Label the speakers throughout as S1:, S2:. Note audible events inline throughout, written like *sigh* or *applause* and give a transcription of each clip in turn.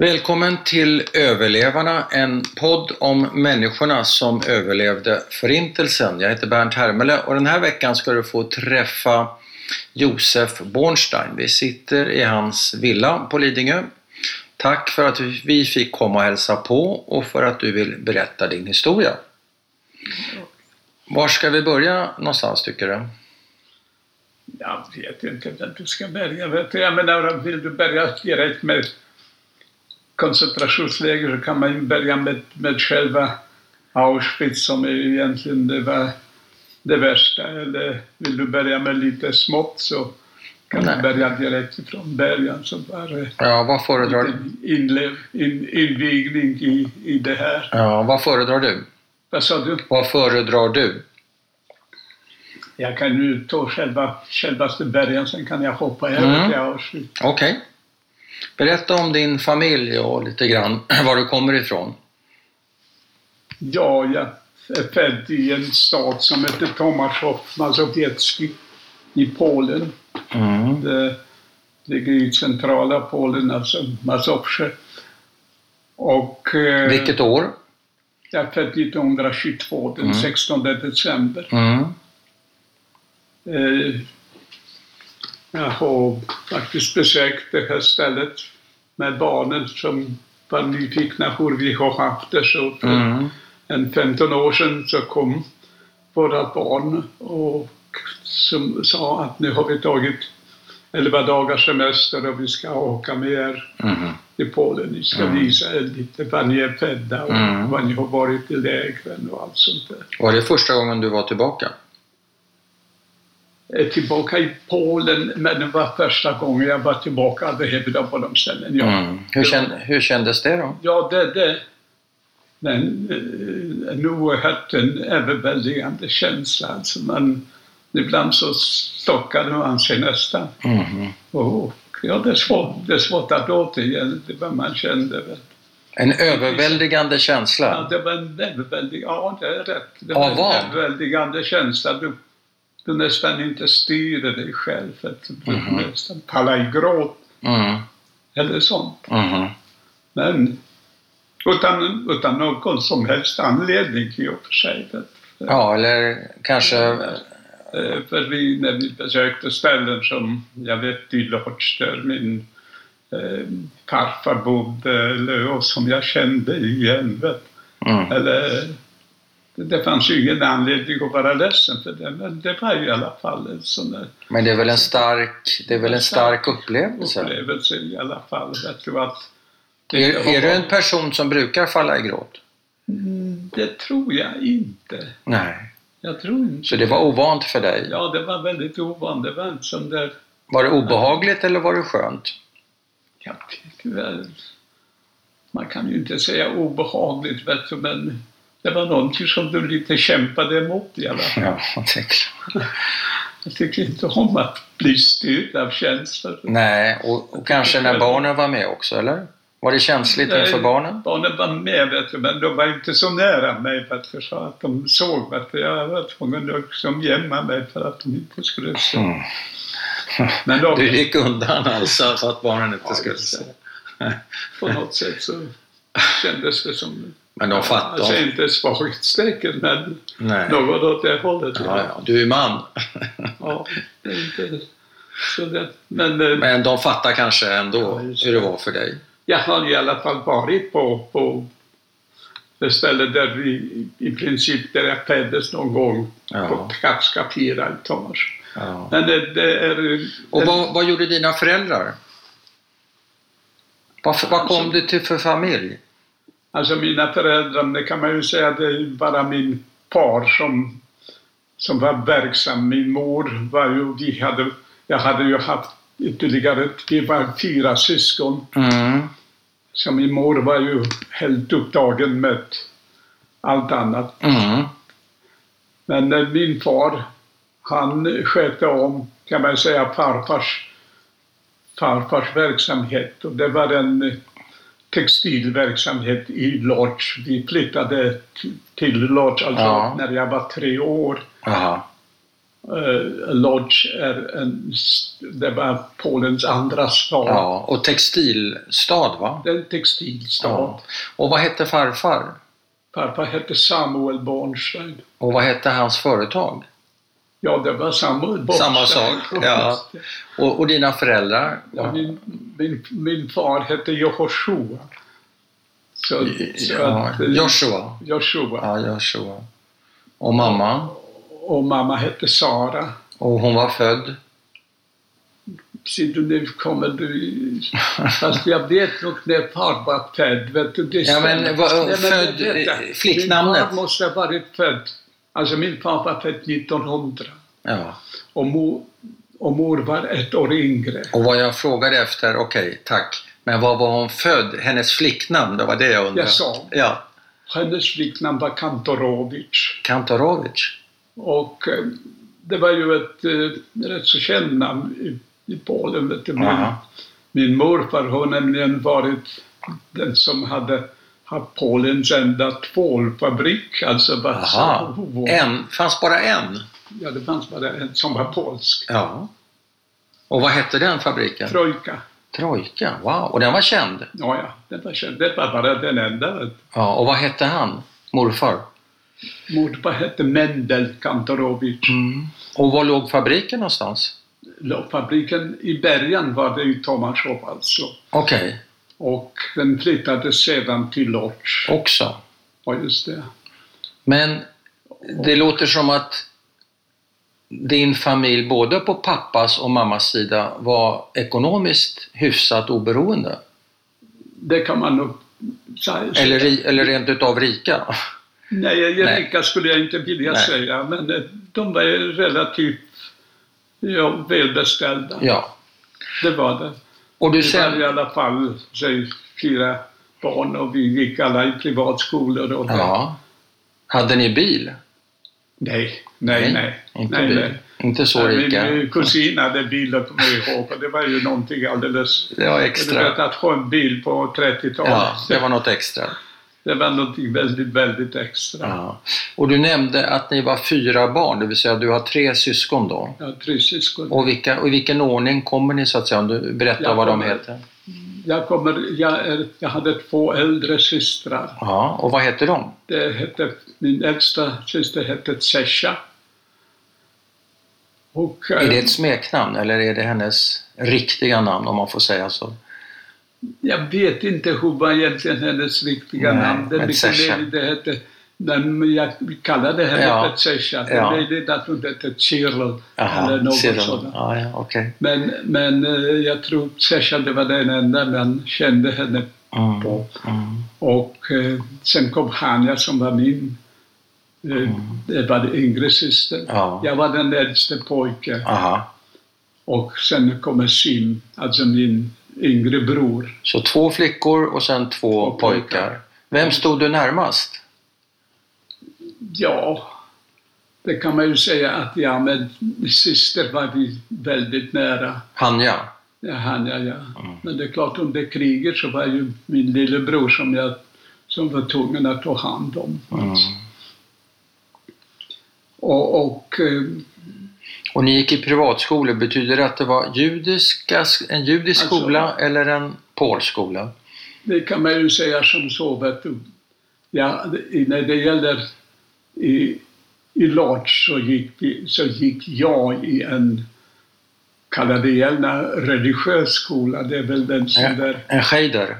S1: Välkommen till Överlevarna, en podd om människorna som överlevde Förintelsen. Jag heter Bernt Hermele och den här veckan ska du få träffa Josef Bornstein. Vi sitter i hans villa på Lidingö. Tack för att vi fick komma och hälsa på och för att du vill berätta din historia. Var ska vi börja någonstans tycker du?
S2: Jag vet inte var du ska börja. med. Jag menar, vill du börja direkt med koncentrationsläger så kan man börja med, med själva Auschwitz som är egentligen det, var det värsta. Eller vill du börja med lite smått så kan
S1: Nej.
S2: du börja direkt från början. Så bara
S1: Ja, vad föredrar du?
S2: inlev, in, invigning i, i det här.
S1: Ja, vad föredrar du?
S2: Vad sa du?
S1: Vad föredrar du?
S2: Jag kan ju ta själva, självaste början, sen kan jag hoppa över
S1: Mm.
S2: till Auschwitz.
S1: Okej. Berätta om din familj och lite grann *clears throat* var du kommer ifrån.
S2: Ja, jag är född i en stad som heter Tomaszów Mazowiecki i Polen.
S1: Mm.
S2: Det ligger i centrala Polen, alltså Mazowsze. Och eh,
S1: Vilket år?
S2: jag är född 1922, den
S1: Mm.
S2: 16 december.
S1: Mm.
S2: Jag har faktiskt besökt det här stället med barnen som var nyfikna hur vi har haft det. Så för
S1: Mm.
S2: en 15 år sedan så kom våra barn och som sa att nu har vi tagit 11 dagars semester och vi ska åka med er
S1: Mm.
S2: till Polen. Ni ska
S1: Mm.
S2: visa er lite var ni är födda och
S1: Mm.
S2: var ni har varit i lägren och allt sånt där.
S1: Var det första gången du var tillbaka?
S2: Är tillbaka i Polen, men det var första gången jag var tillbaka överhuvud på de ställen. Ja,
S1: Mm. Hur, känd, hur kändes det då?
S2: ja det, det men, eh, en oerhört en överväldigande känsla. Alltså man, ibland så stockade man sig nästan.
S1: Mm.
S2: Och, ja, det, är svårt, det är svårt att återge det vad man kände.
S1: En överväldigande
S2: Ja,
S1: känsla.
S2: det var en överväldigande, ja det är rätt. Det
S1: Av
S2: var en
S1: vad?
S2: överväldigande känsla. Du, du nästan inte styrde dig själv. För att du nästan falla i gråt
S1: Mm.
S2: eller sånt.
S1: Mm.
S2: Men utan, utan någon som helst anledning i och för sig. Det-
S1: Ja, eller kanske...
S2: Eh, För vi, när vi besökte ställen som, jag vet i Lodz där min eh, farfar bodde, eller, och som jag kände igen. Vet.
S1: Mm.
S2: Eller, det, fanns ju ingen anledning att vara ledsen för det, men det var ju i alla fall en sån där
S1: Men det är väl en stark, det är väl en stark upplevelse?
S2: upplevelse i alla fall. Jag tror att
S1: Är, är du en person som brukar falla i gråt?
S2: Mm, Det tror jag inte.
S1: Nej.
S2: Jag tror inte
S1: Så det var ovant för dig?
S2: Ja, det var väldigt ovant. Det var sån där...
S1: Var det obehagligt eller var det skönt?
S2: Jag tycker väl... Man kan ju inte säga obehagligt, vet du, men det var någonting som du lite kämpade emot i alla fall.
S1: Ja, det är klart.
S2: Jag tycker inte om att bli styrd av känslor.
S1: Nej, och, och kanske när barnen var med också, eller? Var det känsligt
S2: Nej.
S1: inför barnen?
S2: Barnen var med, vet du, men de var inte så nära mig för att, så att de såg att jag var tvungen att liksom gömma mig för att de inte skulle se.
S1: Mm.
S2: Men de,
S1: Du gick undan alltså så att barnen inte
S2: Ja,
S1: skulle se?
S2: på något sätt så kändes det som...
S1: Men de fattar?
S2: Alltså inte svaghetstecken, men
S1: Nej.
S2: något åt det hållet.
S1: Ja, ja, du är man. *laughs*
S2: Ja, inte så det, men eh,
S1: Men de fattar kanske ändå
S2: Ja,
S1: hur det var för dig.
S2: jag har i alla fall varit på, på det ställe där vi i princip där jag föddes någon gång
S1: Ja.
S2: på Katska 4 i Tomas.
S1: Ja.
S2: Men det, det är...
S1: Och vad, vad gjorde dina föräldrar? Vad, vad kom
S2: Alltså-
S1: du till för familj?
S2: Alltså mina föräldrar, det kan man ju säga, det är bara min far som, som var verksam. Min mor var ju, vi hade, jag hade ju haft ytterligare, vi var fyra syskon.
S1: Mm.
S2: Så min mor var ju helt upptagen med allt annat.
S1: Mm.
S2: Men eh, min far, han skötte om, kan man säga, farfars, farfars verksamhet. Och det var en eh, textilverksamhet i Lodz. Vi flyttade till- Lodz alltså
S1: Ja.
S2: när jag var tre år.
S1: Jaha.
S2: eh, Lodz är en, det var Polens andra stad.
S1: Ja, och textilstad va?
S2: Det är en textilstad.
S1: Ja. Och vad hette farfar?
S2: Pappa hette Samuel Bornstein.
S1: Och vad hette hans företag?
S2: Ja, det var Samuel Bornstein.
S1: Samma sak, ja. Och, och dina föräldrar?
S2: Ja, min, min, min far hette Joshua. Så, så
S1: Ja,
S2: att, eh,
S1: Joshua.
S2: Joshua.
S1: Ja, Joshua. Och mamma?
S2: Och mamma hette Sara.
S1: Och hon var född?
S2: Du, nu kommer du... Fast jag vet nog när far var född. Vet du, det
S1: Ja, men
S2: men
S1: född, flicknamnet?
S2: Min far måste ha varit född. Alltså min var född 1900.
S1: Ja.
S2: Och mor, och mor var ett år yngre.
S1: Och vad jag frågade efter, okej, tack. Men var var hon född? Hennes flicknamn, det var det jag undrade.
S2: Jag sa.
S1: Ja.
S2: Hennes flicknamn var Kantorovic.
S1: Kantorovic.
S2: Och eh, det var ju ett eh, rätt så känt namn i, i Polen. Vet du. Min,
S1: Aha.
S2: min morfar har nämligen varit den som hade haft Polens enda tvålfabrik. Alltså så,
S1: En, fanns bara en?
S2: Ja, det fanns bara en som var polsk.
S1: Ja. Och vad hette den fabriken?
S2: Trojka.
S1: Trojka, wow. Och den var känd?
S2: Ja, ja, det var känd. Det var bara den enda.
S1: Ja, och vad hette han? Morfar?
S2: Morfar hette Mendel Kantorovic.
S1: Mm. Och var låg fabriken någonstans?
S2: Fabriken i början var det i Tomasjov alltså.
S1: Okej,
S2: Och den flyttade sedan till Lodz.
S1: också.
S2: Ja, just det.
S1: Men det låter som att din familj, både på pappas och mammas sida, var ekonomiskt hyfsat oberoende.
S2: Det kan man nog säga.
S1: Eller, eller rent utav rika.
S2: Nej,
S1: Nej.
S2: rika skulle jag inte vilja
S1: Nej.
S2: säga, men eh, de var relativt ja, välbeställda.
S1: Ja.
S2: Det var det.
S1: Och du
S2: Vi var i alla fall, säg, fyra barn och vi gick alla i privatskolor. Och.
S1: Ja. Hade ni bil?
S2: Nej, nej, nej.
S1: Inte
S2: nej,
S1: bil.
S2: nej.
S1: Inte så
S2: Nej,
S1: rika.
S2: Min kusin hade bilar på mig ihåg och det var ju någonting alldeles...
S1: Det var
S2: Du vet
S1: extra.
S2: att ha en bil på 30-talet.
S1: Ja, det var något extra.
S2: Det var någonting väldigt, väldigt extra.
S1: Ja. Och du nämnde att ni var fyra barn, det vill säga du har tre syskon då.
S2: Har tre syskon.
S1: Och, vilka, och i vilken ordning kommer ni så att säga? Om du berättar
S2: Jag
S1: vad de
S2: kommer-
S1: heter.
S2: Jag, kommer, jag, är, jag hade två äldre systrar.
S1: Ja, och vad heter de?
S2: Det hette, min äldsta syster hette Tsesha. Och,
S1: Är det
S2: eh,
S1: ett smeknamn eller är det hennes riktiga namn om man får säga så?
S2: Jag vet inte hur var egentligen hennes riktiga
S1: Nej,
S2: namn. Det är
S1: men
S2: mycket
S1: Tsesha.
S2: möjligt det hette, men jag kallade henne
S1: Ja.
S2: för Tsesha. Det
S1: Ja.
S2: är möjligt att hon hette Cyril eller något
S1: du?
S2: sådant.
S1: Ja, ja, okej.
S2: Men, men eh, jag tror Tsesha det var den enda man kände henne
S1: Mm,
S2: på.
S1: mm,
S2: Och eh, sen kom Hanja som var min eh, det var den yngre systern.
S1: ja.
S2: Jag var den äldste pojke.
S1: Aha.
S2: Och sen kommer Sim, alltså min yngre bror.
S1: Så två flickor och sen två
S2: Två pojkar.
S1: pojkar. Vem stod du närmast?
S2: Ja, det kan man ju säga att jag med min syster var vi väldigt nära.
S1: Hanja?
S2: Ja, han, ja, ja.
S1: Mm.
S2: Men det är klart, under kriget så var ju min lillebror som jag som var tvungen att ta hand om.
S1: Mm.
S2: Och, och eh,
S1: Och ni gick i privatskolor, betyder det att det var judiska, en judisk
S2: Alltså-
S1: skola eller en polsk skola?
S2: det kan man ju säga som så, vet du. Ja, när det gäller i, i Lodz så gick, vi, så gick jag i en, kalla det gärna religiös skola. Det är väl den som
S1: Ja.
S2: där
S1: En scheder?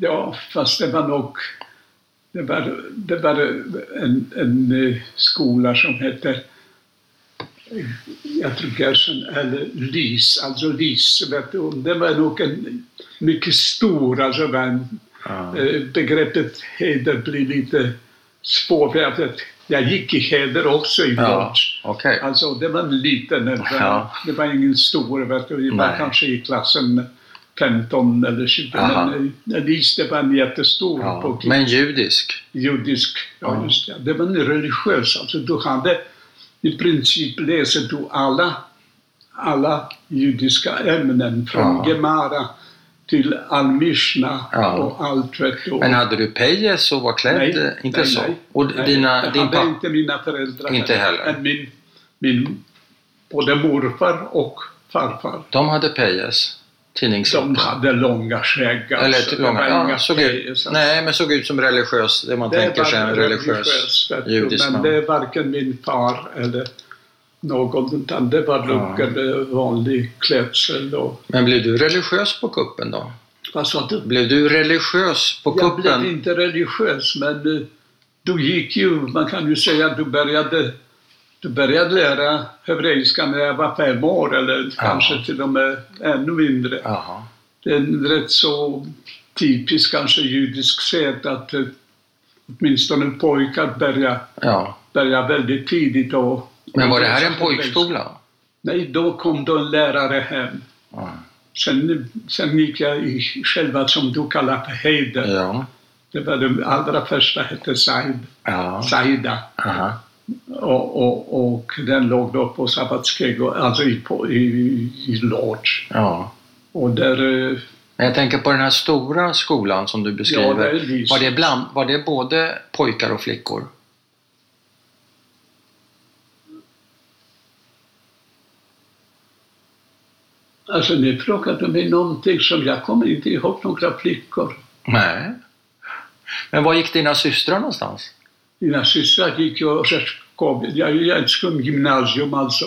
S2: Ja, fast det var nog... Det var, det var en, en eh, skola som hette... Jag tror Gerson, eller LYS, alltså du, det var nog en mycket stor, alltså
S1: Ja.
S2: eh, begreppet heder blir lite svårt. för Jag, vet, jag gick i heder också i
S1: Ja, okej.
S2: Alltså det var en liten, det var,
S1: Ja.
S2: det var ingen stor, vet du. Vi var
S1: Nej.
S2: kanske i klassen 15 eller 20.
S1: Aha.
S2: Men eh, Lis, det var en jättestor
S1: Ja. Men judisk?
S2: judisk. Ja,
S1: Ja.
S2: just det. Det var en religiös. Alltså du hade i princip läser du alla, alla judiska ämnen från
S1: Ja.
S2: Gemara till Al-Mishna
S1: Ja.
S2: och allt vet du.
S1: Men hade du pejes och var klädd?
S2: Nej,
S1: inte
S2: nej,
S1: så?
S2: nej.
S1: Och
S2: Nej,
S1: dina,
S2: det
S1: din
S2: hade
S1: pappa?
S2: inte mina föräldrar.
S1: Inte heller.
S2: Men min, min både morfar och farfar.
S1: De hade pejes? Tidningsloppor?
S2: De hade långa skägg.
S1: Eller
S2: alltså.
S1: långa, ja, såg ut, nej, men såg ut som religiös, det man
S2: Det
S1: tänker sig en religiös judisk
S2: Men
S1: man.
S2: det är varken min far eller någon, utan det var
S1: Ja.
S2: luggen, eh, vanlig klädsel. Och,
S1: Men blev du religiös på kuppen då?
S2: vad sa du?
S1: Blev du religiös på
S2: Jag blev
S1: kuppen?
S2: inte religiös, men eh, du gick ju, man kan ju säga att du började, du började lära hebreiska när jag var fem år, eller kanske till och med ännu mindre.
S1: Jaha.
S2: Det är en rätt så typisk, kanske judisk sed att eh, åtminstone pojkar börjar,
S1: Ja.
S2: börjar väldigt tidigt. Och,
S1: Men var det här en pojkskola?
S2: Nej, då kom då en lärare hem.
S1: Ja.
S2: Sen, sen gick jag i själva som du kallar för Heider.
S1: Ja.
S2: Det var den allra första hette Said,
S1: ja.
S2: Saida.
S1: Aha.
S2: Och, och, och den låg då på Sabbatskego, alltså i, på, i, i Lodge.
S1: ja.
S2: Och där, eh,
S1: jag tänker på den här stora skolan som du
S2: ja,
S1: beskriver.
S2: är vi.
S1: Var det, bland, var det både pojkar och flickor?
S2: Alltså ni frågade mig någonting som jag kommer inte ihåg några flickor.
S1: Nej. Men var gick dina systrar någonstans?
S2: Mina systrar gick ju jag ett skumgymnasium alltså.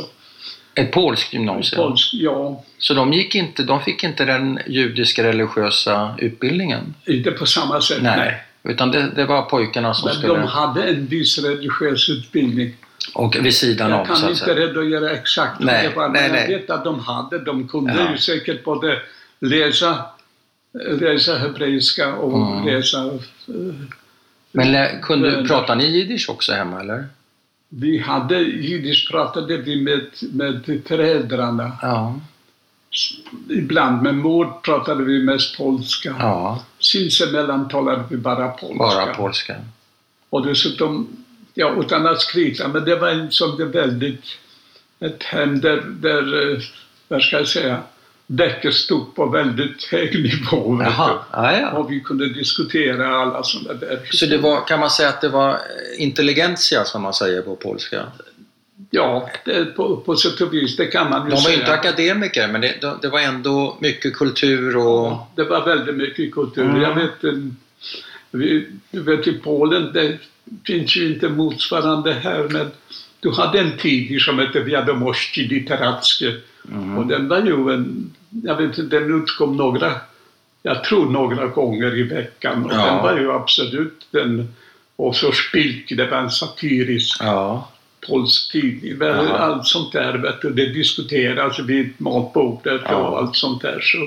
S1: Ett polskt gymnasium?
S2: Polsk, ja,
S1: Så de, gick inte, de fick inte den judiska religiösa utbildningen?
S2: inte på samma sätt.
S1: Nej. Utan det, det var pojkarna som
S2: Men
S1: skulle...
S2: de hade en viss religiös utbildning.
S1: Och vid sidan
S2: Jag
S1: av,
S2: kan
S1: så att
S2: inte
S1: säga.
S2: redogöra exakt
S1: Nej,
S2: det var,
S1: nej,
S2: men jag
S1: nej.
S2: vet att de hade. De kunde
S1: Ja.
S2: ju säkert både läsa, läsa hebreiska och
S1: Mm.
S2: läsa...
S1: Men kunde,
S2: Men-
S1: pratar ni jiddisch också hemma, eller?
S2: Vi hade jiddisch pratade vi med, med föräldrarna.
S1: Ja.
S2: Ibland med mor pratade vi mest polska.
S1: Ja,
S2: Sinsemellan talade vi bara polska.
S1: bara polska.
S2: Och dessutom, ja, utan att skryta, men det var en som det väldigt, ett hem där, där eh, vad ska jag säga, däcket stod på väldigt hög nivå.
S1: Jaha, ja.
S2: Och vi kunde diskutera alla sådana där
S1: Så det var, kan man säga att det var eh, intelligentia som man säger på polska?
S2: Ja, det, på, på sätt och vis, det kan man ju
S1: De var
S2: säga.
S1: inte akademiker, men det, det- var ändå mycket kultur och...
S2: Ja, det var väldigt mycket kultur.
S1: Mm.
S2: Jag vet, eh, vi, du vet i Polen, det finns ju inte motsvarande här, men du hade en tidning som hette Wiadomości Literackie
S1: Mm.
S2: och den var ju en, jag vet inte, den utkom några, jag tror några gånger i veckan och
S1: Ja.
S2: den var ju absolut den, och så Spilk, det var en satirisk
S1: Ja,
S2: polsk tidning.
S1: Jaha.
S2: Allt sånt där, vet du, det diskuteras vid matbordet
S1: Ja.
S2: och allt sånt där. Så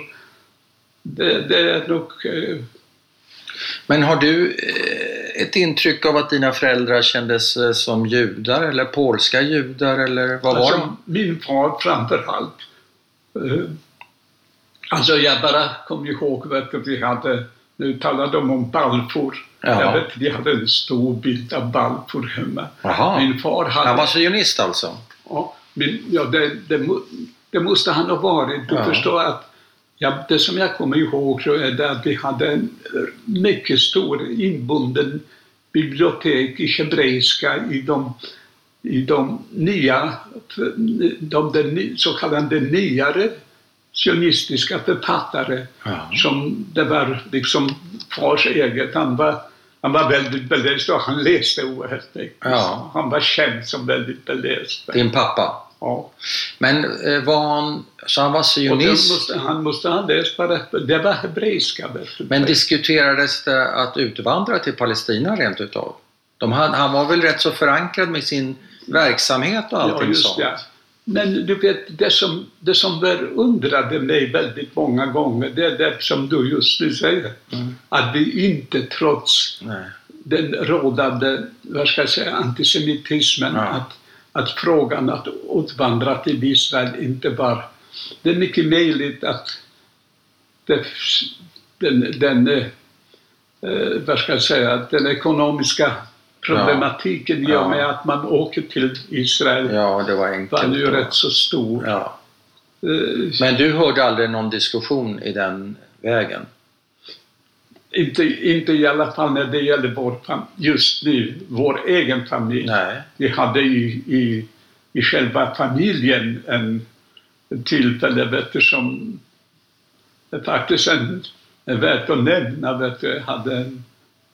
S2: det, det är nog... Eh,
S1: Men har du eh, ett intryck av att dina föräldrar kändes eh, som judar eller polska judar eller vad var
S2: alltså,
S1: de?
S2: Min far framför allt. Eh, alltså jag bara kommer ihåg du, vi hade, nu talade de om Balfour.
S1: Ja.
S2: Jag vet, vi hade en stor bild av Balfour hemma.
S1: Jaha,
S2: Min far hade...
S1: han var sionist alltså?
S2: Ja, men, ja det, det, det måste han ha varit. Du
S1: Ja.
S2: förstår att ja, det som jag kommer ihåg så är det att vi hade en mycket stor inbunden bibliotek i hebreiska i de, i de nya, de, de, så kallade nyare sionistiska författare
S1: Ja.
S2: som det var liksom fars eget. Han var, han var väldigt beläst och han läste oerhört mycket.
S1: Ja.
S2: Han var känd som väldigt beläst.
S1: Din pappa?
S2: Ja.
S1: Men eh, var han, så han var sionist?
S2: måste, han måste ha läst bara, det var hebreiska.
S1: Men diskuterades det att utvandra till Palestina rent utav? De hade, han var väl rätt så förankrad med sin verksamhet och allting
S2: ja, just
S1: sånt?
S2: det. Men du vet, det som, det som förundrade mig väldigt många gånger, det är det som du just nu säger.
S1: Mm.
S2: Att vi inte trots
S1: Nej.
S2: den rådande, vad ska jag säga, antisemitismen,
S1: Ja.
S2: att, att frågan att utvandra till Israel inte var... Det är mycket möjligt att det, den, den eh, vad ska jag säga, den ekonomiska problematiken i och
S1: Ja.
S2: med att man åker till Israel
S1: Ja, det var
S2: var
S1: enkelt.
S2: ju
S1: då.
S2: rätt så stor.
S1: Ja.
S2: Eh,
S1: Men du hörde aldrig någon diskussion i den vägen?
S2: inte, inte i alla fall när det gäller vår just nu, vår egen familj.
S1: Nej.
S2: Vi hade i, i i själva familjen en, tillfälle vet du, som faktiskt en, är värt att nämna. Vet du, jag hade en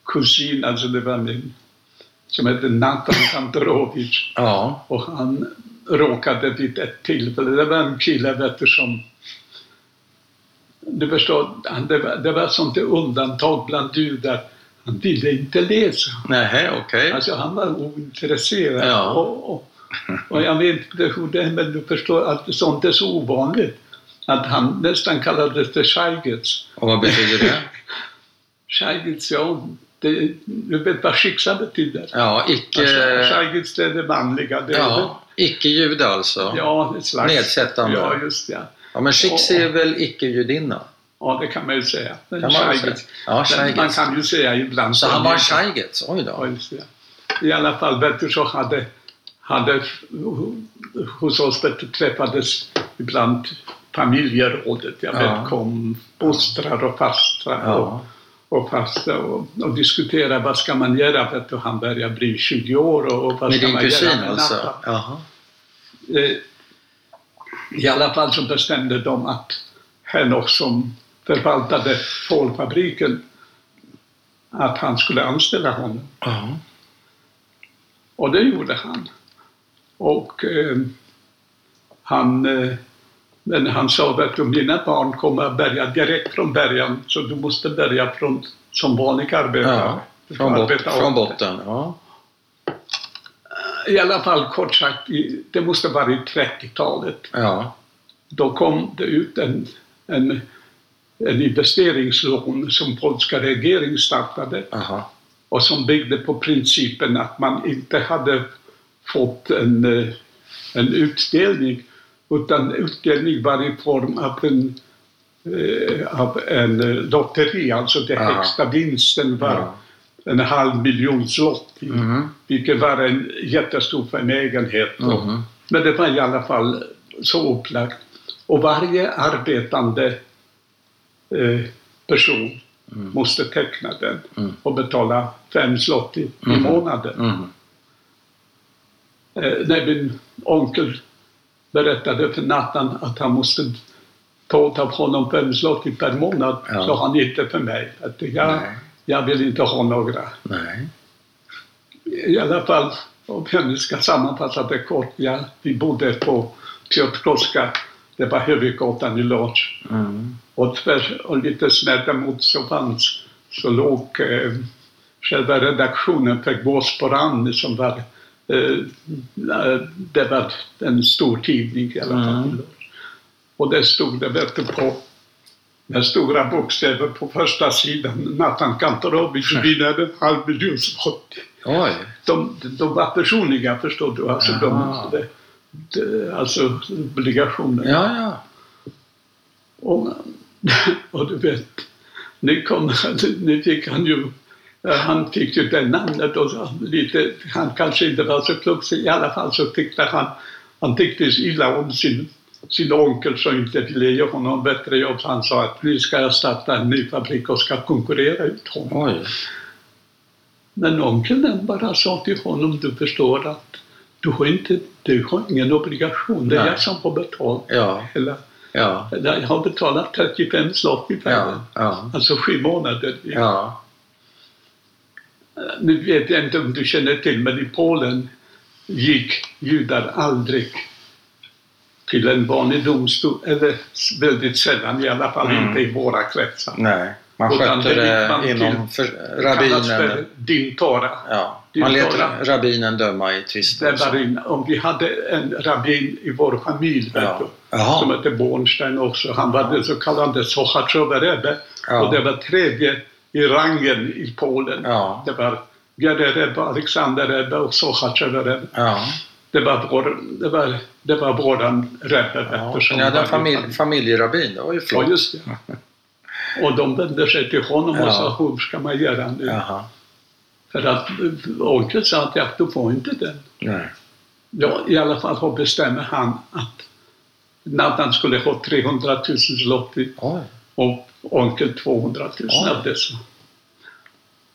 S2: kusin, alltså det var min, som hette Natan Kantorovic.
S1: Ja.
S2: Och han råkade vid ett tillfälle, det var en kille vet du, som du förstår, det var, det var sånt undantag bland judar. Han ville inte läsa.
S1: Nej, okej.
S2: Alltså han var ointresserad.
S1: Ja.
S2: Och, och, och jag vet inte hur det är, men du förstår att sånt är så ovanligt. Att han nästan kallades för Scheigitz.
S1: Och vad betyder det? *laughs*
S2: Scheigitz, ja, det, du vet vad skiksa betyder?
S1: Ja, icke...
S2: Det det manliga. Det är
S1: Ja, icke-jude alltså.
S2: det, ja, ett slags...
S1: Nedsättande.
S2: Ja, just ja.
S1: Ja, men Schicks är väl icke-judinna?
S2: Ja, det kan man ju säga. Men
S1: Kan man säga? Ja,
S2: Men man kan ju säga ibland...
S1: Så han var.
S2: Scheigitz?
S1: Oj
S2: Ja,
S1: då.
S2: det. I alla fall, vet så hade, hade hos oss vet träffades ibland familjerådet. Jag vet,
S1: Ja.
S2: kom mostrar och fastrar
S1: Ja.
S2: Och, fasta och, och diskutera vad ska man göra. Vet du, han börjar bli 20 år och, och vad
S1: Med
S2: ska man
S1: kusin
S2: göra med
S1: alltså? Jaha.
S2: Eh, I alla fall så bestämde de att Henok som förvaltade fårfabriken att han skulle anställa honom.
S1: Ja.
S2: Och det gjorde han. Och eh, han, eh, men han sa att mina barn kommer att börja direkt från början så du måste börja från, som vanlig arbetare.
S1: Ja, från, bot,
S2: arbeta
S1: från botten. Ja.
S2: I alla fall kort sagt, det måste vara i 30-talet.
S1: ja.
S2: Då kom det ut en, en, en investeringslån som polska regeringen startade.
S1: Aha.
S2: och som byggde på principen att man inte hade fått en, eh, en utdelning utan utdelning var i form av en, eh, av en lotteri, alltså den
S1: Aha.
S2: högsta vinsten var
S1: Ja.
S2: en halv miljon zloty,
S1: Mhm.
S2: vilket var en jättestor förmögenhet.
S1: Mhm.
S2: Men det var i alla fall så upplagt. Och varje arbetande eh, person måste teckna den
S1: Mm.
S2: och betala fem zloty i
S1: Mhm.
S2: månaden.
S1: Mhm.
S2: Eh, när min onkel berättade för Nathan att han måste ta av honom fem zloty per månad,
S1: Ja.
S2: sa han inte för mig. Att jag,
S1: Nej.
S2: jag vill inte ha några.
S1: Nej.
S2: I alla fall, om jag nu ska sammanfatta det kort. Ja, vi bodde på Piotrkowska, det var huvudgatan i Lodz.
S1: Mm.
S2: Och, och lite snett emot så fanns, så låg eh, själva redaktionen för Gåsporan som var, det var en stor tidning i alla fall.
S1: Mm.
S2: Och det stod det vet du, på med stora bokstäver på första sidan, Nathan Kantorovic vinner en halv miljon de, de var personliga förstår du. Alltså, de,
S1: Jaha.
S2: de, de, alltså obligationer.
S1: Ja, ja.
S2: Och, *laughs* och du vet, nu, kom, nu fick han ju han fick ju det namnet och lite, han kanske inte var så klok, i alla fall så tyckte han, han tyckte illa om sin, sin onkel som inte ville ge honom bättre jobb. Han sa att nu ska jag starta en ny fabrik och ska konkurrera ut honom.
S1: Oj.
S2: Men onkeln bara sa till honom, du förstår att du har, inte, du har ingen obligation, det är
S1: Nej.
S2: jag som får betala.
S1: Ja.
S2: Eller,
S1: Ja.
S2: jag har betalat 35 zloty per
S1: Ja.
S2: år.
S1: Ja.
S2: Alltså sju månader.
S1: Ja.
S2: Nu vet jag inte om du känner till, men i Polen gick judar aldrig till en vanlig domstol, eller väldigt sällan i alla fall,
S1: Mm.
S2: inte i våra kretsar.
S1: Nej. Man
S2: Utan
S1: skötte
S2: det
S1: det inom för,
S2: kallas för
S1: rabbinen.
S2: din Tora.
S1: Ja.
S2: din
S1: Man lät
S2: Tora.
S1: rabbinen döma i tvister.
S2: Om vi hade en rabbin i vår familj,
S1: Ja.
S2: du, som hette Bornstein också. Han var den så kallade Sochaczowe-Rebbe.
S1: Ja.
S2: Och det var tredje i rangen i Polen.
S1: Ja.
S2: Det var Gerde Rebbe, Alexander Rebbe och Sochaczowe-Rebbe.
S1: Ja.
S2: Det var, vår, det var, det var våran Rebbe.
S1: ja.
S2: du, som
S1: Ni hade en
S2: var i
S1: familj, familjerabbin. Det var ju
S2: Ja,
S1: flott.
S2: just det. *laughs* Och de vände sig till honom och
S1: Ja.
S2: sa, hur ska man göra nu?
S1: Jaha.
S2: För att onkeln sa att ja, du får inte den.
S1: Nej.
S2: Ja, i alla fall bestämmer han att Nathan skulle ha 300 000 zloty. Och onkel 200 000
S1: Oj.
S2: av dessa.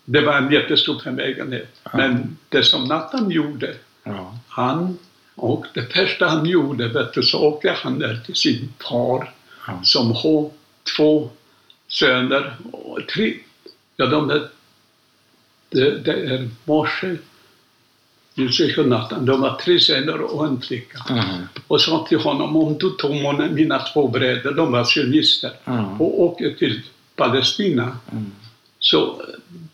S2: Det var en jättestor förmögenhet.
S1: Ja.
S2: Men det som Nathan gjorde,
S1: Ja.
S2: han Och det första han gjorde, vet du, så åkte han ner till sin far
S1: Ja.
S2: som har två söner och tre. Ja, de är, det, det är morse, Jussi och Nathan. De var tre söner och en flicka.
S1: Mm.
S2: Och sa till honom, om du tar mina två bröder, de var sionister,
S1: Mm.
S2: och åker till Palestina
S1: Mm.
S2: så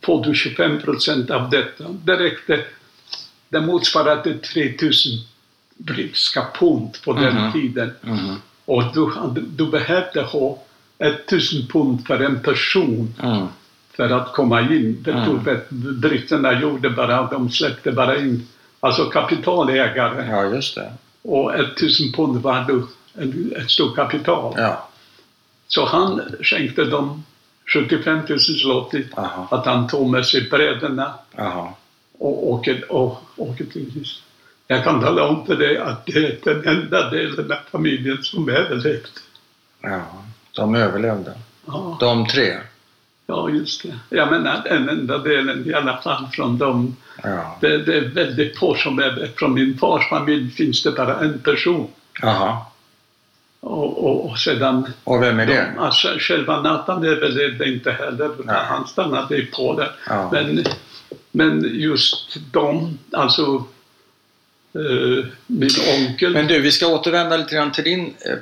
S2: får du 25 procent av detta. Det räckte. Det motsvarade 3000 brittiska pund på den
S1: Mhm.
S2: tiden.
S1: Mm.
S2: Och du, du behövde ha 1000 pund för en person
S1: Mm.
S2: För att komma in. Det
S1: Mm.
S2: tog britterna gjorde bara, de släppte bara in alltså kapitalägare.
S1: Ja, just det.
S2: Och 1000 pund var då ett stort kapital.
S1: Ja.
S2: Så han skänkte dem 75 000 zloty
S1: Aha.
S2: att han tog med sig bröderna
S1: Aha.
S2: och åker, och, åker till Ryssland. Jag kan tala om för dig att det är den enda delen av familjen som överlevt.
S1: Ja. De överlevde.
S2: Ja,
S1: De tre.
S2: Ja, just det. Jag menar den enda delen i alla fall från dem.
S1: Ja.
S2: Det, det är väldigt få som är Från min fars familj finns det bara en person.
S1: Aha.
S2: Och, och, och sedan
S1: Och vem är det?
S2: de, alltså, själva Nathan överlevde inte heller. utan
S1: Nej.
S2: Han stannade i Polen.
S1: Ja.
S2: Men, men just de, alltså eh, min onkel.
S1: Men du, vi ska återvända lite grann till din eh,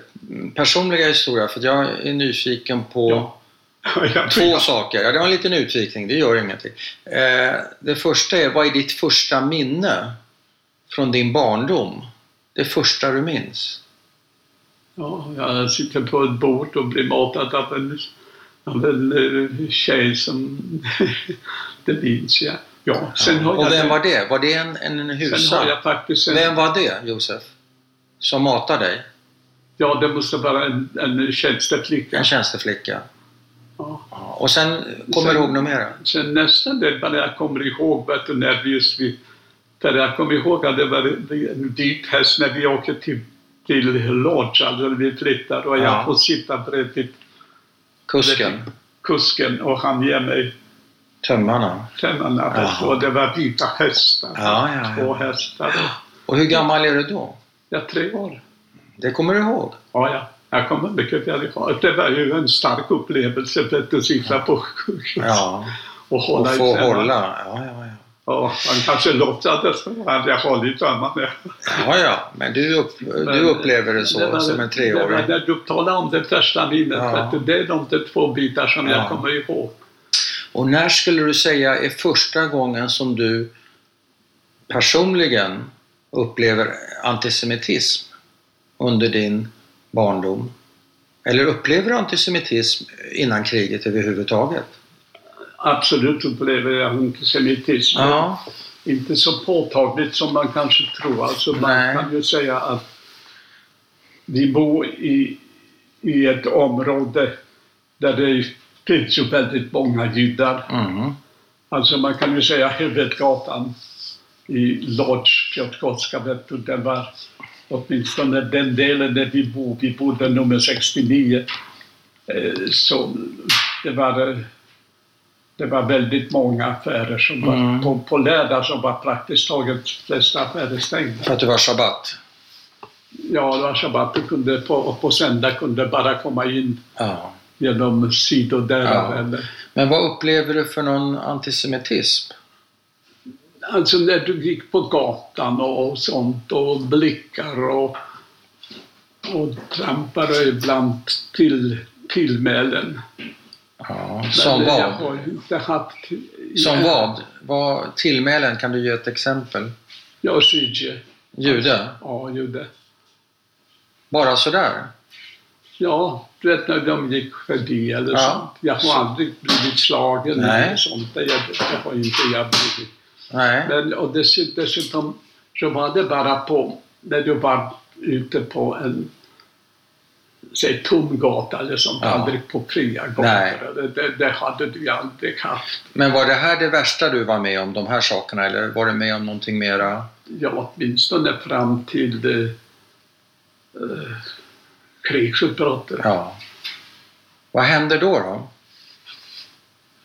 S1: personliga historia för jag är nyfiken på
S2: Ja. Jag
S1: två saker. Ja, det var en liten utvikning, det gör ingenting. Eh, det första är, vad är ditt första minne från din barndom? Det första du minns?
S2: Ja, jag sitter på ett bord och blir matad av en, av en eh, tjej som... *laughs* det minns jag. Ja, sen har
S1: Och
S2: jag...
S1: vem var det? Var det en, en, husa?
S2: jag en,
S1: Vem var det, Josef? Som matade dig?
S2: Ja, det måste vara en, en tjänsteflicka.
S1: En tjänsteflicka?
S2: Ja.
S1: Ja. Och sen, kommer
S2: Sen-
S1: du ihåg något mer?
S2: Sen nästa del, vad jag kommer ihåg, vet du, när vi just vi... För jag kommer ihåg att det var en vit häst när vi åker till, till Lodge, alltså vi flyttar, och
S1: Ja.
S2: jag får sitta bredvid
S1: Kusken?
S2: kusken och han ger mig
S1: Tömmarna?
S2: tömmarna, och det var vita hästar.
S1: Ja, ja, ja.
S2: Två hästar.
S1: Och hur gammal är du då?
S2: Ja, tre år.
S1: Det kommer du ihåg?
S2: Ja, ja. Jag kommer mycket väl ihåg. Det var ju en stark upplevelse att sitta på sjukhuset
S1: Ja.
S2: och hålla
S1: Och
S2: i
S1: få
S2: tömmarna.
S1: hålla? Ja, ja, ja.
S2: Ja, han kanske låtsades som att jag hållit tömmarna.
S1: Ja, ja, men du, upp, du upplever det så
S2: var-
S1: som en
S2: Det var
S1: treåring.
S2: när du talade om det första minnet.
S1: Ja.
S2: du, Det är de två bitar som
S1: Ja.
S2: jag kommer ihåg.
S1: Och när skulle du säga är första gången som du personligen upplever antisemitism under din barndom? Eller upplever du antisemitism innan kriget överhuvudtaget?
S2: Absolut upplever jag antisemitism.
S1: Ja,
S2: Inte så påtagligt som man kanske tror. Alltså man
S1: Nej.
S2: kan ju säga att vi bor i, i ett område där det finns ju väldigt många judar.
S1: mm.
S2: Alltså man kan ju säga huvudgatan i Lodz, Piotrkowska, det var åtminstone den delen där vi bor, vi bodde nummer 69. Eh, Så det var, det var väldigt många affärer som var,
S1: Mm.
S2: på, på lördag som var praktiskt taget de flesta affärer stängda.
S1: för att det var sabbat?
S2: Ja, det var shabbat, du kunde på, och på söndag kunde bara komma in
S1: Ja.
S2: genom sidodörrar.
S1: Ja.
S2: Eller,
S1: Men vad upplever du för någon antisemitism?
S2: Alltså när du gick på gatan och, sånt och blickar och, och trampade ibland till tillmälen.
S1: Ja,
S2: Men
S1: som
S2: Jag
S1: vad?
S2: haft...
S1: Som vad? vad? Tillmälen, kan du ge ett exempel?
S2: Jag Sydje.
S1: Jude?
S2: Ja, jude.
S1: Bara sådär?
S2: Ja, du vet när de gick förbi eller
S1: Ja.
S2: sånt. Jag har aldrig blivit slagen
S1: Nej.
S2: eller sånt. Jag, har inte jag blivit.
S1: Nej.
S2: Men, och dess- dessutom så var det bara på, när du var ute på en säg tom gata eller sånt,
S1: Ja.
S2: aldrig på fria gator. Det, det, det hade du aldrig haft.
S1: Men var det här det värsta du var med om, de här sakerna, eller var du med om någonting mera?
S2: Ja, åtminstone fram till det, eh, krigsutbrottet.
S1: Ja. Vad hände då? då?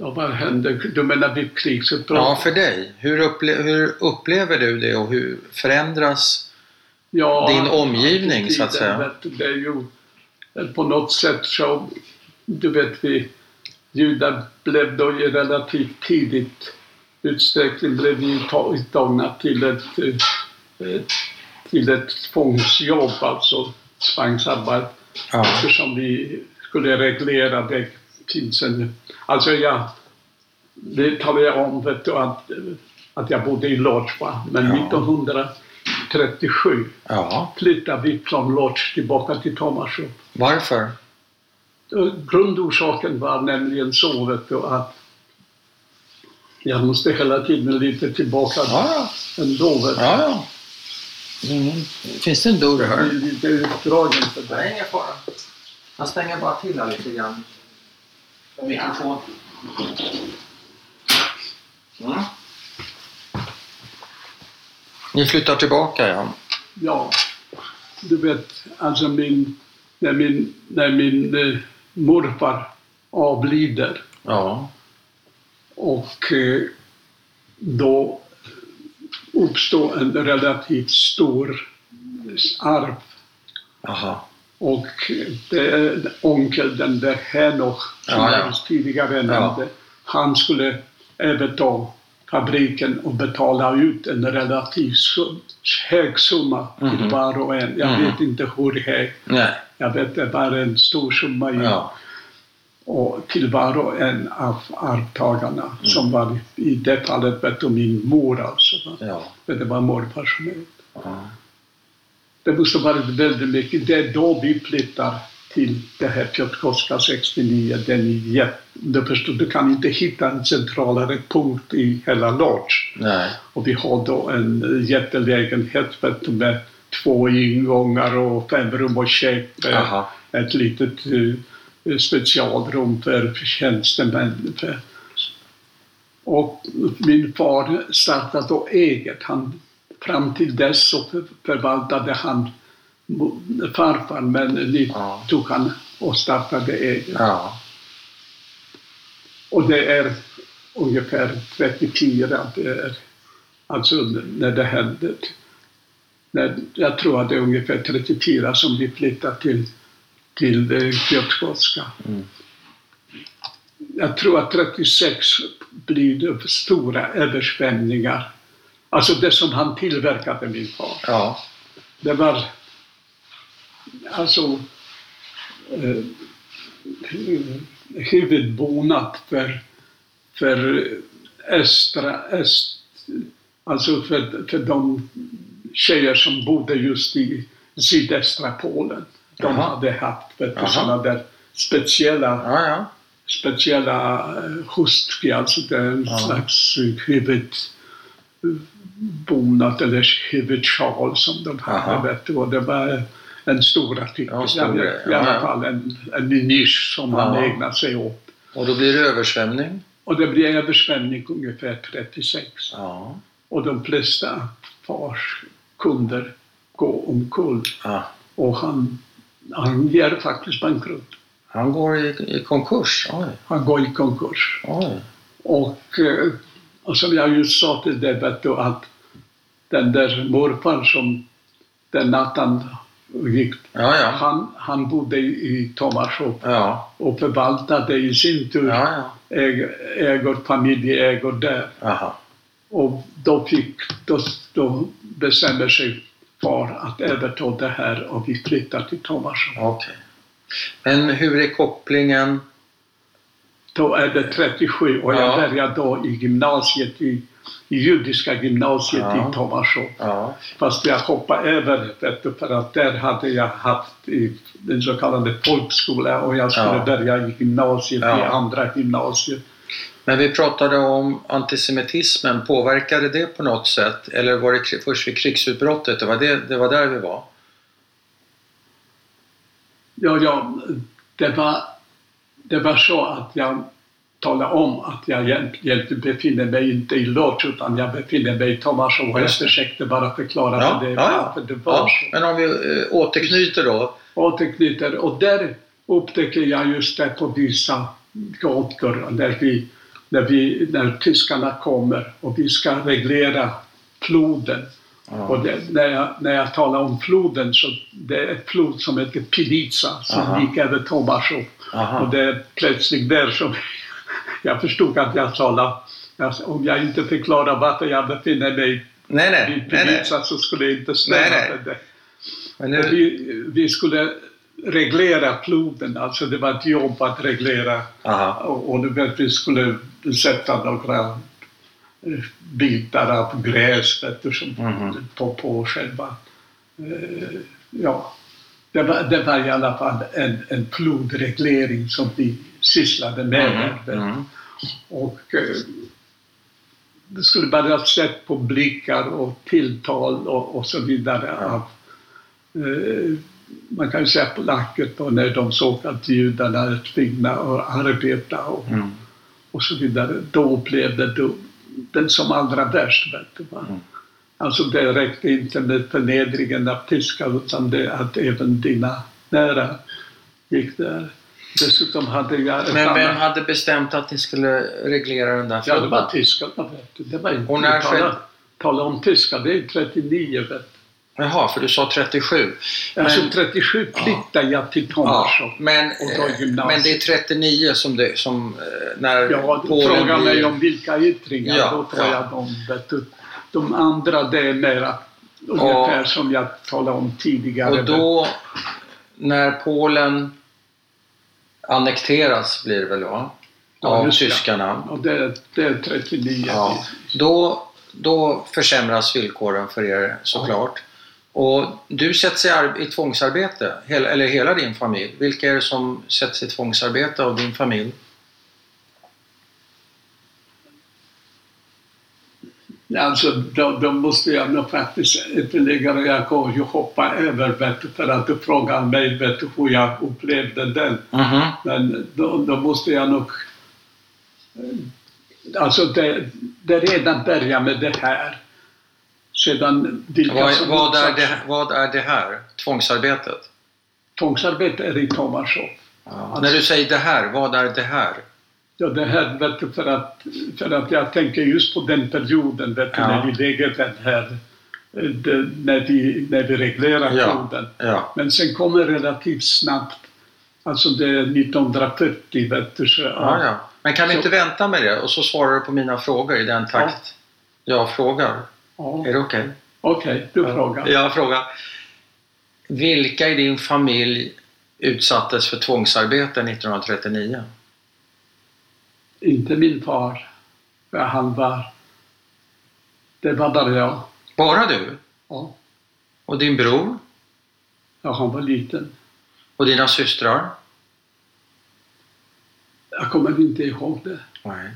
S2: Ja, vad hände? Du menar vid
S1: Ja,
S2: krigsutbrottet?
S1: för dig. Hur, upple hur upplever du det och hur förändras
S2: Ja,
S1: din omgivning så att säga?
S2: vet Det är ju på något sätt så, du vet vi judar blev då i relativt tidigt utsträckning blev vi ta- uttagna till ett, eh, till ett tvångsjobb, alltså zwangsarbeit,
S1: Ja.
S2: eftersom vi skulle reglera det finns en, alltså jag, det talade jag om vet du, att, att jag bodde i Lodz va? men
S1: Ja.
S2: 1937
S1: ja.
S2: flyttade vi från Lodz tillbaka till Tomasjov.
S1: Varför?
S2: Grundorsaken var nämligen så vet du, att jag måste hela tiden lite tillbaka
S1: Ja,
S2: ändå. Vet du.
S1: ja. Mm. Finns det en dörr
S2: Jag är
S1: här?
S2: lite utdragen för det.
S1: Nej, ingen fara. Jag stänger bara till här lite grann. Mikrofon. Mm. Ni flyttar tillbaka ja.
S2: Ja, du vet, alltså min, när min, när min eh, morfar avlider
S1: Ja.
S2: och eh, då uppstår en relativt stor arv
S1: Aha.
S2: Och det onkel, den där Henoch, som
S1: Ja, ja.
S2: tidigare
S1: Ja.
S2: nämnde, han skulle överta fabriken och betala ut en relativt hög summa till
S1: Mhm.
S2: var och en. Jag
S1: Mhm.
S2: vet inte hur hög.
S1: Nej.
S2: Jag vet det var en stor summa i,
S1: Ja.
S2: och till var och en av arvtagarna
S1: Mm.
S2: som var i det fallet vet du, min mor alltså.
S1: Ja.
S2: För det var morfar som
S1: ja.
S2: Det måste ha varit väldigt mycket. Det är då vi flyttar till det här Piotrkowska 69. Den jätte, du förstår, du kan inte hitta en centralare punkt i hela Lodz.
S1: Nej.
S2: Och vi har då en jättelägenhet vet du, med två ingångar och fem rum och kök.
S1: Aha.
S2: Ett litet eh, specialrum för tjänstemän. Och min far startade då eget. Han, fram till dess så för- förvaltade han farfar men nu
S1: Ja.
S2: tog han och startade eget.
S1: Ja.
S2: Och det är ungefär 34, det är, alltså när det hände. När, jag tror att det är ungefär 34 som vi flyttade till, till eh, Piotrkowska.
S1: Mm.
S2: Jag tror att 36 blir det stora översvämningar. Alltså det som han tillverkade, min far.
S1: Ja.
S2: Det var alltså eh, huvudbonat för, för östra, öst, alltså för, för de tjejer som bodde just i sydöstra Polen. De
S1: Jaha.
S2: hade haft vet du, sådana där speciella
S1: Ja, ja.
S2: speciella eh, hustki, alltså det är en slags huvudbonat eller huvudsjal som de hade.
S1: Aha.
S2: Vet du, och det var en stor artikel.
S1: Ja, stor
S2: I- alla fall en, en nisch som han
S1: Ja.
S2: ägnade sig åt.
S1: Och då blir det översvämning?
S2: Och det blev översvämning ungefär 36.
S1: Ja.
S2: Och de flesta fars kunder går omkull.
S1: ja.
S2: Och han, han ger faktiskt bankrutt.
S1: Han går i, i konkurs? Oj.
S2: Han går i konkurs.
S1: Oj.
S2: Och, eh, och som jag just sa till dig, vet du, att den där morfar som den natten gick,
S1: Ja, ja.
S2: han, han bodde i, Tomasjov
S1: Ja.
S2: och förvaltade i sin tur
S1: Ja, ja.
S2: äg, ägor, familjeägor där.
S1: Aha.
S2: Och då, fick, då, då bestämde sig far att överta det här och vi flyttade till Tomasjov.
S1: Okej. Men hur är kopplingen?
S2: Då är det 37 och jag
S1: Ja.
S2: började då i gymnasiet, i judiska gymnasiet
S1: Ja.
S2: i Tomasjov.
S1: Ja.
S2: Fast jag hoppade över du, för att där hade jag haft i den så kallade folkskola och jag skulle
S1: Ja.
S2: börja i gymnasiet,
S1: Ja.
S2: i andra gymnasiet.
S1: Men vi pratade om antisemitismen. Påverkade det på något sätt? Eller var det först vid krigsutbrottet? Det var, det, det var där vi var?
S2: Ja, ja, det var, det var så att jag talade om att jag egentligen befinner mig inte i Lodz utan jag befinner mig i Tomasjov och försökte bara förklara
S1: Ja,
S2: för det,
S1: ja,
S2: det var
S1: Ja.
S2: så.
S1: Men om vi eh, återknyter då.
S2: återknyter. Och där upptäcker jag just det på vissa gator där vi, när, vi, när tyskarna kommer och vi ska reglera floden.
S1: Ja.
S2: Och det, när, jag, när jag talar om floden så det är ett flod som heter Pilica som
S1: Aha.
S2: gick över Tomasjov. Och det är plötsligt där som jag förstod att jag talade, om jag inte förklarar varför jag befinner mig
S1: Nej, nej, nej.
S2: Pilica så skulle det inte stämma.
S1: Nej, nej. Men nu,
S2: vi, vi skulle reglera floden, alltså det var ett jobb att reglera
S1: aha.
S2: och, och du vet, vi skulle sätta några eh, bitar av gräs vet du, som,
S1: Mhm.
S2: på, på själva... Eh, ja, det var, det var i alla fall en, en flodreglering som vi sysslade med.
S1: Mm,
S2: där, vet du.
S1: mm.
S2: Och eh, det skulle bara sett på blickar och tilltal och, och så vidare. Av, eh, man kan ju säga polacker då när de såg att judarna är tvungna att arbeta och,
S1: Mm.
S2: och så vidare. Då upplevde de den som allra värst. Vet du?
S1: Mm.
S2: Alltså det räckte inte med förnedringen av tyskar utan det att även dina nära gick där. Dessutom hade jag
S1: Men vem hade bestämt att ni skulle reglera den där
S2: Ja, det var tyskarna. Det var inte,
S1: Och när
S2: tala, tala om tyskar, det är 39. Vet du.
S1: Jaha, för du sa 37.
S2: Alltså
S1: Men-
S2: 37 flyttade jag till
S1: Ja,
S2: Tomasjov.
S1: men,
S2: Och då
S1: eh, men det är 39 som, det, som eh, när
S2: Ja, fråga mig
S1: blir-
S2: om vilka yttringar,
S1: Ja,
S2: då tror
S1: ja.
S2: jag de vet du. De andra det är mera ungefär som jag talade om tidigare.
S1: Och då, när Polen annekteras blir det väl va?
S2: Ja,
S1: Av tyskarna.
S2: Och det, det är 39.
S1: Ja. Då, då försämras villkoren för er såklart. Och du sätts i, i tvångsarbete, hela, eller hela din familj. Vilka är det som sätts i tvångsarbete av din familj?
S2: Alltså, då, då måste jag nog faktiskt ytterligare, jag går ju hoppa över vet för att du frågar mig vet hur jag upplevde den.
S1: Mhm.
S2: Men då, då måste jag nog... Alltså det, det redan börjar med det här. Sedan vilka
S1: Vad,
S2: som
S1: vad, är det, vad är det här? Tvångsarbetet?
S2: Tvångsarbete är i Tomasjov.
S1: Ja. När du säger det här, vad är det här?
S2: Ja, det här vet du, för att, för att jag tänker just på den perioden vet du,
S1: Ja.
S2: när vi lägger den här, eh, det, när, vi, när vi reglerar
S1: Ja.
S2: floden.
S1: Ja.
S2: Men sen kommer relativt snabbt, alltså det är 1940 vet du, så,
S1: Ja, ja. Men kan vi
S2: Så-
S1: inte vänta med det och så svarar du på mina frågor i den takt jag frågar? Är det okej?
S2: Okej, du frågar.
S1: Jag frågar. Vilka i din familj utsattes för tvångsarbete 1939?
S2: Inte min far, för han var... Det var bara jag.
S1: Bara du?
S2: Ja,
S1: Och din bror?
S2: ja han var liten.
S1: Och dina systrar?
S2: Jag kommer inte ihåg det.
S1: Nej.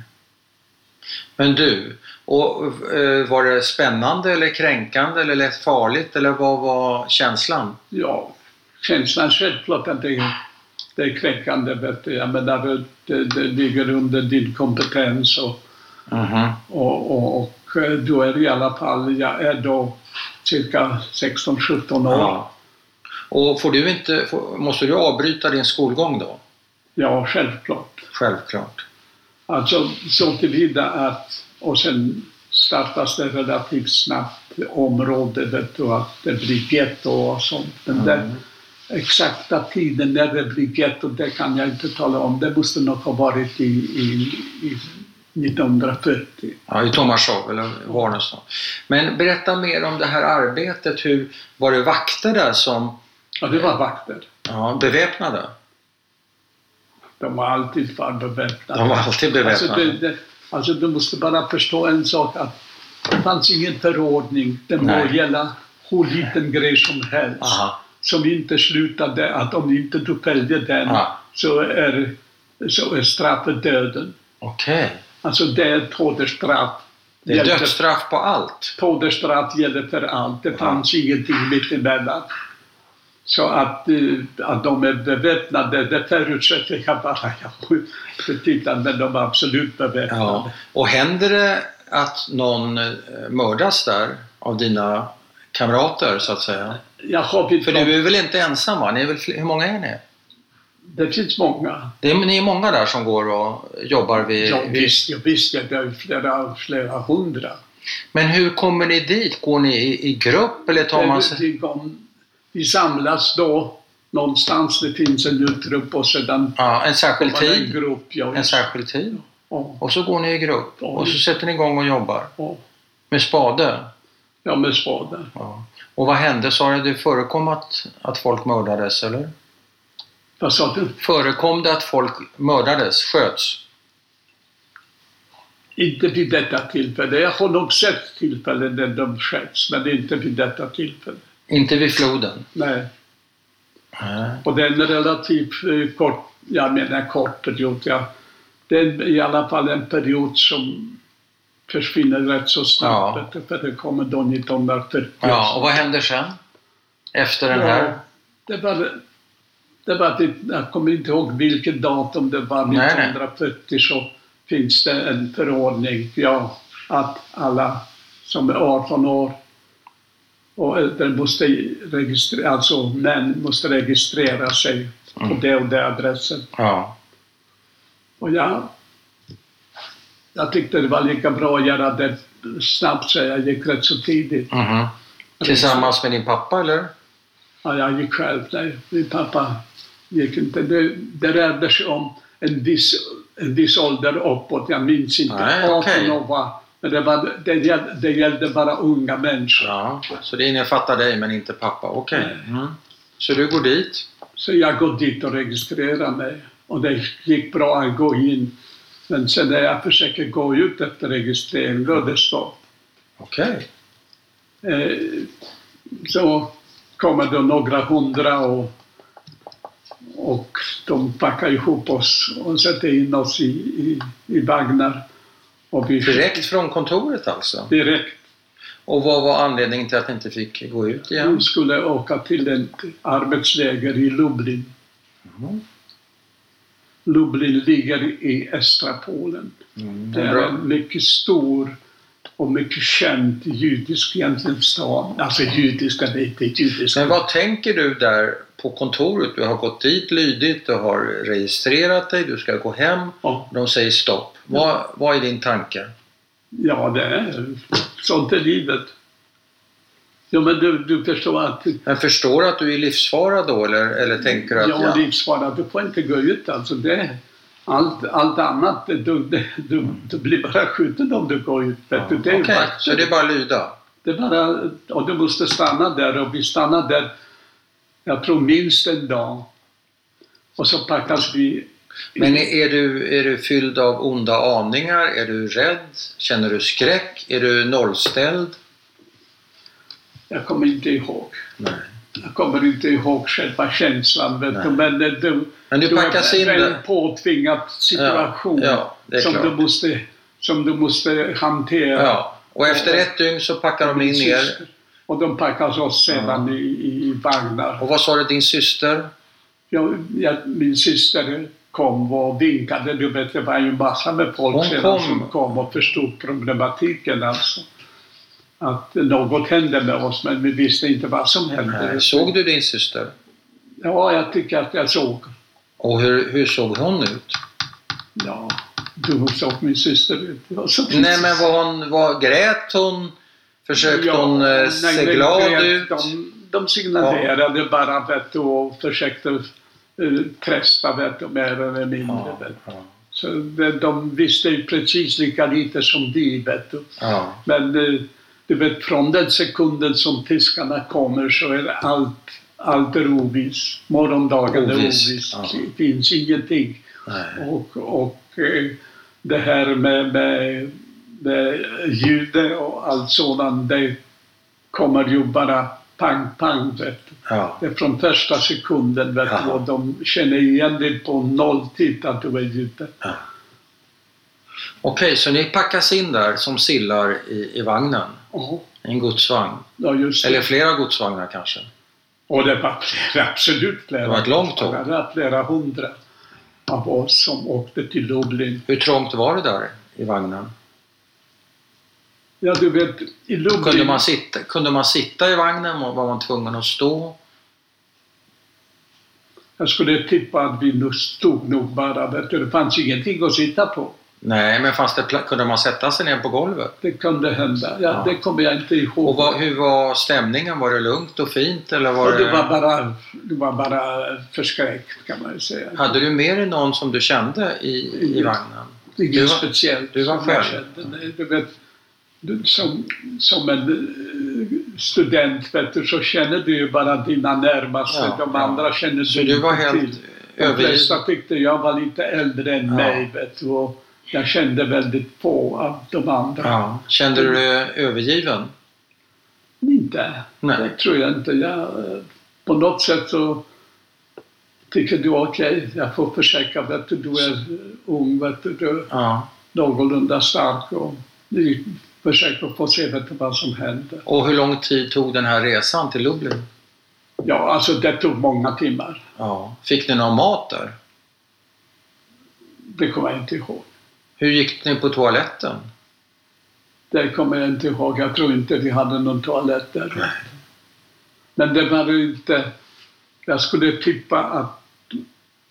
S1: Men du, och, eh, var det spännande eller kränkande eller lätt farligt eller vad var känslan?
S2: Ja, känslan självklart att det, det är kränkande. Vet du. Jag menar, det, det ligger under din kompetens och,
S1: Mhm.
S2: och, och, och eh, du är i alla fall, jag är då cirka 16-17 år.
S1: Ja. Och får du inte, får, måste du avbryta din skolgång då?
S2: Ja, självklart.
S1: Självklart.
S2: Alltså så tillvida att, och sen startas det relativt snabbt område, vet du, att det blir getto och sånt. Där
S1: Mm.
S2: Exakta tiden när det blir getto, det kan jag inte tala om. Det måste nog ha varit i, i, i 1940.
S1: Ja, i Tomasjov eller var någonstans. Men berätta mer om det här arbetet. Hur, var det vakter där som
S2: Ja, det var vakter.
S1: ja, beväpnade?
S2: De har alltid varit beväpnade.
S1: De var alltid
S2: Alltså,
S1: beväpnade.
S2: det, det, alltså du måste bara förstå en sak att det fanns ingen förordning. Det må gälla hur liten grej som helst.
S1: Aha.
S2: Som inte slutade att om inte du följde den
S1: Ja.
S2: så, är, så är straffet döden.
S1: Okej.
S2: Alltså det är tåderstraff.
S1: Det är dödsstraff på allt.
S2: Tåderstraff gäller för allt. Det fanns ingenting mittemellan. Så att, eh, att de är beväpnade, det förutsätter jag bara. *laughs* Jag men de är absolut beväpnade.
S1: Ja. Och händer det att någon eh, mördas där av dina kamrater så att säga?
S2: Vid
S1: För du är väl inte ensam va? Ni är väl, hur många är ni?
S2: Det finns många.
S1: Det är, ni är många där som går och jobbar vid...
S2: Ja, visst, ja, visst, ja, det är flera, flera hundra.
S1: Men hur kommer ni dit? Går ni i, i grupp eller tar man sig...
S2: Vi, samlas då någonstans. Det finns en utrop och sedan
S1: Ja, en särskild
S2: det en
S1: tid?
S2: grupp. Ja,
S1: En särskild tid?
S2: ja,
S1: Och så går ni i grupp? Och så sätter ni igång och jobbar?
S2: ja,
S1: Med spade?
S2: ja, med spaden.
S1: Ja. Och vad hände? Sa du det förekom att, att folk mördades eller?
S2: Vad sa du?
S1: Förekom det att folk mördades, sköts?
S2: Inte vid detta tillfälle. Jag har nog sett tillfällen där de sköts, men inte vid detta tillfälle.
S1: Inte vid floden?
S2: Nej.
S1: Nej.
S2: Och det är en relativt eh, kort, jag menar kort period. Ja. Det är i alla fall en period som försvinner rätt så snabbt.
S1: Ja.
S2: För det kommer 1940.
S1: Ja, och vad händer sen? Efter den här?
S2: Ja, det var, det var det, jag kommer inte ihåg vilket datum det var,
S1: Nej, nej.
S2: 1940 så finns det en förordning, ja, att alla som är 18 år och äldre måste registrera, alltså män måste registrera sig på
S1: Mm.
S2: det och det adressen.
S1: Ja.
S2: Och jag, jag tyckte det var lika bra att göra det snabbt så jag gick rätt så tidigt.
S1: Mhm. Tillsammans med din pappa eller?
S2: Ja, jag gick själv. Nej, min pappa gick inte. Det, det rörde sig om en viss, en viss ålder uppåt. Jag minns inte.
S1: Nej,
S2: 18
S1: okej.
S2: år var. Men det, var, det, gällde, det gällde bara unga människor.
S1: Ja. Så det innefattar dig men inte pappa? Okej. Mm. Så du går dit?
S2: Så jag går dit och registrerar mig. Och det gick bra att gå in. Men sen när jag försöker gå ut efter registrering, då är det stopp.
S1: Okej.
S2: Eh, så kommer det några hundra och, och de packar ihop oss och sätter in oss i, i, i vagnar. Och vi,
S1: Direkt från kontoret alltså?
S2: Direkt.
S1: Och vad var anledningen till att ni inte fick gå ut igen?
S2: Vi skulle åka till ett arbetsläger i Lublin.
S1: Mm.
S2: Lublin ligger i östra Polen.
S1: Mm.
S2: Det är en mycket stor och mycket känd judisk egentligen stad. Alltså judiska, det är judiska.
S1: Men vad tänker du där på kontoret? Du har gått dit lydigt, du har registrerat dig, du ska gå hem.
S2: Ja.
S1: De säger stopp. Vad, vad är din tanke?
S2: Ja, det är sånt är livet. Ja, men du, du förstår att
S1: Men förstår du att du är i livsfara då eller, eller tänker du att
S2: ja,
S1: ja,
S2: livsfara, du får inte gå ut alltså. Det, allt, allt annat, du, du, du, blir bara skjuten om du går ut. är
S1: Okej,
S2: vakter.
S1: så det är bara att lyda?
S2: Det är bara, och du måste stanna där och vi stannar där, jag tror minst en dag. Och så packas vi.
S1: Men är du, är du fylld av onda aningar? Är du rädd? Känner du skräck? Är du nollställd?
S2: Jag kommer inte ihåg.
S1: Nej.
S2: Jag kommer inte ihåg själva känslan. Vet du. Men eh, du,
S1: Men du
S2: du
S1: packas
S2: är
S1: in
S2: en
S1: där?
S2: påtvingad situation
S1: Ja, ja,
S2: som,
S1: klart.
S2: du måste, som du måste hantera.
S1: Ja. Och efter ett dygn så packar de in er.
S2: syster. Och de packas oss sedan i, i, i vagnar.
S1: Och vad sa du, din syster?
S2: Jag, jag, min syster kom och vinkade. Du vet, det var ju massa med folk
S1: Hon
S2: sedan
S1: kom.
S2: som kom och förstod problematiken. Alltså. Att något hände med oss, men vi visste inte vad som hände.
S1: Nej. Såg du din syster?
S2: Ja, jag tycker att jag såg.
S1: Och hur, hur såg hon ut?
S2: Ja, du såg min syster ut. Ja,
S1: Nej men var hon, var, grät hon? Försökte hon eh, se
S2: nej,
S1: glad
S2: vet,
S1: ut?
S2: De, de signalerade bara vet du, och försökte uh, trösta vet du, mer eller mindre.
S1: Ja, ja,
S2: Så de, de visste ju precis lika lite som vi. Vet du.
S1: ja.
S2: Men eh, du vet, från den sekunden som fiskarna kommer så är allt, allt är oviss. Morgondagen är
S1: Oviss, ja.
S2: Det finns ingenting.
S1: Nej.
S2: Och, och eh, det här med, med, med ljudet och allt sådant, det kommer ju bara pang, pang. Vet.
S1: Ja.
S2: Det är från första sekunden vet
S1: Jaha.
S2: och de känner igen dig på nolltid att du är ute.
S1: Okej, så ni packas in där som sillar i, i vagnen?
S2: Ja,
S1: en godsvagn?
S2: ja.
S1: Eller flera godsvagnar kanske?
S2: Och det var flera, absolut flera.
S1: Det var ett långt tåg.
S2: Flera hundra av oss som åkte till Lublin.
S1: Hur trångt var det där i vagnen?
S2: Ja, du vet, i Lublin...
S1: Kunde man sitta, kunde man sitta i vagnen? Var man tvungen att stå?
S2: Jag skulle tippa att vi nog stod nog bara, det fanns ingenting att sitta på.
S1: Nej, men fanns det, kunde man sätta sig ner på golvet?
S2: Det kunde hända. Ja,
S1: Ja.
S2: Det kommer jag inte ihåg.
S1: Och vad, hur var stämningen? Var det lugnt och fint eller var
S2: Och det var
S1: det...
S2: bara, det var bara förskräckt kan man ju säga.
S1: Hade du med dig någon som du kände i, i
S2: Ingen.
S1: vagnen?
S2: Inget
S1: Du var-
S2: speciellt.
S1: du var själv?
S2: kände. Du vet, du, som, som en eh, student vet du, så känner du ju bara dina närmaste.
S1: Ja,
S2: De
S1: ja.
S2: andra känner
S1: Så
S2: du
S1: du var
S2: inte
S1: helt
S2: till. De flesta tyckte jag var lite äldre än
S1: Ja.
S2: mig. Vet du, och jag kände väldigt få av de andra.
S1: Ja. Kände du dig övergiven?
S2: Inte.
S1: Nej.
S2: Det tror jag inte. Jag, eh, på något sätt så tycker du okej, jag får försöka. Vet du, du är ung, vet du, du
S1: Ja.
S2: någorlunda stark och vi försöker få se vet du, vad som händer.
S1: Och hur lång tid tog den här resan till Lublin?
S2: Ja, alltså det tog många timmar.
S1: Ja. Fick ni någon mat där?
S2: Det kommer jag inte ihåg.
S1: Hur gick ni på toaletten?
S2: Det kommer jag inte ihåg. Jag tror inte vi hade någon toalett där.
S1: Nej.
S2: Men det var inte... Jag skulle tippa att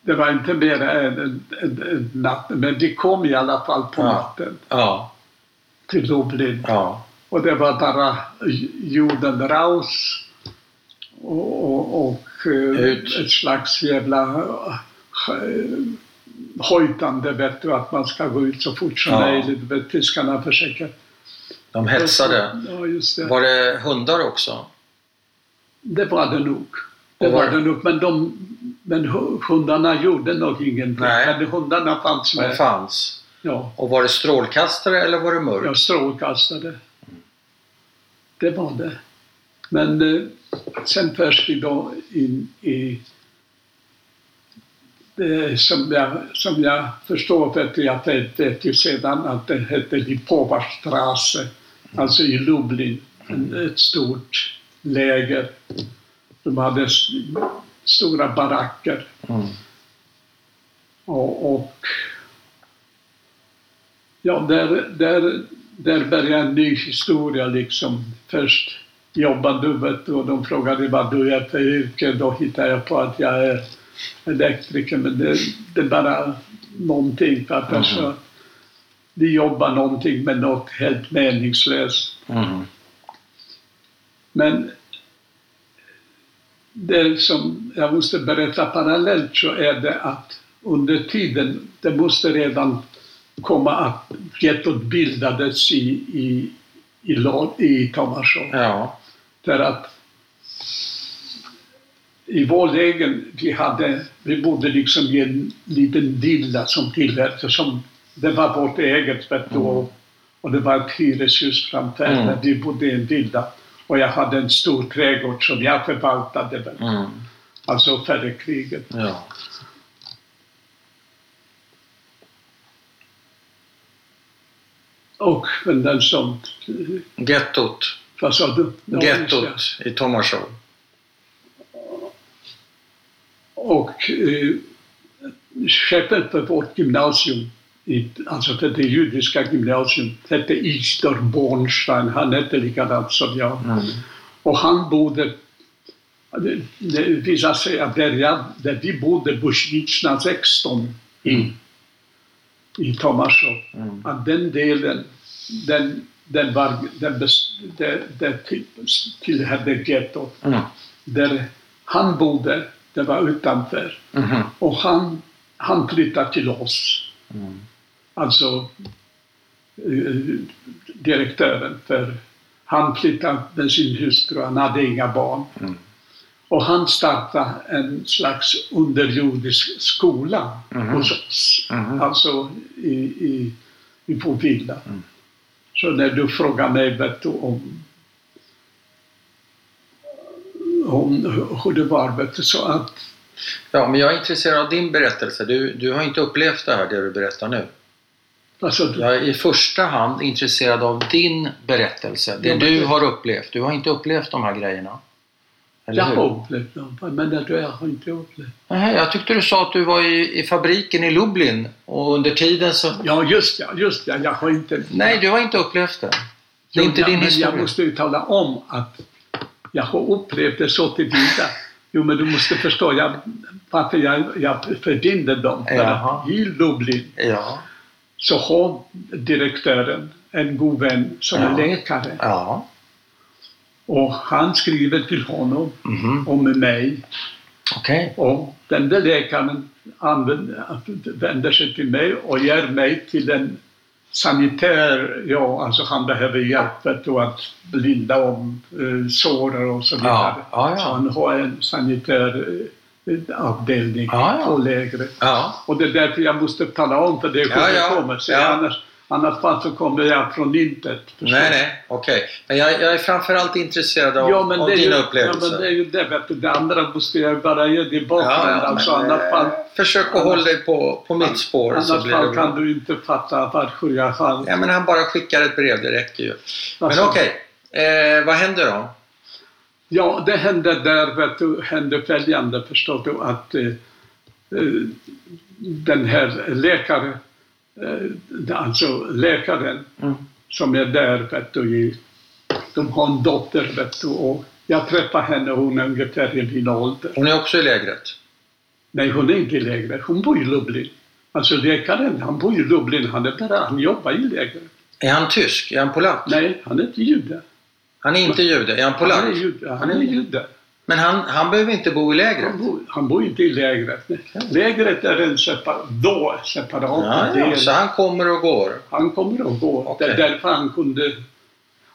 S2: det var inte mer än en, natt. Men vi kom i alla fall på
S1: Ja.
S2: natten
S1: Ja.
S2: till Lublin.
S1: Ja.
S2: Och det var bara jorden raus och, och, och eh, ett slags jävla eh, hojtande vet du, att man ska gå ut så fort som
S1: Ja.
S2: möjligt. Tyskarna försöker...
S1: De hetsade.
S2: Ja, just det.
S1: Var det hundar också?
S2: Det var det nog. Det
S1: Och
S2: var
S1: var-
S2: det nog. Men, de, men hu- hundarna gjorde nog ingenting.
S1: Nej.
S2: Men hundarna fanns
S1: De
S2: med.
S1: fanns.
S2: Ja,
S1: Och var det strålkastare eller var det mörkt?
S2: jag strålkastade. Det var det. Men eh, sen förs vi då in i som jag, som jag jag att det vet ju sedan att det hette Lipovastrasse, alltså i Lublin, en, ett stort läger. De hade stora baracker
S1: Mm.
S2: och, och ja, där, där, där började en ny historia liksom. Först jobbade du vet du, och de frågade vad du är för yrke. Då hittade jag på att jag är elektriker, men det, det är bara någonting. För att
S1: Mhm.
S2: alltså, vi jobbar någonting med något helt meningslöst.
S1: Mm.
S2: Men det som jag måste berätta parallellt så är det att under tiden, det måste redan komma att gettot bildades i, i, i, i Tomasjov.
S1: Ja.
S2: För att i vår lägen, vi, hade, vi bodde liksom i en liten villa som tillhörde, som det var vårt eget vet du, och, och det var ett hyreshus framför,
S1: Mm.
S2: men vi bodde i en villa. Och jag hade en stor trädgård som jag förvaltade, vet
S1: Mm.
S2: alltså före kriget.
S1: ja.
S2: Och den som...
S1: Gettot.
S2: Vad sa du? Ja.
S1: Gettot i Tomasjov.
S2: Och eh, chefen för vårt gymnasium, i, alltså för det judiska gymnasium, hette Isdor Bornstein. Han hette likadant som jag.
S1: Mm.
S2: Och han bodde, det, visar sig att där, jag, där vi bodde, Bushvitsna 16 i, i Tomasjov,
S1: Mm.
S2: att den delen, den, den, var, den, bes, det till, tillhörde gettot.
S1: Mm.
S2: Där han bodde, det var utanför.
S1: Mhm.
S2: Och han, han flyttade till oss.
S1: Mm.
S2: Alltså eh, direktören för han flyttade med sin hustru, han hade inga barn.
S1: Mm.
S2: Och han startade en slags underjordisk skola
S1: Mhm.
S2: hos oss.
S1: Mhm.
S2: Alltså i, i, i vår villa.
S1: Mm.
S2: Så när du frågar mig du, om, om hur det var, vet du, så att
S1: Ja, men jag är intresserad av din berättelse. Du, du har inte upplevt det här, det du berättar nu.
S2: alltså,
S1: Jag är i första hand intresserad av din berättelse. Det
S2: Ja, men
S1: du
S2: det-
S1: har upplevt. Du har inte upplevt de här grejerna. Eller
S2: jag
S1: hur?
S2: har upplevt dem. Vad menar du? Jag har inte upplevt.
S1: Nej, jag tyckte du sa att du var i, i fabriken i Lublin och under tiden så...
S2: Ja, just ja, just ja. Jag har inte...
S1: Nej, du har inte upplevt det. Det är inte
S2: ja,
S1: din
S2: men
S1: historia.
S2: Jag måste ju tala om att jag har upplevt det så tillvida. Jo, men du måste förstå jag, varför jag, jag förbinder dem. För i Lublin,
S1: Ja.
S2: så har direktören en god vän som
S1: Ja.
S2: är läkare.
S1: Ja.
S2: Och han skriver till honom
S1: Mhm.
S2: om mig.
S1: Okej.
S2: Och den där läkaren använder, vänder sig till mig och ger mig till en sanitär, ja alltså han behöver hjälp du, att blinda om eh, sår och så vidare.
S1: Ja, ja, ja.
S2: Så han har en sanitär eh, avdelning på lägret. Och det är därför jag måste tala om för det
S1: Ja,
S2: kommer
S1: ja,
S2: kommer sig. Annars, annars fall så kommer jag från intet. förstår
S1: Nej, nej, okej. Men jag, jag är framförallt intresserad av,
S2: Ja, men
S1: av
S2: det
S1: dina
S2: ju,
S1: upplevelser.
S2: Ja, men det är ju det, vet du. Det andra måste jag bara ge dig bakgrund. alltså,
S1: men,
S2: annars fall,
S1: eh, försök att hålla dig på, på mitt spår så
S2: annars
S1: blir det
S2: fall
S1: bra.
S2: kan du inte fatta varför jag har...
S1: Ja, men han bara skickar ett brev, det räcker ju. Men
S2: Alltså,
S1: okej, eh, vad händer då?
S2: Ja, det hände där, vet du, hände följande, förstår du, att eh, eh, den här läkaren, alltså läkaren
S1: Mm.
S2: som är där, vet du, i, de har en dotter, vet du, och jag träffade henne, hon är ungefär i min ålder.
S1: Hon är också i lägret?
S2: Nej, hon är inte i lägret, hon bor i Lublin. Alltså läkaren, han bor i Lublin, han, är bara, han jobbar i lägret.
S1: Är han tysk? Är han polack?
S2: Nej, han är inte jude.
S1: Han är inte jude. Är han polack?
S2: Han är jude. Han är jude.
S1: Men han, han behöver inte bo i lägret?
S2: Han bor, han bor inte i lägret. Lägret är en separ, då separat
S1: Ja, ja,
S2: del.
S1: så han kommer och går.
S2: Han kommer och går.
S1: Okej.
S2: Det är därför han kunde...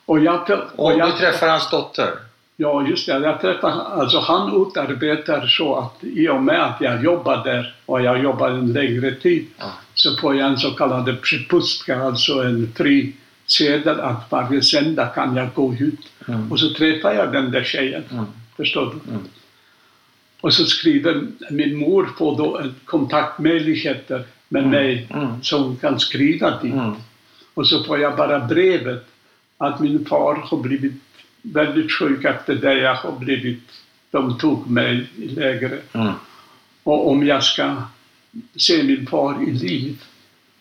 S2: Och jag, och
S1: Och
S2: jag,
S1: du träffar hans dotter?
S2: Ja, just det. Jag träffade, alltså han utarbetar så att i och med att jag jobbar där och jag jobbar en längre tid
S1: Ja.
S2: så får jag en så kallad prepustka, alltså en fri sedel att varje söndag kan jag gå ut.
S1: Mm.
S2: Och så träffar jag den där tjejen.
S1: Mm.
S2: Förstår du?
S1: Mm.
S2: Och så skriver min mor får då en kontaktmöjligheter med
S1: Mm.
S2: mig
S1: Mm.
S2: som kan skriva till.
S1: Mm.
S2: Och så får jag bara brevet att min far har blivit väldigt sjuk efter det jag har blivit. De tog mig i lägret.
S1: Mm.
S2: Och om jag ska se min far i liv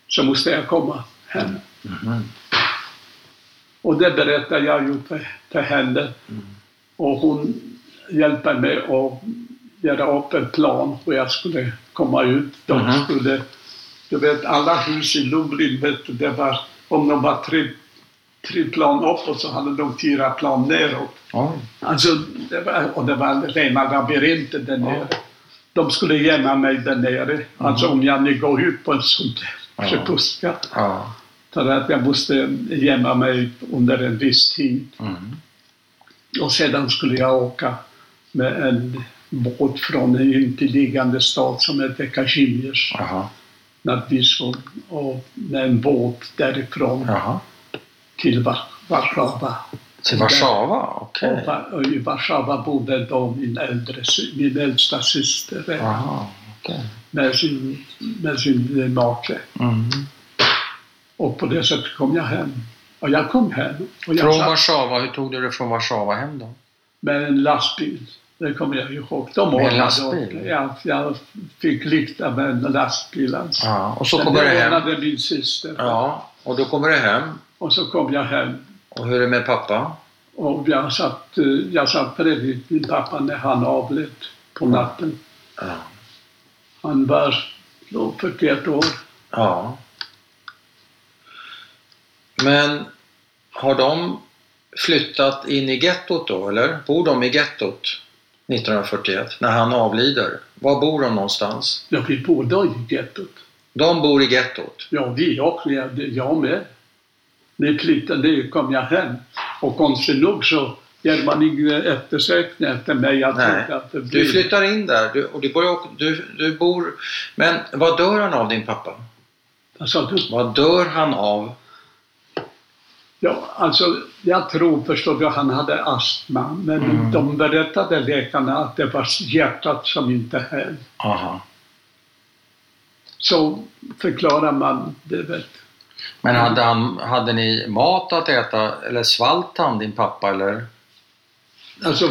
S2: så måste jag komma hem.
S1: Mhm.
S2: Och det berättar jag ju för, för henne.
S1: Mm.
S2: Och hon hjälper mig att göra upp en plan hur jag skulle komma ut. De
S1: Mhm.
S2: skulle, du vet alla hus i Lublin, vet du, det var, om de var tre, tre plan uppåt så hade de fyra plan neråt.
S1: Oj.
S2: Alltså, det var, och det var rena labyrinter där nere. De skulle gömma mig där nere. Alltså om jag nu går ut på en sån där.
S1: Ja.
S2: För att jag måste gömma mig under en viss tid.
S1: Mm.
S2: Och sedan skulle jag åka med en båt från en intilliggande stad som heter Kazimierz,
S1: Jaha.
S2: nad Wisłą, och med en båt därifrån
S1: Jaha.
S2: till Wa- Warszawa.
S1: Till Warszawa? Okej.
S2: Och I Warszawa bodde då min, äldre, min äldsta syster eh,
S1: Jaha. Okej.
S2: med sin, med sin make.
S1: Mm.
S2: Och på det sättet kom jag hem. Och jag kom hem. Och jag
S1: Från
S2: satt
S1: Warszawa, hur tog du dig från Warszawa hem då?
S2: med en lastbil. Det kommer jag ihåg. De
S1: Med lastbil?
S2: upp. Jag, fick lifta med en lastbil. Alltså.
S1: Ja, och så kommer du
S2: det
S1: hem.
S2: ordnade min syster.
S1: Ja, och då kommer du hem.
S2: Och så kom jag hem.
S1: Och hur är det med pappa?
S2: Och jag satt, eh, jag satt bredvid min pappa när han avled på natten.
S1: Ja.
S2: Han var då 41 år.
S1: ja. Men har de flyttat in i gettot då, eller? Bor de i gettot 1941, när han avlider? Var bor de någonstans?
S2: Ja, vi bodde i gettot.
S1: De bor i gettot?
S2: Ja, vi också. Jag, jag med. När flyttade kom jag hem. Och konstigt nog så gör man ingen eftersökning efter mig. Jag
S1: Nej.
S2: att det
S1: Du
S2: blev-
S1: flyttar in där du, och du, bor, du, du bor... Men vad dör han av din pappa?
S2: Vad sa du?
S1: Vad dör han av?
S2: Ja, alltså, jag tror förstår du, han hade astma. Men
S1: Mm.
S2: de berättade läkarna att det var hjärtat som inte höll.
S1: Aha.
S2: Så förklarar man det. Vet.
S1: Men hade, han, hade ni mat att äta eller svalt han din pappa eller?
S2: Alltså,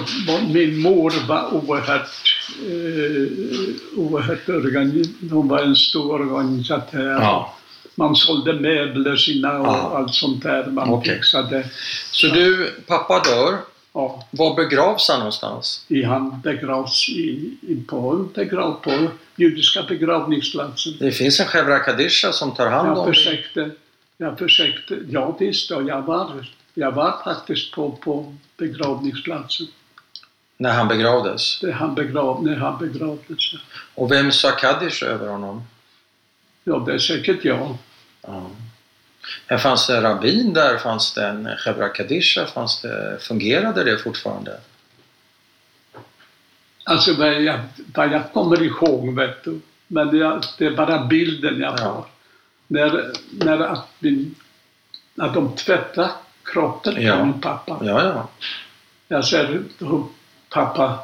S2: min mor var oerhört, eh, oerhört organi- Hon var en stor organisatör.
S1: Ja.
S2: Man sålde möbler sina och
S1: Ja.
S2: allt sånt där. Man fixade.
S1: Så du, pappa dör
S2: Ja,
S1: Var begravs han någonstans?
S2: i han begravs i, i, på begrav på judiska begravningsplatsen.
S1: Det finns en Chevra Kadisha som tar hand
S2: Jag
S1: om det.
S2: försökte, jag försökte, ja visst, och jag var, jag var faktiskt på, på begravningsplatsen.
S1: när han begravdes.
S2: Där han begrav, när han begravdes.
S1: Och vem sa Kaddish över honom?
S2: Ja, det är säkert jag.
S1: Ja. Men fanns det rabbin där? Fanns det en Chevra Kadisha? Fanns det, fungerade det fortfarande?
S2: Alltså vad jag, vad jag kommer ihåg, vet du. Men jag, det är bara bilden jag
S1: Ja.
S2: har. När, när att, min, att de tvättade kroppen
S1: Ja.
S2: på min pappa.
S1: Ja, ja.
S2: Jag ser hur pappa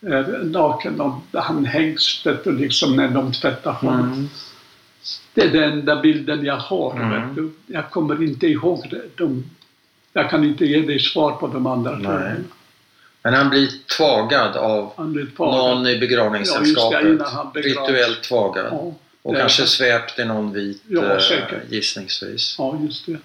S2: är naken och han hängs vet du, liksom när de tvättar honom.
S1: Mm.
S2: Det är den enda bilden jag har.
S1: Mm.
S2: Jag kommer inte ihåg det. De, jag kan inte ge dig svar på de andra frågorna.
S1: Men han blir tvagad av
S2: blev tvagad.
S1: någon i
S2: Ja,
S1: begravningssällskapet.
S2: det, begravs.
S1: Rituellt tvagad.
S2: Ja,
S1: Och
S2: det-
S1: kanske svept i någon vit
S2: Ja,
S1: eh, gissningsvis.
S2: Ja, just det.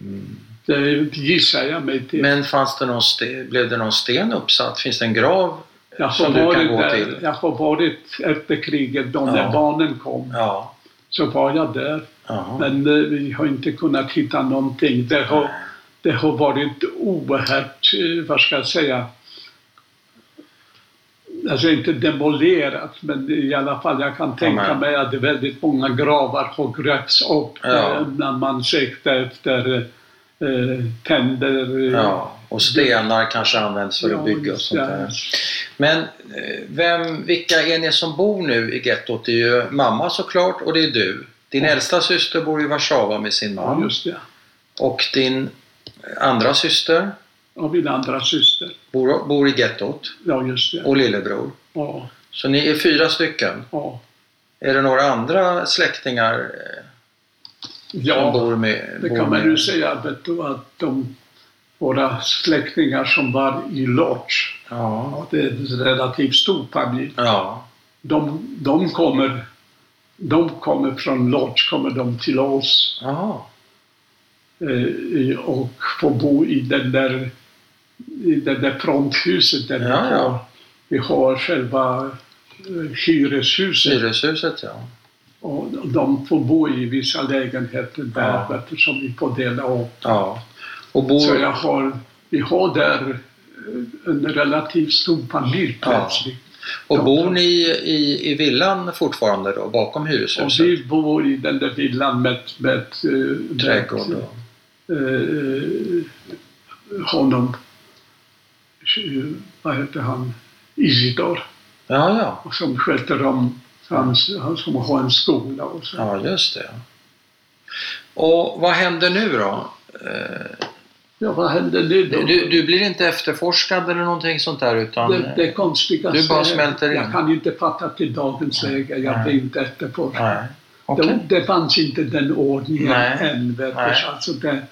S1: Mm.
S2: Det gissar jag mig till.
S1: Men fanns det någon sten, blev det någon sten uppsatt? Finns det en grav
S2: jag,
S1: som du kan gå
S2: där,
S1: till?
S2: jag har varit efter kriget, då när
S1: Ja.
S2: barnen kom,
S1: Ja.
S2: Så var jag där.
S1: Jaha.
S2: Men eh, vi har inte kunnat hitta någonting. Det har, det har varit oerhört, eh, vad ska jag säga, alltså inte demolerat, men i alla fall jag kan tänka
S1: men-
S2: mig att det väldigt många gravar har grävts upp
S1: Ja.
S2: eh, när man sökte efter eh, tänder. eh,
S1: Ja. Och stenar kanske används för att bygga och sånt där. Men eh, vem, vilka är ni som bor nu i gettot? Det är ju mamma såklart och det är du. Din
S2: Ja.
S1: äldsta syster bor i Warszawa med sin
S2: Ja,
S1: man.
S2: just det.
S1: Och din andra syster
S2: Och min andra syster.
S1: bor, bor i gettot.
S2: Ja, just det.
S1: Och lillebror.
S2: Ja,
S1: Så ni är fyra stycken.
S2: ja.
S1: Är det några andra släktingar
S2: ja
S1: bor med?
S2: det
S1: bor
S2: kan man ju säga vet du, att de, våra släktingar som var i Lodz,
S1: Ja.
S2: ja, det är en relativt stor familj,
S1: Ja.
S2: de, de kommer de kommer från Lodz, kommer de till oss
S1: Jaha.
S2: eh, och får bo i den där, i det där fronthuset där vi,
S1: Ja, ja.
S2: har, vi har själva eh, hyreshuset.
S1: Hyreshuset ja.
S2: Och de får bo i vissa lägenheter där
S1: Ja.
S2: du, som vi får dela upp.
S1: ja. Och bor...
S2: Så jag har, vi har där eh, en relativt stor familj
S1: Ja.
S2: plötsligt.
S1: Och
S2: Ja.
S1: bor ni i, i villan fortfarande då, bakom
S2: Och
S1: hyreshuset?
S2: vi bor i den där villan med, med, eh, med
S1: Trädgård och...
S2: eh, honom, eh, vad heter han, Isidor,
S1: Ja, ja.
S2: och som sköter om, han, han som har en skola och så.
S1: Ja, just det. Och vad händer nu då? Eh,
S2: Ja, vad händer nu då?
S1: Du, du blir inte efterforskad eller någonting sånt där utan...
S2: Det, det konstigaste
S1: Du bara smälter in.
S2: Jag kan inte fatta till dagens läge. Jag blir inte efterforskad.
S1: Okej.
S2: Det, det fanns inte den ordningen
S1: Nej.
S2: än. Vet.
S1: Nej.
S2: Alltså det,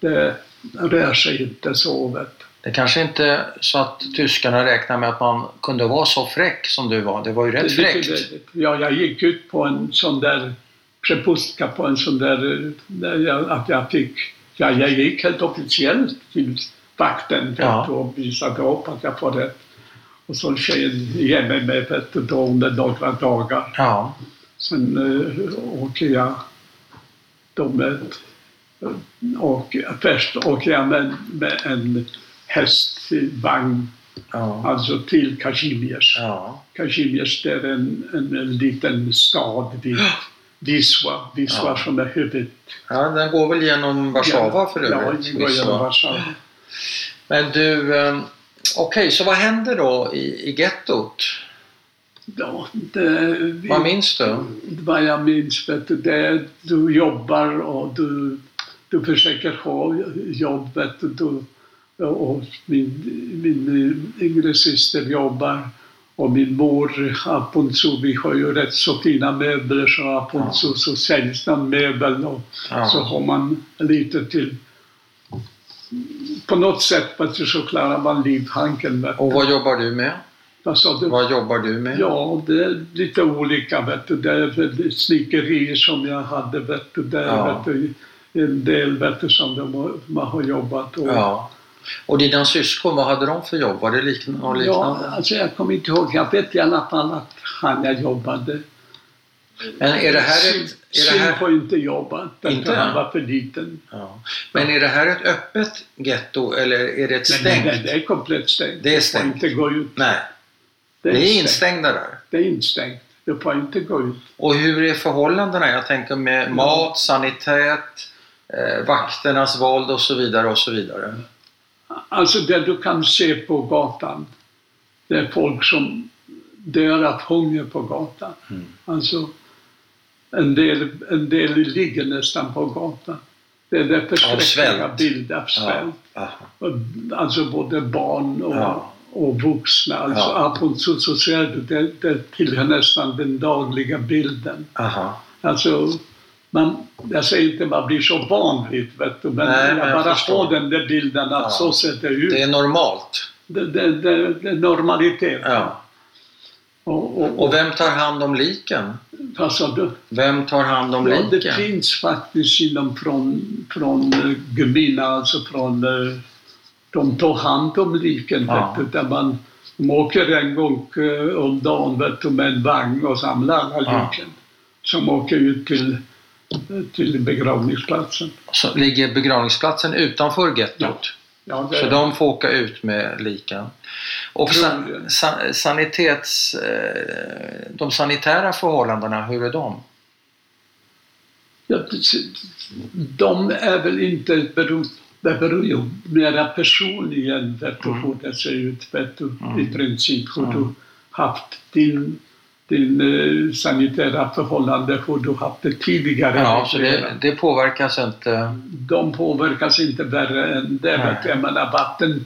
S2: det rör sig inte så. Vet.
S1: Det kanske inte så att tyskarna räknar med att man kunde vara så fräck som du var. Det var ju rätt fräckt.
S2: Ja, jag gick ut på en sån där prepustka på en sån där, där jag, att jag fick, ja, jag gick helt officiellt till vakten vet
S1: Ja.
S2: du, och visade upp att jag får rätt. Och så tjejen ger mig med vet du, då under några dagar.
S1: Ja.
S2: Sen uh, åker jag då med, och först åker jag med, med en hästvagn,
S1: Ja.
S2: alltså till Kazimierz.
S1: Ja.
S2: Kazimierz det är en, en, en liten stad vid Wisła, Wisła
S1: Ja.
S2: som är huvud...
S1: ja, den går väl genom Warszawa för
S2: Ja,
S1: övrigt.
S2: det går genom. Warszawa.
S1: Men du, eh, okej, så vad händer då i, i gettot?
S2: Ja, det,
S1: Vad minns du?
S2: vad jag minns, vet du, det du jobbar och du, du försöker ha jobb, vet du, du och min, min yngre syster jobbar och min mor, Aponso, vi har ju rätt så fina möbler så Aponso så säljs någon möbel och
S1: Ja.
S2: så har man lite till på något sätt vet så klarar man livhanken.
S1: Och vad jobbar du med?
S2: Vad sa du?
S1: Vad jobbar du med?
S2: Ja, det är lite olika. Vet du. Det är snickerier som jag hade. Vet du. Det är
S1: Ja.
S2: vet du, en del vet du, som de man har jobbat. Och,
S1: Ja. Och dina syskon, vad hade de för jobb? Var det liknande?
S2: Ja, alltså jag kommer inte ihåg. Jag vet i alla fall att han jag jobbade.
S1: Men är det här ett... Är det här,
S2: får inte jobba,
S1: Inte?
S2: han var för liten.
S1: ja. Men är det här ett öppet getto eller är det ett stängt?
S2: nej, det är komplett stängt.
S1: Det är
S2: Du
S1: stängt.
S2: får inte gå ut.
S1: Nej,
S2: Det
S1: är
S2: stängt.
S1: instängda där.
S2: Det är instängt. Du får inte gå ut.
S1: Och hur är förhållandena? Jag tänker med mat, sanitet, eh, vakternas våld och så vidare och så vidare.
S2: Alltså det du kan se på gatan, det är folk som dör av hunger på gatan.
S1: Mm.
S2: Alltså, en del, en del ligger nästan på gatan. Det är det förskräckliga
S1: svält.
S2: bild av svält.
S1: Ja.
S2: Alltså både barn och,
S1: Ja.
S2: och vuxna. Alltså
S1: Ja.
S2: till så ser du, det, det tillhör nästan den dagliga bilden.
S1: Aha.
S2: Alltså, man, jag säger inte man blir så van vid vet du, men
S1: Nej, men
S2: jag
S1: jag
S2: bara får den där bilden att
S1: Ja.
S2: så ser det ut.
S1: Det är normalt.
S2: Det, det, det, det är normalitet.
S1: Ja.
S2: Och, och,
S1: Och vem tar hand om liken?
S2: vad sa du?
S1: Vem tar hand om
S2: Ja, det
S1: liken?
S2: finns faktiskt inom från, från uh, Gumina, alltså från uh, de tar hand om liken.
S1: Ja.
S2: Där man, de åker en gång uh, om dagen vet du, med en vagn och samlar alla
S1: Ja.
S2: liken. Som åker ut till, till begravningsplatsen.
S1: Så ligger begravningsplatsen utanför gettot?
S2: Ja,
S1: Så de får åka ut med liken. Och san, san, sanitets, eh, de sanitära förhållandena, hur är de?
S2: Ja, de är väl inte beror, det beror ju mera personligen
S1: Mm.
S2: hur det ser ut, vet du,
S1: Mm.
S2: i princip hur
S1: Mm.
S2: du haft din, din eh, sanitära förhållande, hur du haft det tidigare.
S1: Ja, så det, det påverkas inte.
S2: De påverkas inte värre än det.
S1: Nej.
S2: Jag menar, vatten,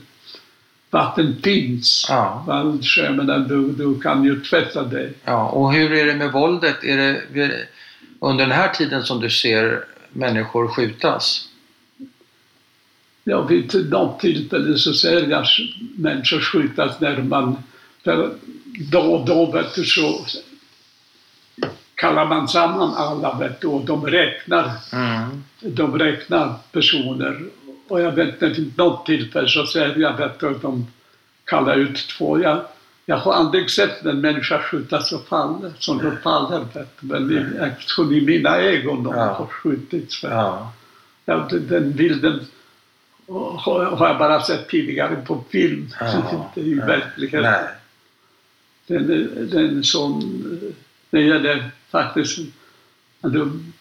S2: vatten finns.
S1: Ja.
S2: Va, Så jag menar, du, du kan ju tvätta dig.
S1: Ja, och hur är det med våldet? Är det under den här tiden som du ser människor skjutas?
S2: Ja, vid något tillfälle så ser jag människor skjutas när man... För då och då vet du, så kallar man samman alla vet du, och de räknar,
S1: Mm.
S2: de räknar personer. Och jag vet att vid något tillfälle så ser jag vet du, att de kallar ut två. Jag, jag har aldrig sett en människa skjutas och falla, som de faller. Vet du. Men i, eftersom i mina ögon de
S1: Ja.
S2: har skjutits.
S1: Ja.
S2: Ja, den- den bilden har jag bara sett tidigare på film,
S1: Ja,
S2: inte i verkligheten.
S1: Nej.
S2: Den, den är sån, det gäller faktiskt, att de,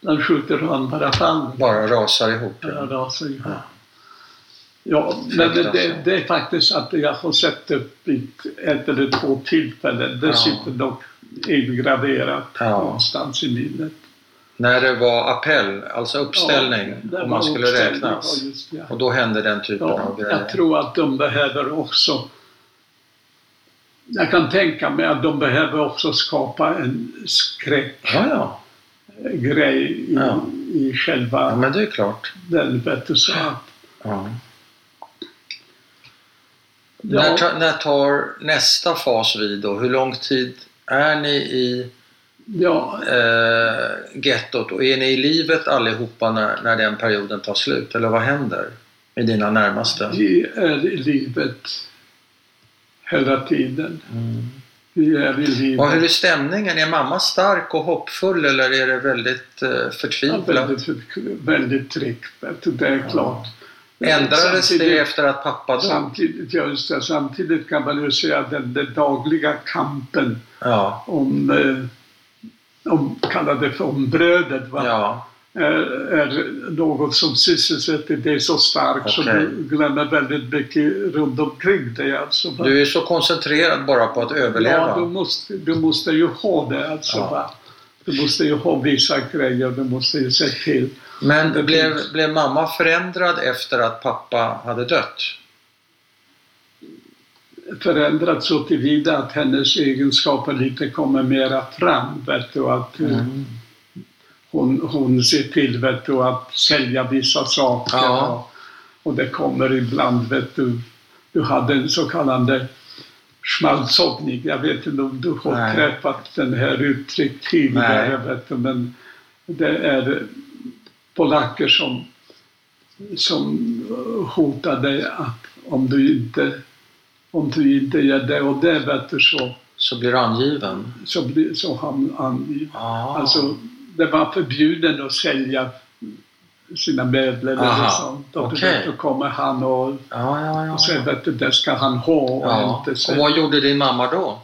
S2: de skjuter han bara faller.
S1: Bara rasar ihop.
S2: Ja,
S1: Ja.
S2: rasar ihop.
S1: Ja.
S2: Ja, men det, det är faktiskt att jag har sett det vid ett eller två tillfällen. Det
S1: Ja.
S2: sitter dock ingraverat
S1: Ja.
S2: någonstans i minnet.
S1: När det var appell, alltså uppställning,
S2: Ja,
S1: om man skulle räknas.
S2: ja.
S1: Och då hände den typen av grejer.
S2: jag tror att de behöver också jag kan tänka mig att de behöver också skapa en skräckgrej
S1: Ja, ja.
S2: i,
S1: Ja.
S2: i
S1: ja,
S2: själva
S1: men det är klart.
S2: den. Vet du, så att,
S1: Ja.
S2: Ja.
S1: När, ta, när tar nästa fas vid då? Hur lång tid är ni i
S2: ja,
S1: eh, gettot och är ni i livet allihopa när, när den perioden tar slut? Eller vad händer med dina närmaste?
S2: vi är i livet hela tiden.
S1: Mm.
S2: Vi är i livet.
S1: Och hur är stämningen? Är mamma stark och hoppfull eller är det väldigt eh,
S2: Ja,
S1: förtvivlat?
S2: väldigt, väldigt tryggt, vet du, det är
S1: Ja.
S2: klart.
S1: Ändrades det efter att pappa dog?
S2: Samtidigt, ja, just det, samtidigt kan man ju säga att den, den dagliga kampen
S1: Ja,
S2: om, eh, om kalla det för om brödet, va?
S1: ja,
S2: Är, är något som sysselsätter dig så starkt så
S1: Okej.
S2: du glömmer väldigt mycket runt omkring dig. Alltså,
S1: du är så koncentrerad bara på att överleva.
S2: Ja, du måste, du måste ju ha det. Alltså,
S1: Ja.
S2: Du måste ju ha vissa grejer, du måste ju se till.
S1: Men
S2: Det
S1: blev,
S2: finns-
S1: blev mamma förändrad efter att pappa hade dött?
S2: Förändrat så tillvida att hennes egenskaper lite kommer mera fram. Vet du, att eh,
S1: Mm.
S2: Hon, hon ser till vet du, att sälja vissa saker.
S1: Ja.
S2: Och, och det kommer ibland, vet du, du hade en så kallad schmalzovnik. Jag vet inte om du har
S1: Nej.
S2: träffat den här uttryck tidigare,
S1: Nej.
S2: vet du, men det är polacker som som hotade att om du inte, om du inte gör det och det, vet du, så,
S1: Så blir du angiven?
S2: så, blir, så han angiven.
S1: Ah.
S2: Alltså, det var förbjudet att sälja sina möbler
S1: Aha,
S2: sånt. Och
S1: okej.
S2: då kommer han och,
S1: ja, ja, ja.
S2: och säger att det ska han ha och
S1: ja.
S2: inte
S1: Och
S2: sälja.
S1: vad gjorde din mamma då?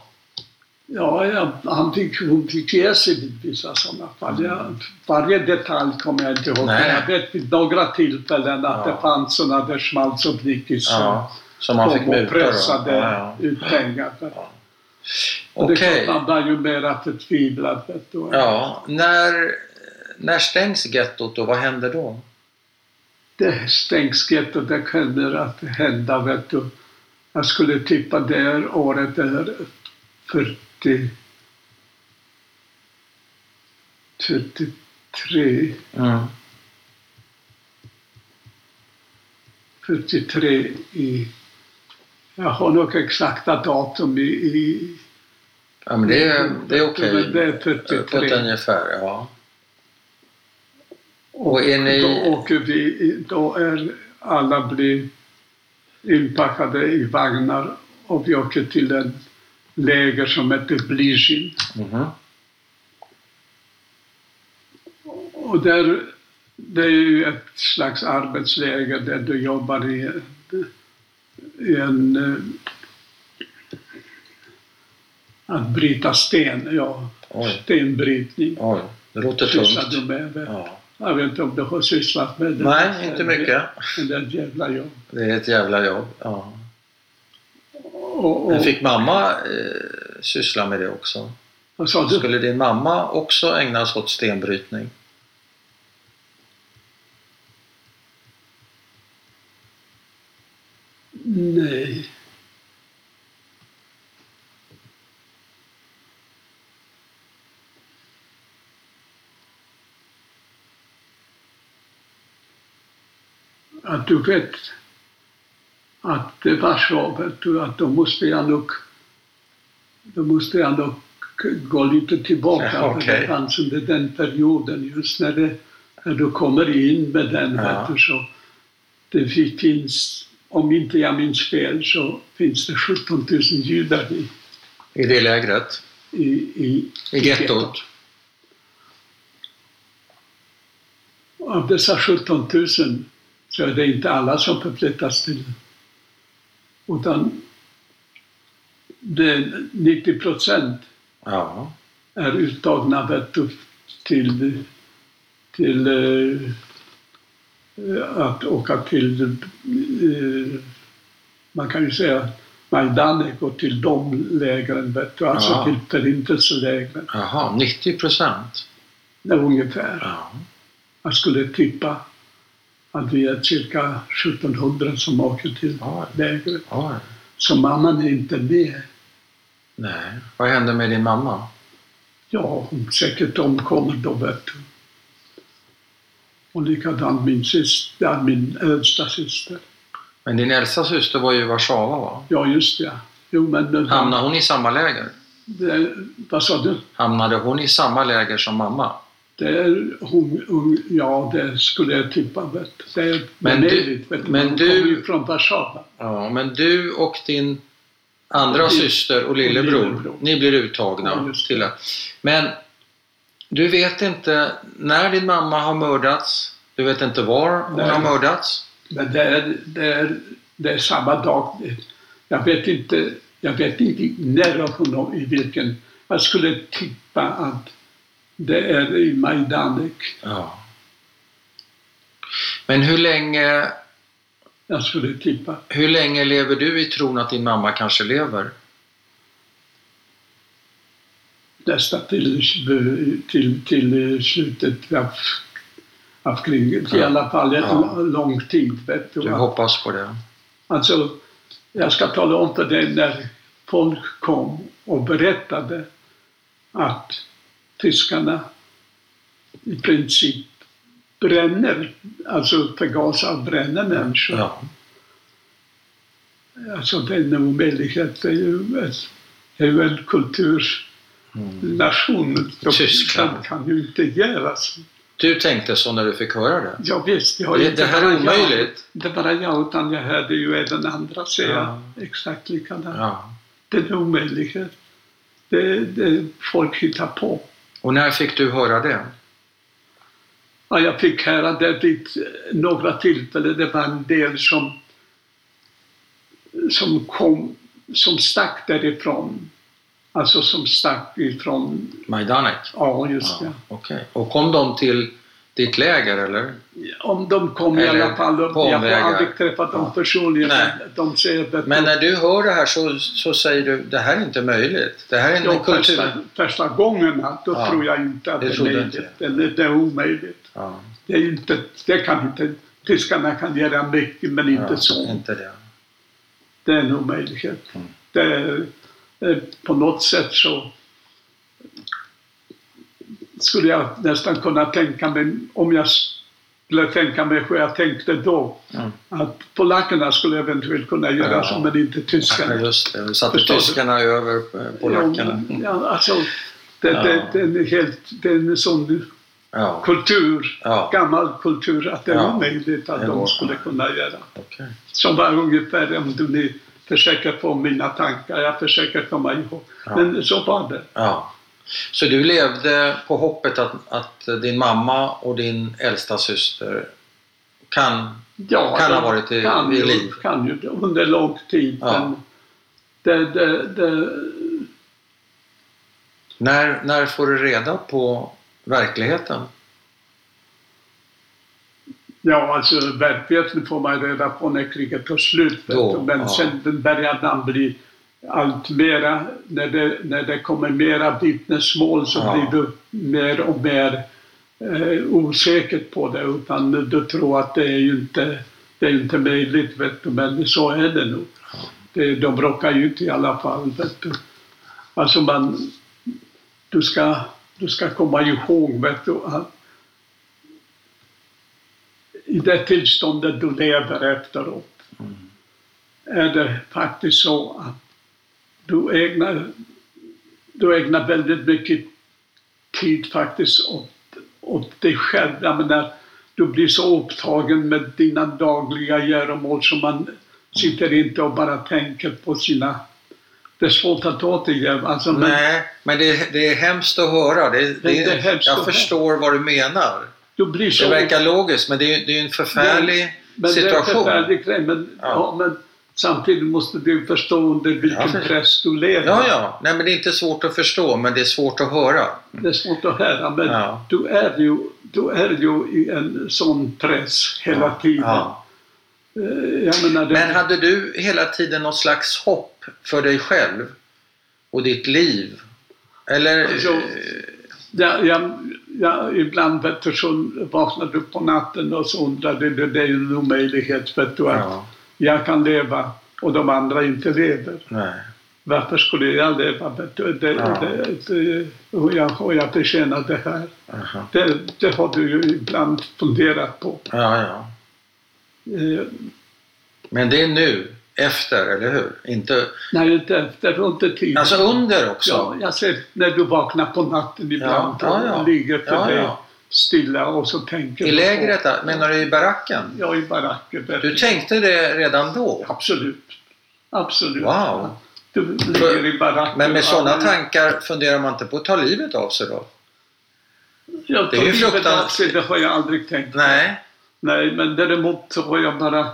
S2: Ja, ja han fick, hon fick ge sig vid vissa sådana fall. Jag, varje detalj kommer jag inte ihåg.
S1: Nej.
S2: Jag vet vid några tillfällen att det fanns sådana där som Nicky sa.
S1: Ja, som fick
S2: kom och pressade ut pengar. Och det klart, han var ju mera förtvivlad.
S1: Ja, när, när stängs gettot och vad händer då?
S2: Det stängs gettot, det kommer att hända. Vet du. Jag skulle tippa det är året är 40... 43.
S1: Mm.
S2: 43 i... Jag har nog exakta datum i... i
S1: Ja, men det är, det är okej.
S2: Men det är
S1: På ett
S2: 43.
S1: ungefär, ja. Och är ni...
S2: Då åker vi, då är alla blir inpackade i vagnar och vi åker till en läger som heter Blizjin.
S1: Mhm.
S2: Och där, det är ju ett slags arbetsläger där du jobbar i en... eh, Att bryta sten, ja.
S1: Oj,
S2: Stenbrytning.
S1: oj. Det låter tungt.
S2: med?
S1: Ja.
S2: Jag vet inte om du har sysslat med det?
S1: Nej, inte mycket.
S2: Men det är ett jävla jobb.
S1: Det är ett jävla jobb. Ja.
S2: Och, och,
S1: Men fick mamma eh, syssla med det också? Skulle din mamma också ägna sig åt stenbrytning?
S2: Nej. Vet att du, att då måste jag nog, då måste jag nog gå lite tillbaka.
S1: Ja,
S2: för
S1: okej.
S2: Det fanns under den perioden, just när, det, när du kommer in med den,
S1: Ja.
S2: du, så det fi- finns, om inte jag minns fel, så finns det 17 000 judar i,
S1: I det lägret?
S2: i, i,
S1: I gettot?
S2: Av dessa 17 000 så är det inte alla som förflyttas till utan det är 90 procent
S1: Ja.
S2: är uttagna vet du, till, till eh, att åka till, eh, man kan ju säga Majdanek och till de lägren, vet du, alltså
S1: Ja.
S2: till förintelselägren.
S1: Jaha, 90 procent?
S2: Det är ungefär.
S1: Ja.
S2: Jag skulle tippa att vi är cirka 1700 som åker till lägret. Så mamman är inte med.
S1: Nej. Vad hände med din mamma?
S2: Ja, hon säkert omkommer då, vet du. Och likadant min syster, min äldsta syster.
S1: Men din äldsta syster var ju i Warszawa va?
S2: Ja, just ja. Jo, men... det-
S1: Hamnade hon i samma läger?
S2: Det, vad sa du?
S1: Hamnade hon i samma läger som mamma?
S2: Det är hon, hon, ja, det skulle jag tippa. Vet. du. Det är
S1: Men du-
S2: vet
S1: men du-
S2: ju från Warszawa.
S1: Ja, men du och din andra
S2: Och
S1: syster och lillebror,
S2: lillebror.
S1: ni blir uttagna till. Men du vet inte när din mamma har mördats? Du vet inte var hon
S2: Nej.
S1: har mördats?
S2: Men det är, det är, det är samma dag. Jag vet inte, jag vet inte när och hon- i vilken. Jag skulle tippa att det är i Majdanek.
S1: Ja. Men hur länge,
S2: Jag skulle tippa.
S1: hur länge lever du i tron att din mamma kanske lever?
S2: Nästan till, till, till slutet av, av kriget. I
S1: Ja.
S2: alla fall en
S1: Ja.
S2: lång tid. Vet du.
S1: Du hoppas på det?
S2: Alltså, jag ska tala om för dig när folk kom och berättade att tyskarna i princip bränner, alltså förgasar och bränner människor.
S1: Ja.
S2: Alltså det är en omöjlighet. Det är ju, det är en kulturnation.
S1: Mm. Tyskland.
S2: Kan ju inte så.
S1: Du tänkte så när du fick höra det?
S2: Ja, visst. Jag,
S1: Det,
S2: inte
S1: det här är omöjligt.
S2: Jag, inte bara jag, utan jag hörde ju även andra säga
S1: Ja.
S2: exakt likadant.
S1: Ja.
S2: Det är en omöjlighet. Det, det folk hittar på.
S1: Och när fick du höra det?
S2: Ja, jag fick höra det vid några tillfällen. Det var en del som, som kom, som stack därifrån. Alltså som stack ifrån,
S1: Majdanek?
S2: ja just det.
S1: Okej. Och kom de till ditt läger eller?
S2: Om de kom i
S1: Eller
S2: alla fall, jag har aldrig träffat dem
S1: Ja.
S2: personligen, de säger att
S1: Men när du hör det här så, så säger du det här är inte möjligt. Det här är
S2: Ja,
S1: kultur...
S2: första, första gångerna, då
S1: Ja,
S2: tror jag inte att
S1: det
S2: det, är möjligt.
S1: inte.
S2: Det, är omöjligt.
S1: Ja,
S2: Det, är inte, det kan inte, tyskarna kan göra mycket men inte så.
S1: Inte det.
S2: Det är en omöjlighet.
S1: Mm.
S2: Det är, eh, på något sätt så skulle jag nästan kunna tänka mig, om jag skulle tänka mig hur jag tänkte då,
S1: Mm.
S2: att polackerna skulle eventuellt kunna göra
S1: Ja.
S2: så, men inte
S1: Ja,
S2: tyskarna.
S1: just det. Satte tyskarna över eh, polackerna.
S2: Ja, ja, alltså, det,
S1: Ja.
S2: det, det, är en helt, det är en sån
S1: Ja,
S2: kultur, gammal kultur, att det är
S1: Ja.
S2: omöjligt att de skulle kunna göra.
S1: okej.
S2: Som var ungefär, om du ni försöker få mina tankar, jag försöker komma ihåg. Men så var det.
S1: Ja. Så du levde på hoppet att, att din mamma och din äldsta syster kan...
S2: Ja,
S1: Kan ha varit i-
S2: kan
S1: i
S2: ju,
S1: liv.
S2: Kan ju under lång tid.
S1: Ja.
S2: Det, det, det,
S1: När, när får du reda på verkligheten?
S2: ja, alltså verkligheten får man reda på när kriget tar slut.
S1: Då.
S2: Men
S1: ja.
S2: sen den börjar den bli allt mera, när det, när det kommer mera vittnesmål så
S1: Ja.
S2: blir du mer och mer eh, osäker på det. Utan du tror att det är ju inte, det är inte möjligt, vet du. men så är det nog. Det, de bråkar ju inte i alla fall. Vet du. Alltså man, du, ska, du ska komma ihåg vet du, att i det tillståndet du lever efteråt är det faktiskt så att du ägnar, du ägnar väldigt mycket tid faktiskt åt, åt dig själv. Jag menar, du blir så upptagen med dina dagliga göromål som man sitter inte och bara tänker på sina... Det är svårt att återge. Alltså, men
S1: Nej, men det, det är hemskt att höra. Det, det,
S2: det är hemskt
S1: jag
S2: att höra.
S1: förstår vad du menar.
S2: du blir så...
S1: Det verkar logiskt, men det är, det är en förfärlig
S2: men Det är en
S1: situation.
S2: förfärlig grej, men,
S1: Ja.
S2: ja. men samtidigt måste du förstå under vilken
S1: för-
S2: press du lever.
S1: Ja, ja. Nej, men det är inte svårt att förstå, men det är svårt att höra.
S2: Det är svårt att höra, men
S1: Ja.
S2: du, är ju, du är ju i en sån press hela
S1: Ja,
S2: tiden.
S1: ja.
S2: Eh, menar, det,
S1: Men hade du hela tiden något slags hopp för dig själv och ditt liv? Eller?
S2: Alltså, jag, jag, jag, ibland vet du, så vaknar du på natten och så undrar du, det, är ju en omöjlighet vet du, att
S1: ja,
S2: jag kan leva och de andra inte lever.
S1: nej.
S2: Varför skulle jag leva? Det,
S1: Ja.
S2: det, och, jag, och jag förtjänar det här.
S1: Aha.
S2: Det, det har du ju ibland funderat på.
S1: Ja, ja.
S2: Eh,
S1: Men det är nu, efter, eller hur? Inte...
S2: Nej, inte efter, under tiden.
S1: Alltså under också?
S2: Ja, jag ser när du vaknar på natten ibland
S1: Ja, ja, ja.
S2: och ligger för dig. Stilla och så tänker
S1: I
S2: du på-
S1: lägret? Menar du i baracken?
S2: Ja, i baracken.
S1: Du tänkte det redan då?
S2: Absolut. Absolut.
S1: Wow.
S2: Du ligger i baracken.
S1: Men med sådana tankar funderar man inte på att ta livet av sig då?
S2: Ja,
S1: det är ju
S2: ta livet
S1: fruktan-
S2: av sig, Det har jag aldrig tänkt.
S1: Nej.
S2: Nej, men däremot så har jag bara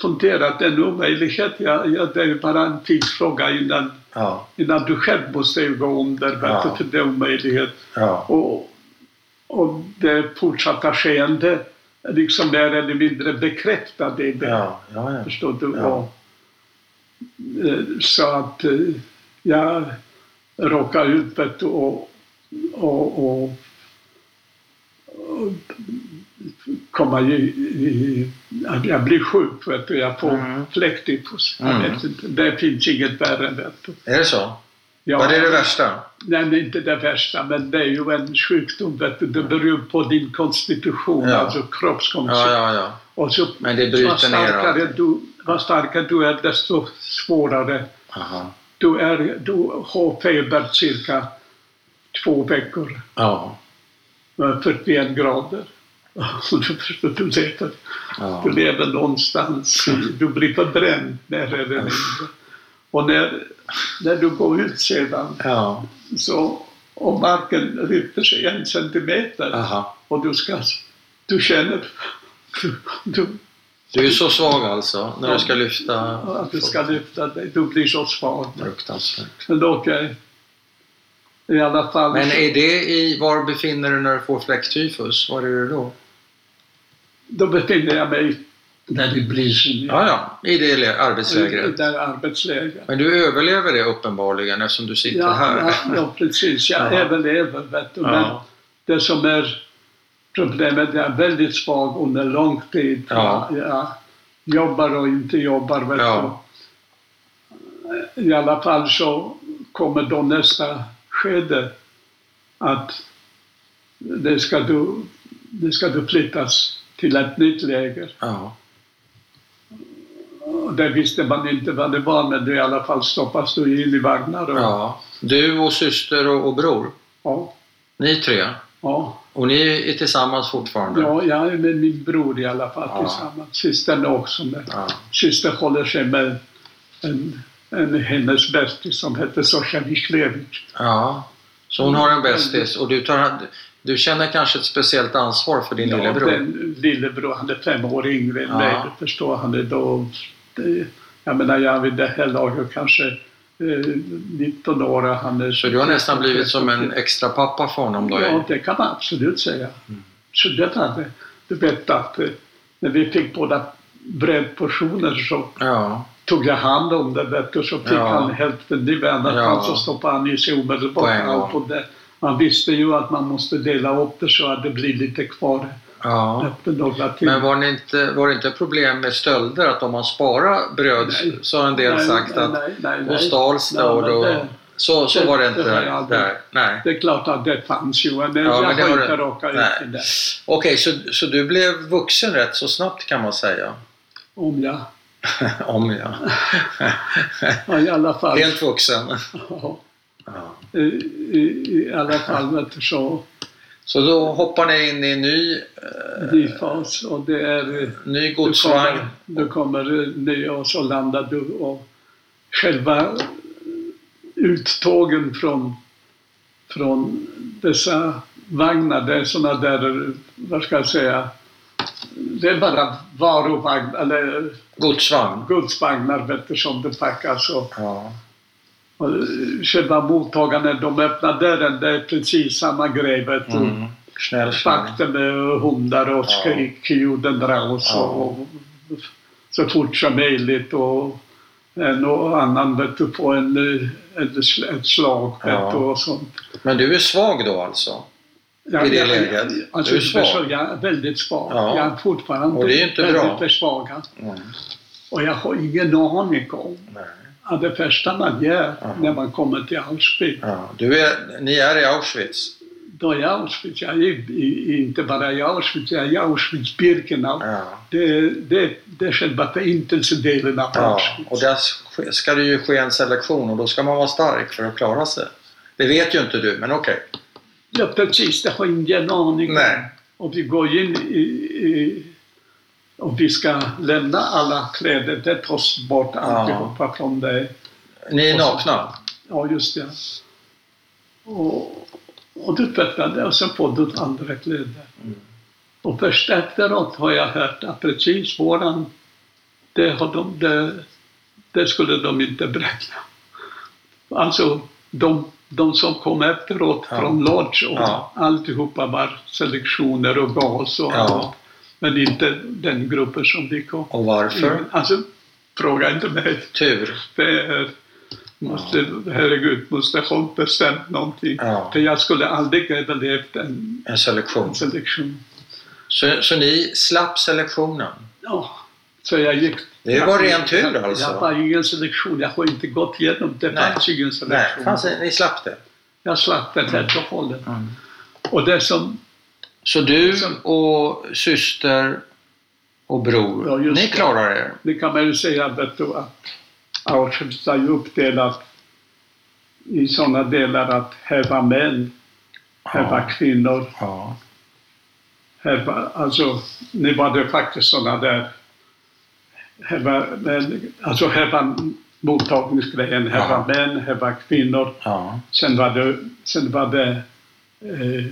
S2: funderat. Det är en omöjlighet. Jag, jag, det är bara en tidsfråga innan,
S1: Ja,
S2: innan du själv måste gå under.
S1: Ja.
S2: För det är omöjlighet.
S1: ja,
S2: Och, och det fortsatta skeendet liksom mer eller mindre bekräftar det. det.
S1: ja, ja, ja.
S2: Förstår du? Och, eh, så att eh, jag råkar ut vet och, och, och, och komma i, i, att jag blir sjuk, vet du. jag får
S1: Mm.
S2: fläcktyfus. Jag
S1: Mm.
S2: Det finns inget värre. Vet du.
S1: Är det så?
S2: Ja,
S1: Vad är det värsta?
S2: Nej, det är inte det värsta, men det är ju en sjukdom. Vet du. Det beror på din konstitution,
S1: Ja.
S2: alltså kroppskonstitution.
S1: Ja, ja, ja.
S2: Och så,
S1: Men det bryter
S2: vad starkare
S1: ner
S2: du, vad starkare du är, desto svårare.
S1: Aha.
S2: Du, är, du har feber cirka två veckor.
S1: Ja.
S2: eh, 41 grader. *laughs* Du, lever,
S1: Ja.
S2: du lever någonstans, i- du blir förbränd mer eller mindre. Och när, när du går ut sedan,
S1: Ja.
S2: så om marken lyfter sig en centimeter
S1: Aha.
S2: och du ska, du känner, du, du,
S1: Du är så svag alltså, när du ska lyfta?
S2: att du ska lyfta dig, du blir så svag.
S1: Fruktansvärt.
S2: Men. I alla fall.
S1: Men är det i, var befinner du när du får fläcktyfus? Var är du då?
S2: Då befinner jag mig där i Brisen.
S1: Ja, ja, i det arbetslägret.
S2: där arbetsläger.
S1: Men du överlever det uppenbarligen eftersom du sitter
S2: Ja,
S1: här.
S2: ja, ja, precis. Jag
S1: Ja.
S2: överlever, vet du. Men det som är problemet, jag är väldigt svag under lång tid.
S1: Ja.
S2: Jag jobbar och inte jobbar, vet
S1: Ja.
S2: du. I alla fall så kommer då nästa skede att det ska du, det ska du flyttas till ett nytt läger.
S1: Ja.
S2: Det visste man inte vad det var, men du i alla fall stoppas du in i vagnar. Och,
S1: ja. Du och syster och, och bror,
S2: ja,
S1: ni tre.
S2: ja.
S1: Och ni är tillsammans fortfarande?
S2: Ja, jag är med min bror i alla fall
S1: Ja.
S2: tillsammans. Systern också med.
S1: Ja.
S2: Syster håller sig med en, en hennes bästis som heter Sosha Wisklevich.
S1: ja. Så hon har en bästis och du, tar, du känner kanske ett speciellt ansvar för din lillebror?
S2: den lillebror, han är fem år yngre än
S1: Ja.
S2: mig. Förstår, han är då... Det, jag menar, jag är vid det här laget kanske eh, 19 år. och Han är
S1: Så du har nästan blivit som en extra pappa för honom då?
S2: Ja, det kan man absolut säga. Så det var det. Du vet att eh, när vi fick båda brödportioner så
S1: Ja,
S2: tog jag hand om det vet du, så fick
S1: Ja.
S2: han hälften. I annat
S1: Ja.
S2: så stoppade han i sig omedelbart allt. Det, man visste ju att man måste dela upp det så att det blir lite kvar
S1: ja. Men var, ni inte, var det inte problem med stölder? Att om man sparar bröd
S2: Nej.
S1: så har en del
S2: Nej,
S1: sagt
S2: nej,
S1: att
S2: nej, nej,
S1: då stals det och då...
S2: det-
S1: så, så
S2: det-
S1: var det inte
S2: det jag
S1: där. Nej.
S2: Det är klart att det fanns ju, men
S1: Ja,
S2: jag
S1: men det
S2: har inte råkat ut i det.
S1: Okej, så, så du blev vuxen rätt så snabbt kan man säga?
S2: Om jag, *laughs*
S1: Om ja.
S2: ja, i alla fall.
S1: Helt vuxen.
S2: Ja,
S1: Ja.
S2: i, i, I alla fall så
S1: Så då hoppar ni in i en ny, eh,
S2: ny fas och det är
S1: ny
S2: Du
S1: godsvagn.
S2: kommer, du kommer ner och så landar du och själva uttågen från, från dessa vagnar, det är såna där, vad ska jag säga, det är bara varuvagnar eller
S1: Godsvagn.
S2: godsvagnar vet du, som det packas och,
S1: Ja.
S2: Och själva mottagandet, de öppnar dörren, det är precis samma grej vet du.
S1: Mm.
S2: Vakter med hundar och
S1: Ja.
S2: skrikljuden dras
S1: Ja.
S2: och, så fort som möjligt och en och annan vet du, på en, eh, ett, sl- ett slag vet
S1: Ja.
S2: du, och sånt.
S1: Men du är svag då alltså?
S2: Jag,
S1: I det
S2: jag-
S1: läget?
S2: Alltså,
S1: Du är svag?
S2: så Jag är väldigt svag.
S1: Ja.
S2: Jag är fortfarande
S1: Och det är inte
S2: väldigt
S1: bra.
S2: försvagad.
S1: Mm.
S2: Och jag har ingen aning om
S1: Nej.
S2: Det första man gör
S1: Ja.
S2: när man kommer till Auschwitz,
S1: Ja. Du är, ni är i Auschwitz?
S2: då är jag Auschwitz. Jag är inte bara i Auschwitz, jag är i Auschwitz-Birkenau.
S1: Ja.
S2: Det, det, det är själva förintelsedelen av. Auschwitz.
S1: Och där sk- ska det ju ske en selektion och då ska man vara stark för att klara sig. Det vet ju inte du, men okej.
S2: Ja, precis. Det har ingen aning om. Och vi går in i, i och vi ska lämna alla kläder. Det tas bort alltihopa från det.
S1: Ni är nakna?
S2: Ja, just det. Och, och du tvättar det och sen får du andra kläder.
S1: Mm.
S2: Och först efteråt har jag hört att precis våran, det, har de, det, det skulle de inte berätta. Alltså de, de som kom efteråt
S1: Ja.
S2: från Lodge och
S1: Ja.
S2: alltihopa var selektioner och gas och
S1: Ja.
S2: allt. Men inte den gruppen som vi kom.
S1: Och varför?
S2: Alltså, fråga inte mig.
S1: Tur.
S2: Det är, måste, herregud, måste ha bestämt någonting.
S1: Ja.
S2: För jag skulle aldrig överlevt en,
S1: En selektion.
S2: en selektion.
S1: Så, så ni slapp selektionen?
S2: Ja, så jag gick...
S1: Det var ren tur
S2: jag,
S1: alltså.
S2: Jag var ingen selektion. Jag har inte gått igenom. Det
S1: Nej.
S2: fanns ingen
S1: Nej,
S2: selektion.
S1: fanns, det- ni slapp det?
S2: Jag slapp det helt och hållet.
S1: Mm.
S2: Och det som...
S1: Så du och syster och bror,
S2: Ja,
S1: ni
S2: det.
S1: klarar er?
S2: Det kan man ju säga att Auschwitz är ju uppdelat i sådana delar att här var män, här var kvinnor.
S1: ja.
S2: här var, alltså, nu var det faktiskt sådana där... Här var, men, alltså här var mottagningsgrejen, här
S1: Ja.
S2: var män, här var kvinnor.
S1: Ja.
S2: Sen var det, sen var det eh,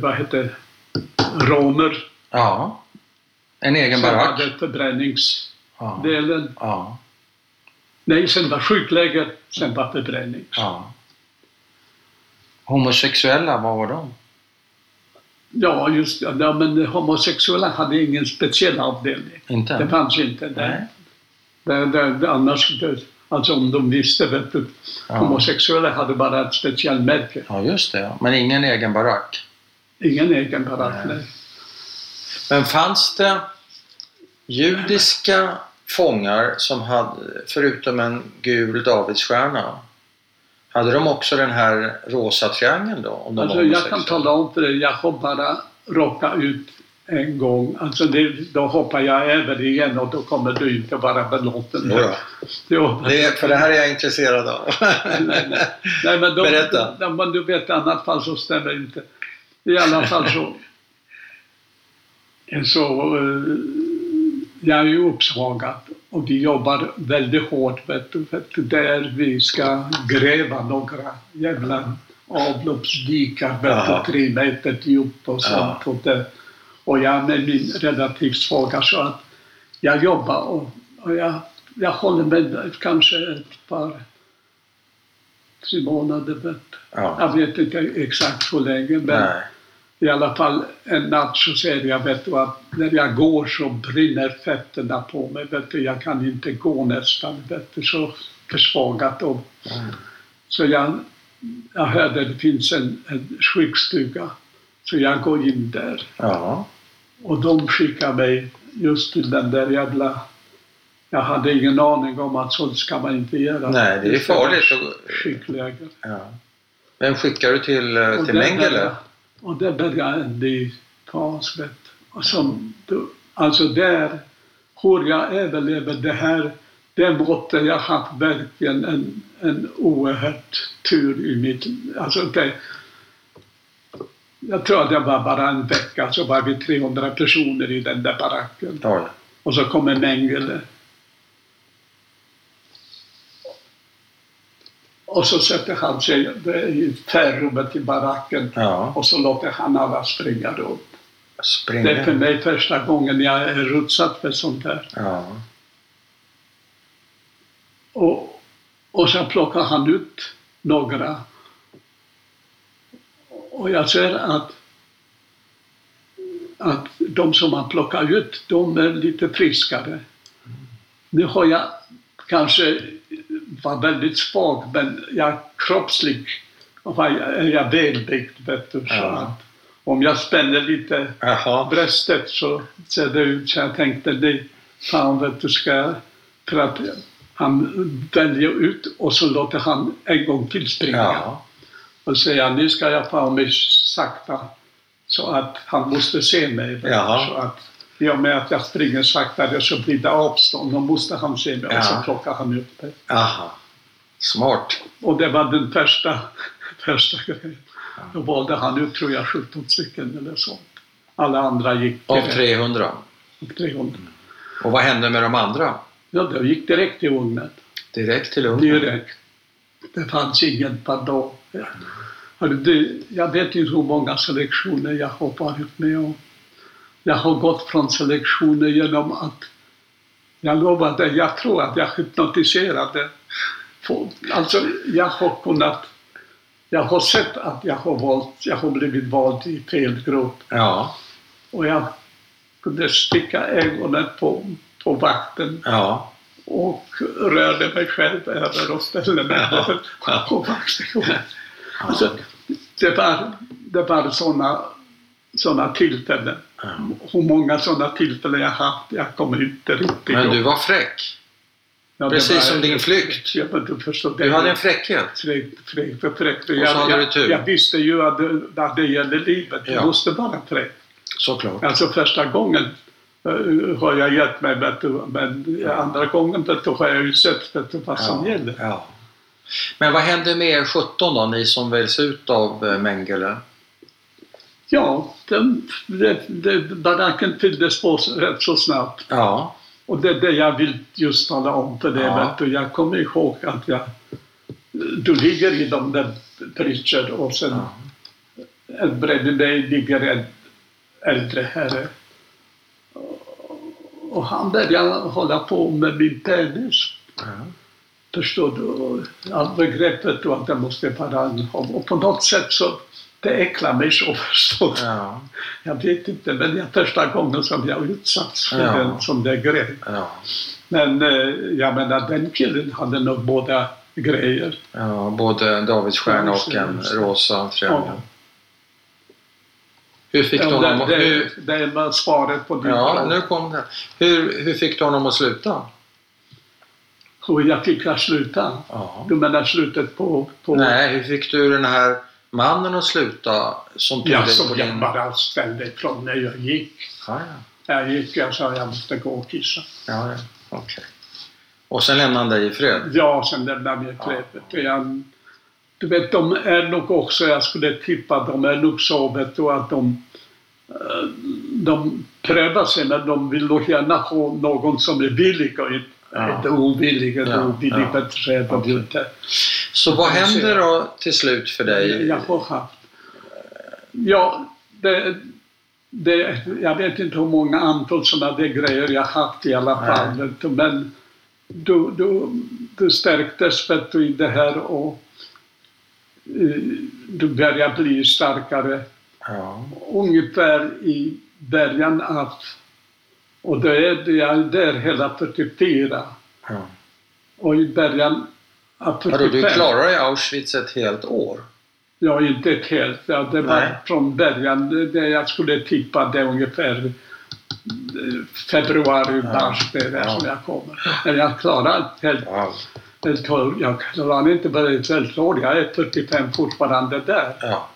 S2: vad heter romer.
S1: Ja. En egen
S2: Sen
S1: barack.
S2: det förbränningsdelen.
S1: Ja.
S2: Nej, sen var sjukläger, sen var förbränning.
S1: ja. Homosexuella, vad var de?
S2: Ja, just det. Ja, men homosexuella hade ingen speciell avdelning.
S1: Inte?
S2: Det fanns inte
S1: Nej.
S2: där. Det, det, det, annars, det, alltså om de visste, vet du,
S1: Ja.
S2: homosexuella hade bara ett speciellt märke.
S1: ja, just det. Men ingen egen barack.
S2: Ingen egen barack.
S1: Nej.
S2: nej.
S1: Men fanns det judiska fångar som hade, förutom en gul davidsstjärna, hade de också den här rosa triangeln då? Om de
S2: Alltså, jag kan tala om för dig, jag har bara råkat ut en gång. Alltså det, då hoppar jag över igen och då kommer du inte vara belåten.
S1: Jo. Det, för det här är jag intresserad av.
S2: nej, nej. nej, men då,
S1: Berätta.
S2: Då, men du vet, i annat fall så stämmer det inte. I alla fall så... så eh, jag är ju uppsvagad och vi jobbar väldigt hårt vet du, där vi ska gräva några jävla avloppsdikar vet du, tre meter djupt och sånt.
S1: Ja.
S2: Och, det, och jag med min relativt svaga så att jag jobbar och, och jag, jag håller med kanske ett par tre månader. Du.
S1: Ja.
S2: Jag vet inte exakt hur länge men
S1: Nej.
S2: i alla fall en natt så säger jag vet du, att när jag går så brinner fötterna på mig. Vet du, jag kan inte gå nästan. Vet du, så försvagat. Och,
S1: Mm.
S2: så jag, jag hörde det finns en, en sjukstuga. Så jag går in där.
S1: Ja.
S2: Och de skickar mig just till den där jävla... Jag hade ingen aning om att sånt ska man inte göra.
S1: Nej, det är farligt.
S2: Skitläger.
S1: Ja. Vem skickar du till, eh,
S2: Och
S1: till
S2: där
S1: Mengele?
S2: Och där började en ny. Och som, alltså där, hur jag överlever det här, det måtte jag haft verkligen en, en oerhört tur i mitt alltså det, Jag tror att det var bara en vecka så var vi 300 personer i den där baracken.
S1: Oj.
S2: Och så kommer Mengele. Och så sätter han sig i färrummet i baracken
S1: Ja.
S2: och så låter han alla springa runt. Det är för mig första gången jag är utsatt för sånt där.
S1: Ja.
S2: Och, och sen plockar han ut några. Och jag ser att, att de som han plockar ut, de är lite friskare. Nu har jag kanske var väldigt svag, men jag kroppslig var jag, är jag välbyggd, vet du. Så
S1: Ja.
S2: att om jag spänner lite
S1: Jaha.
S2: bröstet så ser det ut så jag tänkte det, fan vet du ska jag-" för att han väljer ut och så låter han en gång till springa
S1: Ja.
S2: Och säger nu ska jag fan mig sakta så att han måste se mig.
S1: Jaha.
S2: Så att i och med att jag springer saktare så blir det avstånd, då måste han se mig och
S1: Ja.
S2: så plockar han upp mig.
S1: Aha. Smart.
S2: Och det var den första, *laughs* första grejen. Då valde han ut, tror jag, 17 stycken eller sånt. Alla andra gick
S1: Av
S2: direkt.
S1: 300.
S2: 300.
S1: Och vad hände med de andra?
S2: Ja, det gick direkt till ugnen.
S1: Direkt till ugnen?
S2: Direkt. Det fanns ingen pardon. Jag vet inte hur många selektioner jag har varit med om. Jag har gått från selektioner genom att jag lovade, jag tror att jag hypnotiserade. Alltså, jag har kunnat, jag har sett att jag har valt, jag har blivit vald i fel grupp
S1: Ja.
S2: och jag kunde sticka ögonen på, på vakten
S1: Ja.
S2: och rörde mig själv över och ställde mig
S1: Ja.
S2: på Alltså, det var, det var sådana såna tillfällen.
S1: Ja.
S2: Hur många sådana tillfällen jag haft, jag kommer inte riktigt
S1: Men du var fräck.
S2: Ja,
S1: precis
S2: var-
S1: som din flykt.
S2: Ja, men du förstår, det
S1: Du hade en fräckhet.
S2: fräckt, fräckt, fräckt, fräckt.
S1: Och så
S2: Jag,
S1: hade du
S2: jag,
S1: tur.
S2: jag visste ju att att det gäller livet.
S1: Ja.
S2: Det måste vara fräckt.
S1: Såklart.
S2: Alltså första gången eh, har jag gett mig, du, men andra gången du, har jag ju sett du, vad som
S1: Ja.
S2: gäller.
S1: Ja. Men vad hände med er 17 då, ni som väljs ut av eh, Mengele?
S2: Ja, den, det, det, baracken fylldes på rätt så snabbt.
S1: Ja.
S2: Och det är det jag vill just tala om för det.
S1: Ja.
S2: Du. Jag kommer ihåg att jag, du ligger i de där Pritchard och sen
S1: Ja.
S2: bredvid dig ligger en äldre herre. Och han började hålla på med min penis.
S1: Ja.
S2: Förstår du? Och Allt begreppet då att jag måste vara en. Och på något sätt så det äcklar mig så förstår du.
S1: Ja.
S2: Jag vet inte, men det är första gången som jag utsatts för
S1: Ja.
S2: en sån där grej.
S1: Ja.
S2: Men eh, jag menar, den killen hade nog båda grejer.
S1: ja. Både Davids stjärna och en rosa triangel.
S2: Ja.
S1: Hur fick du
S2: Ja,
S1: honom
S2: det,
S1: att...
S2: det,
S1: Hur,
S2: det var svaret på din
S1: ja,
S2: fråga.
S1: nu kom det. Hur, hur fick du honom att sluta?
S2: Hur jag fick jag sluta?
S1: Ja.
S2: Du menar slutet på... på
S1: Nej, hur fick du den här mannen att sluta som tog
S2: Ja, jag
S1: din...
S2: bara ställde ifrån när jag gick.
S1: Ja, ja.
S2: Jag gick, jag sa jag måste gå och kissa.
S1: ja, ja. Okej. Och sen lämnade han dig i fred?
S2: Ja, sen lämnade jag klädet. Jag, du vet, de är nog också, jag skulle tippa, de är nog så vet du, att de, eh, de prövar sig men de vill nog gärna ha någon som är villig och inte,
S1: Ja.
S2: inte ovillig. Eller
S1: Ja,
S2: ovillig
S1: ja.
S2: och
S1: Okej.
S2: inte.
S1: Så vad
S2: Ja, jag
S1: hände
S2: ser.
S1: då till slut för dig?
S2: Jag har haft... Ja, det, det, jag vet inte hur många antal sådana där grejer jag haft i alla
S1: Nej.
S2: fall. du, Men du, du, du stärktes vet du, i det här och eh, du började bli starkare.
S1: Ja.
S2: Ungefär i början av... Och det är, jag är där hela 44.
S1: ja.
S2: Och i början av 45...
S1: Vadå, du klarade i Auschwitz ett helt år?
S2: Ja, inte ett helt. Ja, det var
S1: Nej.
S2: från början, det- jag skulle tippa det är ungefär eh, februari,
S1: Ja.
S2: mars, det är det
S1: Ja.
S2: som jag kommer. Men jag klarar ett helt,
S1: Wow.
S2: helt år. Jag klarar inte bara ett helt år, jag är 45 fortfarande där.
S1: Ja.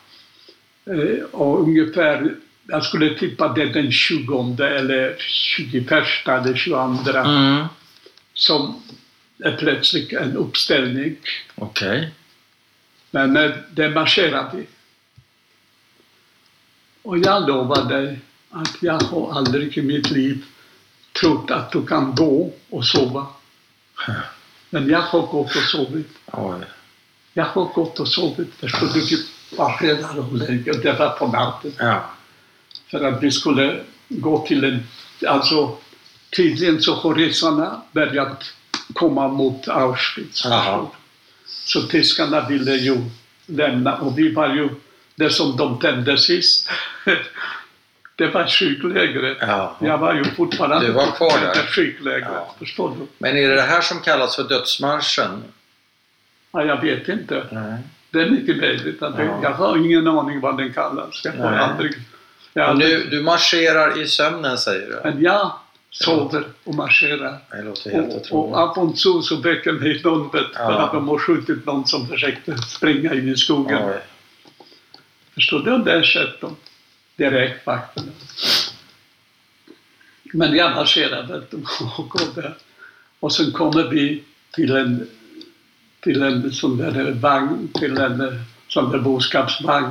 S2: Eh, Och ungefär, jag skulle tippa det den 20 eller 21 eller 22
S1: Mm.
S2: som är plötsligt en uppställning.
S1: Okej.
S2: Men eh, det marscherade. Och jag lovar dig att jag har aldrig i mitt liv trott att du kan gå och sova. *laughs* Men jag har gått och sovit.
S1: Oj.
S2: Jag har gått och sovit. Förstår du? Typ varje och lägger. Det var på natten.
S1: Ja.
S2: För att vi skulle gå till en... Alltså, tydligen så har ryssarna börjat komma mot Auschwitz. Du. Så tyskarna ville ju lämna och vi var ju det som de tände sist. *laughs* Det var sjuklägret.
S1: Ja.
S2: Jag var ju fortfarande
S1: Du var kvar där?
S2: sjuklägret.
S1: Ja.
S2: Förstår du?
S1: Men är det det här som kallas för dödsmarschen?
S2: Ja, jag vet inte.
S1: Nej.
S2: Det är mycket möjligt.
S1: Ja.
S2: Jag har ingen aning vad den kallas. Jag har aldrig...
S1: Och
S2: aldrig
S1: du, marscherar i sömnen säger du?
S2: men jag sover och marscherar.
S1: Det låter helt
S2: Och, och
S1: otroligt.
S2: av och till så väcker mig någon vet, för
S1: Ja.
S2: att de har skjutit någon som försökte springa in i skogen.
S1: Oj.
S2: Förstår du? Och där sköt de direkt vakterna. Men jag du, och går där. Och sen kommer vi till en, till en sån där vagn, till en sån där boskapsvagn.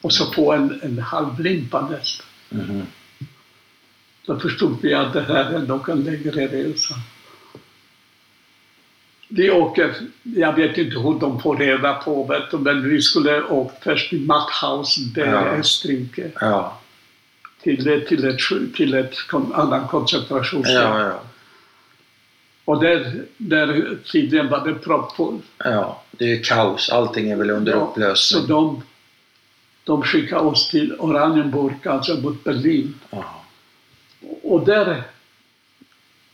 S2: Och så på en, en halvlimpa nästan.
S1: Mhm.
S2: Då förstod vi att det här är nog en längre resa. Vi åker, jag vet inte hur de får reda på du, men vi skulle åka först till Mauthausen, det är
S1: Ja.
S2: Österrike,
S1: Ja.
S2: till, till ett, till ett annan koncentrationsläger.
S1: Ja, ja.
S2: Och där, där tydligen var det proppfullt.
S1: ja. Det är kaos. Allting är väl under
S2: så
S1: upplösning.
S2: de, de skickade oss till Oranienburg, alltså mot Berlin.
S1: Ja.
S2: Och där,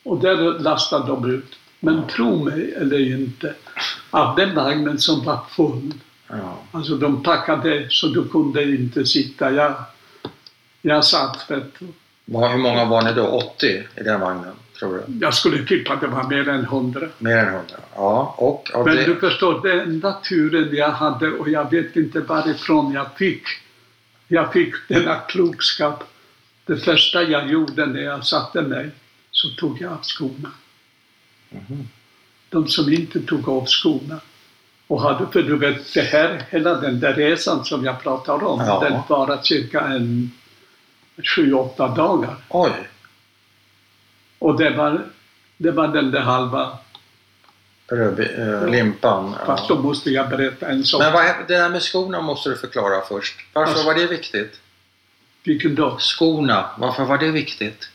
S2: och där lastade de ut. Men tro mig eller inte, av den vagnen som var full,
S1: Ja.
S2: alltså de packade så du kunde inte sitta. Jag, jag satt, vet du.
S1: Hur många var ni då? 80 i den vagnen, tror du?
S2: Jag skulle tippa att det var mer än hundra.
S1: Mer än 100? Ja. Och
S2: Men
S1: det...
S2: du förstår, den enda turen jag hade och jag vet inte varifrån jag fick, jag fick denna klokskap. Det första jag gjorde när jag satte mig så tog jag av skorna.
S1: Mhm.
S2: De som inte tog av skorna, Och hade, för du vet, det här, hela den där resan som jag pratar om,
S1: Ja.
S2: den var cirka en sju, åtta dagar.
S1: Oj.
S2: Och det var, det var den där halva,
S1: eh, limpan.
S2: fast
S1: Ja.
S2: då måste jag berätta en sak.
S1: Men vad, det där med skorna måste du förklara först. Varför
S2: Alltså-
S1: var det viktigt?
S2: Vilken dag?
S1: Skorna, varför var det viktigt?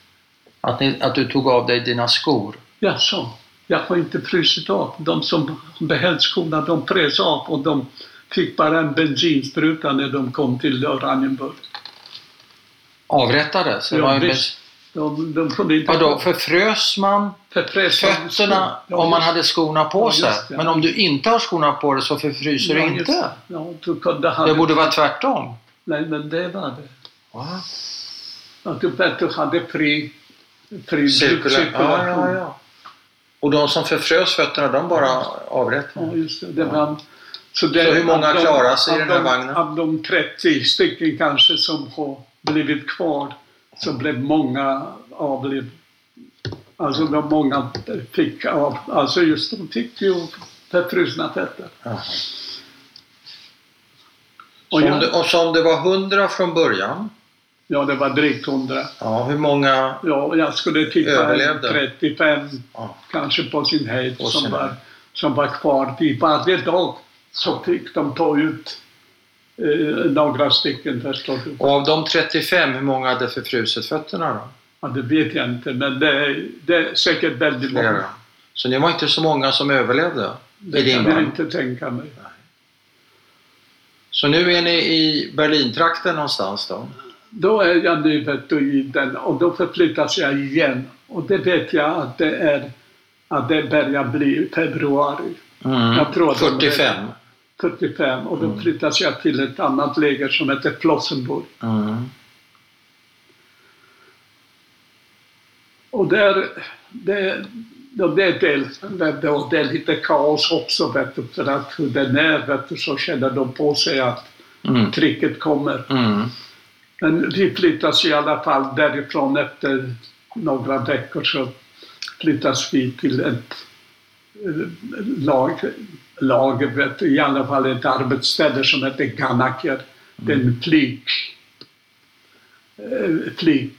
S1: Att, ni, att du tog av dig dina skor?
S2: Jaså, jag har inte frusit av. De som behöll skorna, de frös av och de fick bara en bensinspruta när de kom till Oranienburg.
S1: Avrättades?
S2: Ja, visst. De, de kunde inte...
S1: Vadå, förfrös man fötterna
S2: Ja,
S1: om man hade skorna på
S2: Ja,
S1: sig?
S2: det.
S1: Men om du inte har skorna på dig så förfryser
S2: ja,
S1: du inte?
S2: det. Ja, du kunde ha
S1: Det borde vara tvärtom.
S2: Nej, men det var det.
S1: Va?
S2: Att du bättre hade fri, fri.
S1: Ja, ja,
S2: cirkulation.
S1: ja. Och de som förfrös fötterna, de bara avrättade?
S2: Ja, just det. det var, så, det,
S1: Så hur många klarar sig i
S2: av
S1: den här
S2: de-
S1: vagnen?
S2: Av de 30 stycken kanske som har blivit kvar så blev många avliv. Alltså de många fick av, alltså just de fick ju förfrusna fötter. Och
S1: Så
S2: jag,
S1: det, och så om det var 100 från början,
S2: ja, det var drygt 100.
S1: ja, hur många
S2: Ja, jag skulle tippa
S1: Överlevde?
S2: 35
S1: Ja.
S2: kanske på sin höjd som var, som var kvar. Vid varje dag så fick de ta ut några stycken förstår du.
S1: Och av de 35, hur många hade förfrusit fötterna då?
S2: Ja, det vet jag inte, men det, det är säkert väldigt
S1: Flera.
S2: många.
S1: Så det var inte så många som överlevde
S2: Det kan jag inte tänka mig.
S1: Så nu är ni i Berlintrakten någonstans då?
S2: Då är jag nu i den och då förflyttas jag igen. Och det vet jag att det är att det börjar bli februari
S1: Mm.
S2: Jag tror att de-
S1: 45?
S2: 45 och då
S1: Mm.
S2: flyttas jag till ett annat läger som heter Flossenburg.
S1: Mm.
S2: Och där, det, då det vet du, och det är lite kaos också vet du, för att hur den är vet du, så känner de på sig att
S1: Mm.
S2: trycket kommer.
S1: Mm.
S2: Men vi flyttas i alla fall därifrån efter några veckor så flyttas vi till ett eh, lag, du, i alla fall ett arbetsställe som heter Ganaker. Det är en flyg... Flyg...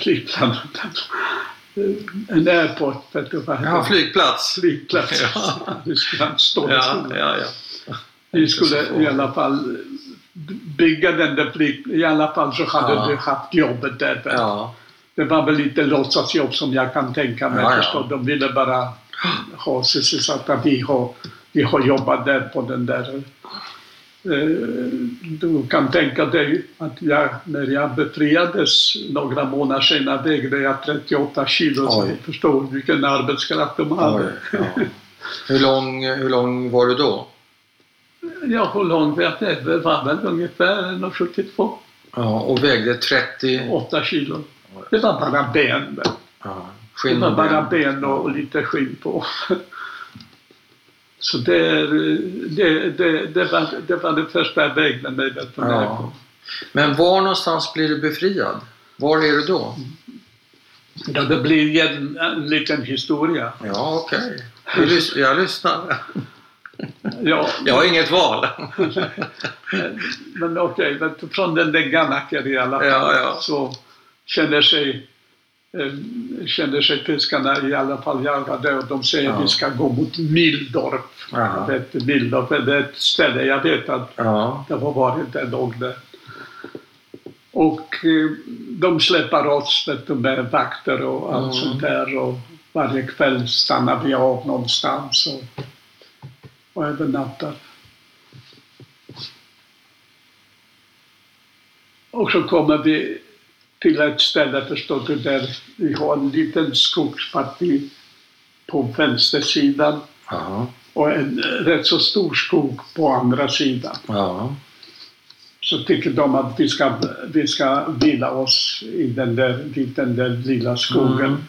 S2: flygplan, *laughs* en airport, vet du vad
S1: Ja, flygplats.
S2: Flygplats. *laughs*
S1: Ja. Ja,
S2: ja,
S1: ja,
S2: vi skulle i alla fall bygga den där flyg... I alla fall så hade
S1: Ja.
S2: du haft jobbet där.
S1: ja.
S2: Det var väl lite låtsasjobb som jag kan tänka mig.
S1: Ja, ja.
S2: De ville bara ha sysselsatta. Vi har, vi har jobbat där på den där... eh, Du kan tänka dig att jag, när jag befriades några månader senare vägde jag 38 kilo. Så
S1: Oj.
S2: du förstår vilken arbetskraft de
S1: Oj,
S2: hade.
S1: ja. Hur, lång, hur lång var du då?
S2: Ja, hur långt vet jag? Det var väl ungefär 1,72.
S1: Ja, och vägde 30...
S2: 8 kilo. Det var bara ben.
S1: Ja, Och
S2: bara
S1: ben.
S2: och lite skinn på. *laughs* Så det, det, det, det, var, det var det första du, med
S1: Ja.
S2: på.
S1: Men var någonstans blir du befriad? Var är du då?
S2: Ja, det blir en, en liten historia.
S1: Ja, okej. Jag, lys- jag lyssnar. *laughs*
S2: Ja,
S1: Jag har inget val. *laughs*
S2: men okej, du, från den där Ganaker i alla fall
S1: Ja, ja.
S2: så känner sig eh, känner sig fiskarna i alla fall göra och de säger
S1: Ja.
S2: vi ska gå mot Mildorp.
S1: Jaha.
S2: Jag vet, Mildorp är ett ställe jag vet att
S1: Ja.
S2: det har varit en dag där. Och eh, de släpper oss vet du, med vakter och allt
S1: Mm.
S2: sånt där och varje kväll stannar vi av någonstans och, och övernattar. Och så kommer vi till ett ställe förstår du där vi har en liten skogsparti på vänstersidan
S1: Ja.
S2: och en rätt så stor skog på andra sidan.
S1: Ja.
S2: Så tycker de att vi ska, vi ska vila oss i den där, vid den där lilla skogen.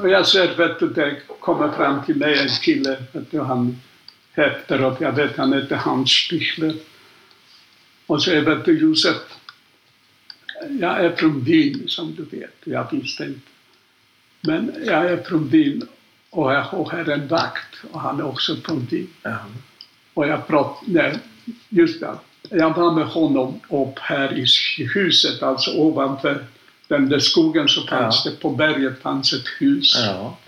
S2: Och jag ser, vet du, det kommer fram till mig en kille, vet du, han efteråt, jag vet han heter Hans Spichler. Och säger, vet du Josef, jag är från Wien som du vet, jag visste inte. Men jag är från Wien och jag har en vakt och han är också från Wien.
S1: Ja.
S2: Och jag pratade, just det, jag var med honom upp här i huset, alltså ovanför den där skogen så fanns
S1: Ja.
S2: det, på berget fanns ett hus.
S1: Ja.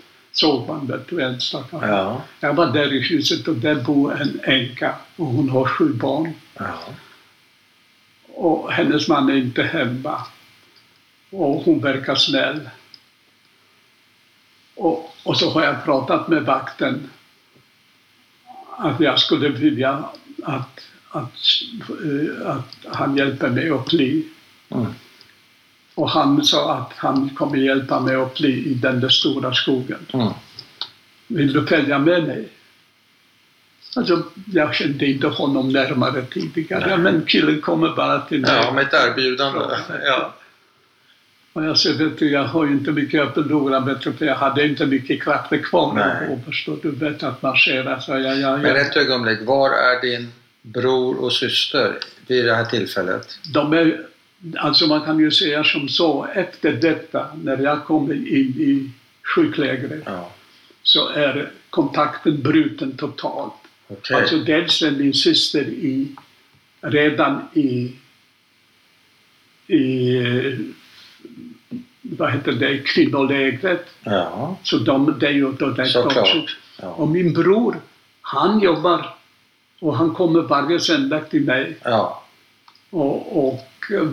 S2: Vet du, enstaka.
S1: Ja.
S2: Jag var där i huset och där bor en änka och hon har sju barn.
S1: Ja.
S2: Och hennes man är inte hemma. Och hon verkar snäll. Och, och så har jag pratat med vakten att jag skulle vilja att, att, eh, att han hjälper mig att fly.
S1: Mm.
S2: Och han sa att han kommer hjälpa mig att fly i den där stora skogen.
S1: Mm.
S2: Vill du följa med mig? Alltså, jag kände inte honom närmare tidigare,
S1: Nej.
S2: men killen kommer bara till mig.
S1: Ja, med ett erbjudande. Ja.
S2: Och jag sa, vet du, jag har ju inte mycket du, för jag hade inte mycket krafter kvar.
S1: Nej.
S2: Och förstår du, vet att marschera. Så jag, jag,
S1: Men
S2: jag,
S1: ett ögonblick, var är din bror och syster vid det här tillfället?
S2: de är, alltså man kan ju säga som så, efter detta, när jag kommer in i sjuklägret,
S1: Ja.
S2: så är kontakten bruten totalt.
S1: Okej.
S2: Alltså dels är min syster i, redan i, i vad heter det, kvinnolägret.
S1: Ja.
S2: Så de, det är ju då
S1: Såklart. Ja.
S2: Och min bror, han jobbar och han kommer varje söndag till mig
S1: ja.
S2: och, och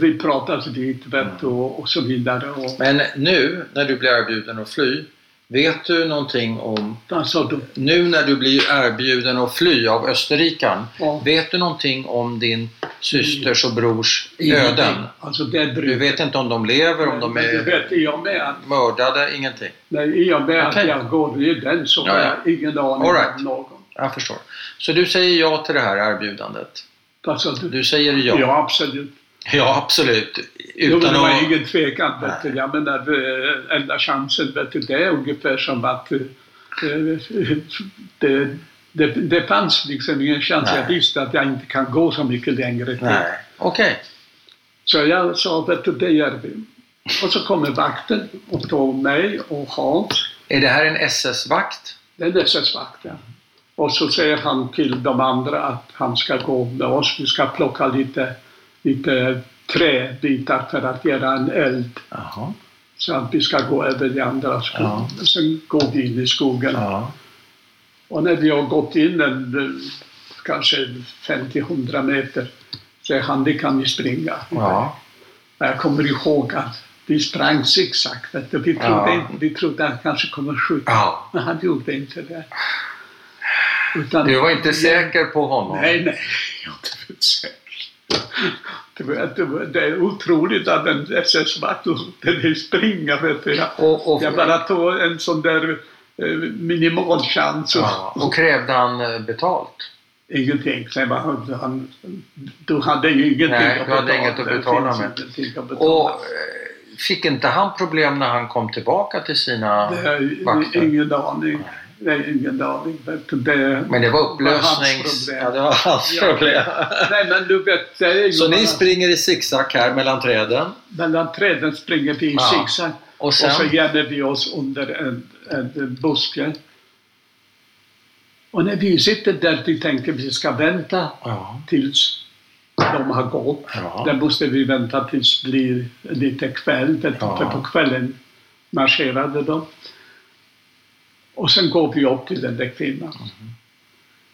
S2: vi pratar vet du, och, och så vidare. Och,
S1: Men nu när du blir erbjuden att fly, vet du någonting om
S2: alltså,
S1: Nu när du blir erbjuden att fly av Österrikan,
S2: Ja.
S1: vet du någonting om din systers och brors
S2: ingenting.
S1: öden?
S2: Alltså
S1: Du vet inte om de lever, om de är
S2: vet, i och med att
S1: mördade, ingenting?
S2: Nej, i och med
S1: Okej.
S2: att jag går i den så
S1: Ja,
S2: har
S1: ja.
S2: jag ingen aning
S1: right.
S2: om någon.
S1: Jag förstår. Så du säger ja till det här erbjudandet?
S2: Alltså, du,
S1: Du säger ja?
S2: ja. absolut.
S1: Ja, absolut.
S2: Jo,
S1: Utan
S2: det var
S1: att...
S2: ingen tvekan. Vet du. Jag menar, eh, enda chansen, vet du, det är ungefär som att eh, det, det, det fanns liksom ingen chans.
S1: Nej.
S2: Jag visste att jag inte kan gå så mycket längre till.
S1: Nej, okej.
S2: Så jag sa, vet du, det gör vi. Och så kommer vakten och tog mig och Hans.
S1: Är det här en SS-vakt?
S2: Det är SS-vakten. Och så säger han till de andra att han ska gå med oss. Vi ska plocka lite, lite träbitar för att göra en eld.
S1: Jaha.
S2: Så att vi ska gå över i andra skogen.
S1: Ja.
S2: Sen går vi in i skogen.
S1: Ja.
S2: Och när vi har gått in en, kanske 50-100 meter säger han, det kan ni springa.
S1: Ja.
S2: Jag kommer ihåg att vi sprang zigzag. Vi trodde,
S1: Ja.
S2: inte, vi trodde att han kanske kommer skjuta.
S1: ja.
S2: Men han gjorde inte det. Utan,
S1: Du var inte säker på honom?
S2: Nej, nej. Jag är inte säker. Det, är otroligt att en SS-vakt låter dig springa. Vet du. Jag,
S1: Och, och,
S2: jag bara tog en sån där eh, minimal chans. Och,
S1: ja. och krävde han eh, betalt?
S2: Ingenting. Sen han, du hade ju ingenting
S1: Nej,
S2: att betala.
S1: inget att betala med.
S2: att betala.
S1: Och eh, fick inte han problem när han kom tillbaka till sina
S2: det är
S1: vakter?
S2: ingen aning. Det är ingen aning. Det,
S1: Men det var upplösnings... Ja, det var hans
S2: Ja.
S1: problem.
S2: Nej, men du vet, det är ju
S1: Så ni springer i zigzag här mellan träden
S2: Mellan träden springer vi i
S1: Ja.
S2: zigzag.
S1: och
S2: Och så
S1: sen...
S2: gömmer vi oss under en, en buske. Och när vi sitter där, vi tänker vi ska vänta
S1: Ja.
S2: tills de har gått.
S1: Ja.
S2: Där måste vi vänta tills det blir lite kväll, du,
S1: Ja.
S2: för på kvällen marscherade de. Och sen går vi upp till den där kvinnan.
S1: Mhm.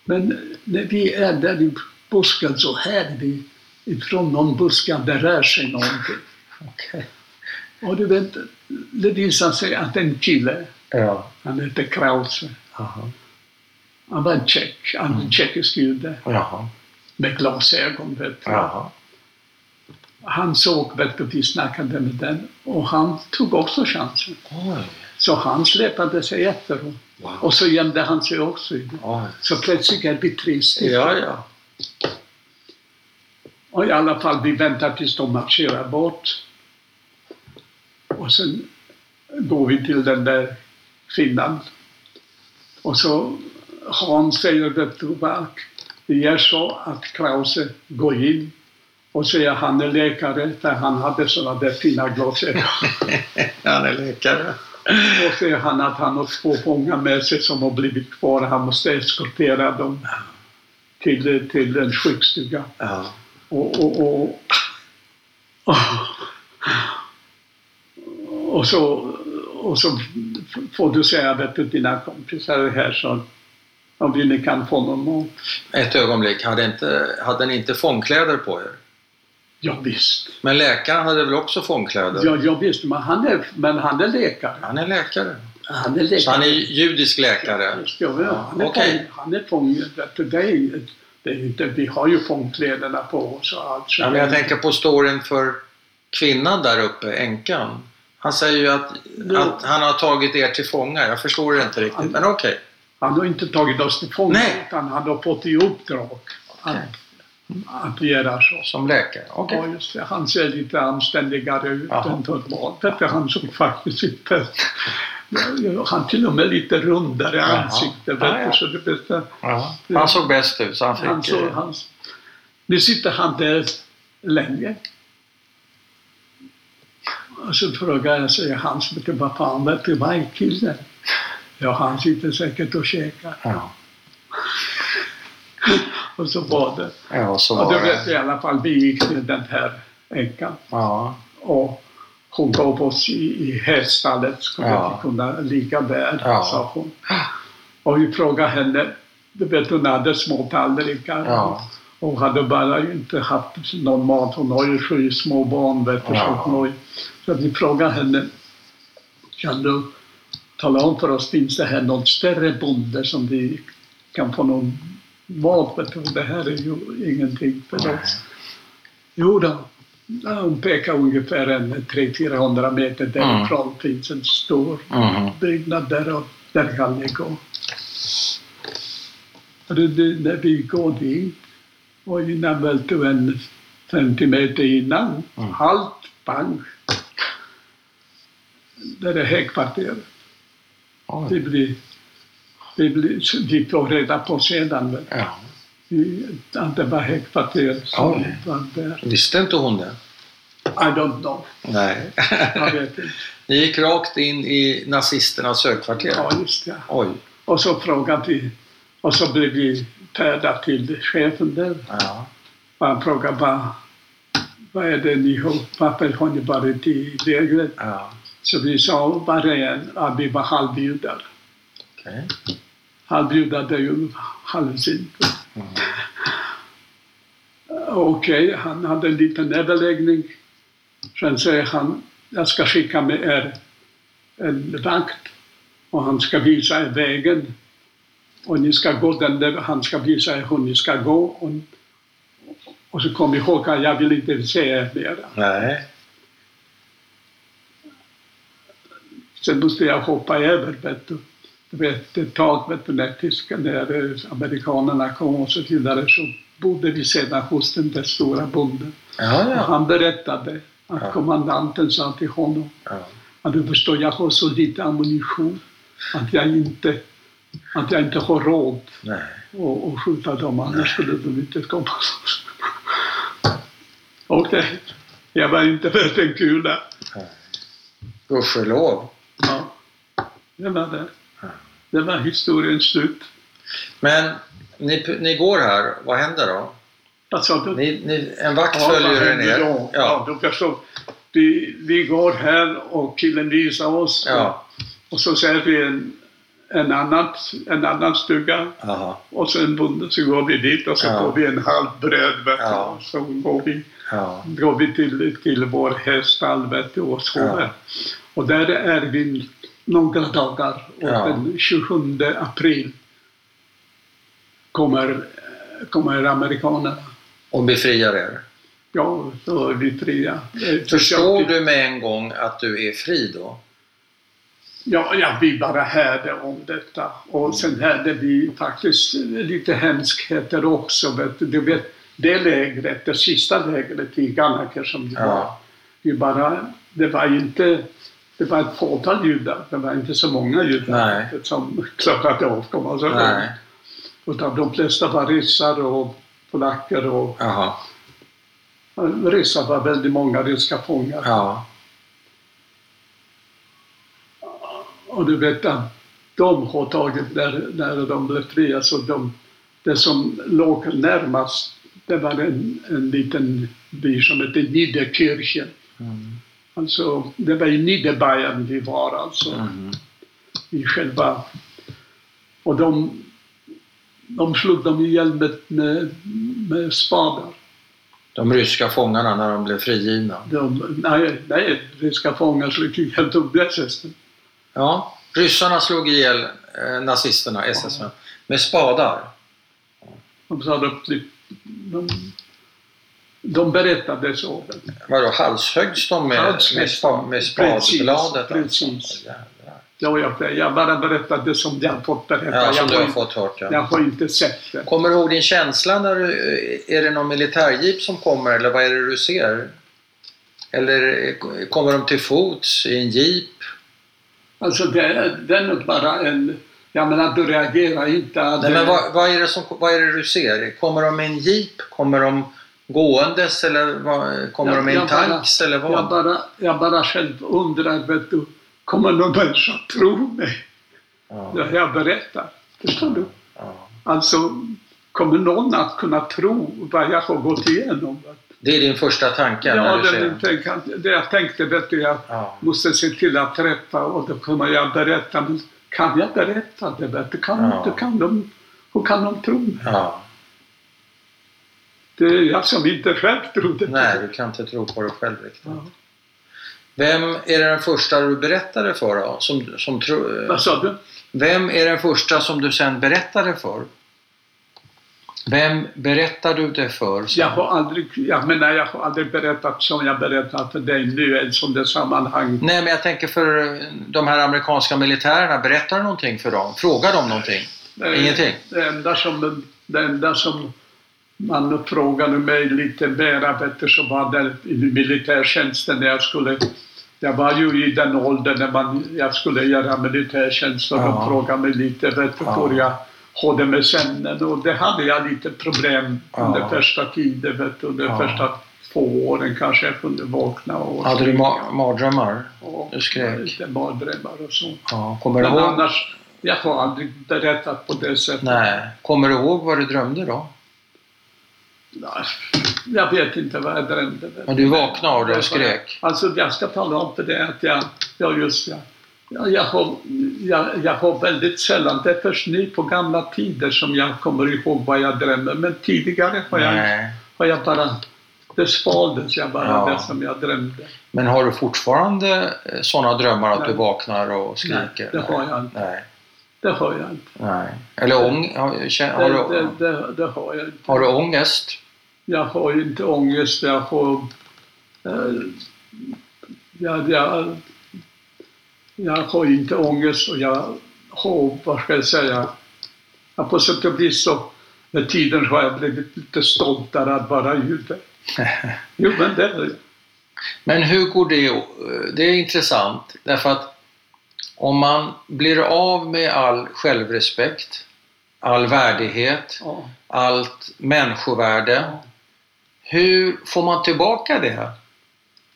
S2: Men när vi är där i busken så hör vi ifrån någon buske att det rör sig någonting.
S1: Okej.
S2: Och du vet, det visar sig att en kille,
S1: Ja.
S2: han heter Krause,
S1: Jaha.
S2: han var en tjeck, han
S1: Mm.
S2: var en tjeckisk jude med glasögon. Vet du.
S1: Jaha.
S2: Han såg, vet du, vi snackade med den och han tog också chansen.
S1: Oj.
S2: Så han släpade sig efteråt.
S1: Wow.
S2: Och så gömde han sig också i det. Så plötsligt är vi tre stycken.
S1: Ja, ja.
S2: Och i alla fall, vi väntar tills de marscherar bort. Och sen går vi till den där kvinnan. Och så Hans säger, du vad? Vi gör så att Krause går in och säger han är läkare, för han hade sådana där fina glasögon. *laughs*
S1: Han är läkare.
S2: Och säger han att han har två fångar med sig som har blivit kvar. Han måste eskortera dem till, till en sjukstuga.
S1: Ja.
S2: Och, och, och, och, och, så, och så får du säga vet du, dina kompisar här så om vi ni kan få någon mat.
S1: Ett ögonblick, hade, inte, hade ni inte fångkläder på er?
S2: Ja, visst.
S1: Men läkaren hade väl också fångkläder?
S2: Ja, ja visst, men han är, men han är läkare.
S1: Han är läkare.
S2: Han är läkare.
S1: Så han är judisk läkare?
S2: Just, ja, ja, han är
S1: okej.
S2: fång, han det är, inget- det är inte, vi har ju fångkläderna på oss och allt.
S1: Ja, men jag tänker på storyn för kvinnan där uppe, änkan. Han säger ju att,
S2: Ja.
S1: att han har tagit er till fånga. Jag förstår det inte riktigt, men okej.
S2: Han har inte tagit oss till fånga
S1: Nej.
S2: utan han har fått i uppdrag att, att göra så.
S1: Som läkare? Okej.
S2: Ja, just det. Han ser lite anständigare ut
S1: Jaha.
S2: än normalt. Detta han såg faktiskt inte... Han till och med lite rundare i ansiktet. Vet
S1: ja.
S2: så det bästa.
S1: Han såg bäst ut, så han fick...
S2: Han såg,
S1: eh,
S2: han, nu sitter han där länge. Och så frågar jag, säger han, vet du vad fan, vet du vad är killen? Ja, han sitter säkert och käkar.
S1: Ja,
S2: Och så var det.
S1: ja så
S2: Och
S1: var
S2: då vet
S1: det.
S2: i alla fall, vi gick till den här änkan.
S1: Ja,
S2: Och hon gav oss i, i häststallet, skulle
S1: Ja.
S2: vi kunna ligga där,
S1: Ja.
S2: sa hon. Och vi frågade henne, du vet hon hade små tallrikar.
S1: Ja.
S2: Hon hade bara inte haft någon mat. Hon har ju sju små barn. Vet du,
S1: Ja.
S2: så, så vi frågade henne, kan du tala om för oss, finns det här någon större bonde som vi kan få någon Vet du? Det här är ju ingenting för oss. Jo då. Hon pekar ungefär en 300-400 meter därifrån finns en stor
S1: Mhm.
S2: byggnad där och där kan ni gå. Och det, det, när vi går dit och innan väl du en 50 meter innan,
S1: Mm.
S2: halt, bang. Där är högkvarteret. Det blir, blir, vi får reda på sedan
S1: Ja.
S2: Vi- att det var högkvarteret som
S1: Oj.
S2: var där.
S1: Visste inte hon det?
S2: I don't know.
S1: Nej. *laughs*
S2: Jag vet inte. *laughs*
S1: Ni gick rakt in i nazisternas högkvarter?
S2: Ja, just det.
S1: Oj.
S2: Och så frågade vi, och så blev vi färda till chefen där.
S1: Ja.
S2: Och han frågade vad, vad är det ni har, varför har ni varit i lägret?
S1: Ja.
S2: Så vi sa en att vi var halvjudar.
S1: Okej.
S2: Halvjudar det är ju halvsint.
S1: Mm.
S2: Okej, han hade en liten överläggning. Sen säger han, jag ska skicka med er en vakt och han ska visa er vägen. Och ni ska gå den där, han ska visa er hur ni ska gå. Och, och så kom ihåg att jag vill inte se er mer.
S1: Nej.
S2: Sen måste jag hoppa över, vet du. Vet, ett tag, vet du, när, tyska, när eh, amerikanerna kom och så vidare så bodde vi sedan hos den där stora bonden.
S1: Ja,
S2: Och
S1: ja.
S2: han berättade att
S1: Ja.
S2: kommandanten sa till honom att du förstår, jag har så lite ammunition att jag inte, att jag inte har råd att, att skjuta dem, annars skulle de inte komma. *laughs* Okej, jag var inte värd en kula.
S1: Gudskelov.
S2: Ja, det var det. Det var historiens slut.
S1: Men ni, ni går här, vad händer då?
S2: Sa du?
S1: Ni, ni, en vakt
S2: Ja,
S1: följer er ner?
S2: då? Ja,
S1: Ja.
S2: du förstår. Vi, vi går här och killen visar oss.
S1: Ja.
S2: Och så ser vi en, en, annan, en annan stuga.
S1: Jaha.
S2: Och så en bonde, så går vi dit och så
S1: Ja.
S2: får vi en halv bröd.
S1: Ja.
S2: Och Så går vi,
S1: Ja.
S2: går vi till, till vår häststall och sover. Och där är vi några dagar. Och
S1: Ja.
S2: den 27 april kommer, kommer amerikanerna.
S1: Och befriar er.
S2: Ja, då är vi fria.
S1: Förstår du med en gång att du är fri då?
S2: Ja, ja, vi bara hörde om detta. Och sen hörde vi faktiskt lite hemskheter också. Vet du. du vet, det lägret, det sista lägret i Ganaker som det
S1: Ja.
S2: var. Vi bara, det var inte det var ett fåtal judar. Det var inte så många judar
S1: Nej.
S2: som klarade av att komma så
S1: Nej.
S2: Utan de flesta var ryssar och polacker och ryssar var väldigt många ryska fångar.
S1: Ja.
S2: och du vet att de har tagit, när, när de blev fria, så de, det som låg närmast, det var en, en liten by som hette Niederkirchen.
S1: Mm.
S2: Alltså, det var i Niederbayern vi var alltså.
S1: Mm.
S2: I själva... Och de, de slog dem ihjäl med, med, med spadar.
S1: De ryska fångarna när de blev frigivna.
S2: De, nej, nej, ryska fångar slog ihjäl Toblesesten.
S1: Ja, ryssarna slog ihjäl eh, nazisterna, SS, med spadar.
S2: De sa att de, de, de berättade så.
S1: Vadå, halshöggs de med,
S2: Halshöggs
S1: med, med spadbladet?
S2: precis.
S1: Alltså?
S2: Ja, jag, jag bara berättade som jag fått berätta.
S1: Ja, som
S2: jag, har
S1: fått hört ja.
S2: jag har inte sett det.
S1: Kommer du ihåg din känsla när du, är det någon militärjeep som kommer eller vad är det du ser? Eller kommer de till fots i en jeep?
S2: Alltså det, det är nog bara en... Jag menar, du reagerar inte.
S1: Nej,
S2: det-
S1: men vad, vad, är det som, vad är det du ser? Kommer de med en jeep? Kommer de gåendes eller vad, kommer
S2: Jag-
S1: de med en
S2: bara-
S1: tanks eller vad?
S2: Jag bara, jag bara själv undrar, vet du, kommer någon människa tro mig
S1: Ja,
S2: när jag berättar? Förstår du?
S1: ja.
S2: Alltså, kommer någon att kunna tro vad jag har gått igenom?
S1: Det är din första tanke när
S2: Ja, det, det, det, det jag tänkte, vet du, jag
S1: Ja.
S2: måste se till att träffa och då kommer jag berätta. Men kan jag berätta det? Vet du? Kan,
S1: Ja.
S2: kan de, hur kan de tro mig?
S1: Ja.
S2: Det är jag som inte själv trodde på
S1: Nej,
S2: det.
S1: du kan inte tro på dig själv riktigt.
S2: Ja.
S1: Vem är det den första du berättade för då? Som, som tro,
S2: Vad sa du?
S1: vem är den första som du sen berättade för? Vem berättade du det för? sen?
S2: Jag har aldrig, jag menar, jag har aldrig berättat som jag berättar för dig nu ett sådant där sammanhang.
S1: Nej, men jag tänker för de här amerikanska militärerna. Berättar du någonting för dem? Frågar de någonting?
S2: Eh,
S1: Ingenting?
S2: Det enda som, det enda som man frågade mig lite mera vet du, så var i militärtjänsten när jag skulle jag var ju i den åldern när man, jag skulle göra militärtjänst och
S1: Ja.
S2: de frågade mig lite, du,
S1: Ja.
S2: får jag sömnen? Och det hade jag lite problem
S1: Ja.
S2: under första tiden, vet du, under
S1: Ja.
S2: första två åren kanske jag kunde vakna och
S1: Hade du ma- mardrömmar?
S2: och
S1: du skrek?
S2: lite mardrömmar och så.
S1: Ja. Kommer du ihåg?
S2: annars, jag har aldrig berättat på det sättet.
S1: Nej. Kommer du ihåg vad du drömde då?
S2: Nej, Jag vet inte vad jag drömde.
S1: Men du vaknade och du skrek?
S2: Alltså jag ska tala om för dig att jag, ja just ja. Jag, jag, har, jag, jag har väldigt sällan, det är först nu på gamla tider som jag kommer ihåg vad jag drömmer. Men tidigare har jag,
S1: Nej.
S2: har jag bara, det svaldes jag bara
S1: Ja.
S2: det som jag drömde.
S1: Men har du fortfarande sådana drömmar att
S2: Nej.
S1: du vaknar och skriker?
S2: Nej, det har jag inte.
S1: Nej.
S2: Det har jag inte.
S1: Nej. Eller ång... Har,
S2: Det,
S1: har,
S2: det,
S1: du,
S2: det, det har jag inte.
S1: har du ångest?
S2: Jag har ju inte ångest, jag har... Eh, jag, jag, jag har inte ångest och jag har, vad ska jag säga, jag på sätt och vis så med tiden har jag blivit lite stoltare att vara jude. *laughs* Jo, men det är jag.
S1: Men hur går det? Det är intressant därför att om man blir av med all självrespekt, all värdighet,
S2: Ja.
S1: allt människovärde. Hur får man tillbaka det?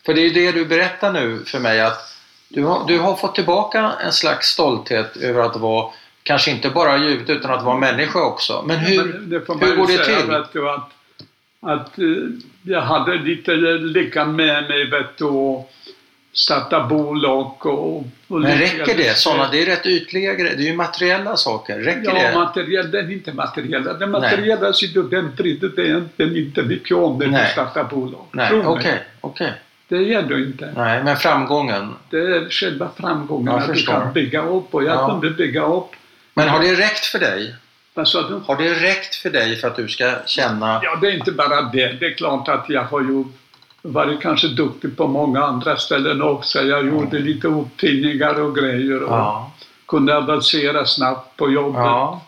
S1: För det är ju det du berättar nu för mig att du har, du har fått tillbaka en slags stolthet över att vara kanske inte bara jude utan att vara människa också. Men hur,
S2: Men det
S1: hur går det till?
S2: Vet du, att, att eh, jag hade lite lycka med mig vet du, och starta bolag och... och
S1: Men räcker det? Såna, det är rätt ytliga grejer. Det är ju materiella saker. Räcker
S2: Ja,
S1: det?
S2: materiell, den är inte materiella. Den materiella sidan, den brydde dig egentligen inte mycket om när du
S1: Nej.
S2: startar bolag.
S1: Nej, okej. okej.
S2: Det är du inte.
S1: Nej, men framgången.
S2: Det är själva framgången
S1: Jag
S2: att du
S1: förstår.
S2: kan bygga upp och jag
S1: Ja.
S2: kunde bygga upp.
S1: Men har det räckt för dig?
S2: Du?
S1: Har det räckt för dig för att du ska känna...
S2: Ja, det är inte bara det. Det är klart att jag har ju varit kanske duktig på många andra ställen också. Jag gjorde lite uppfinningar och grejer och
S1: Ja.
S2: kunde avancera snabbt på jobbet
S1: ja.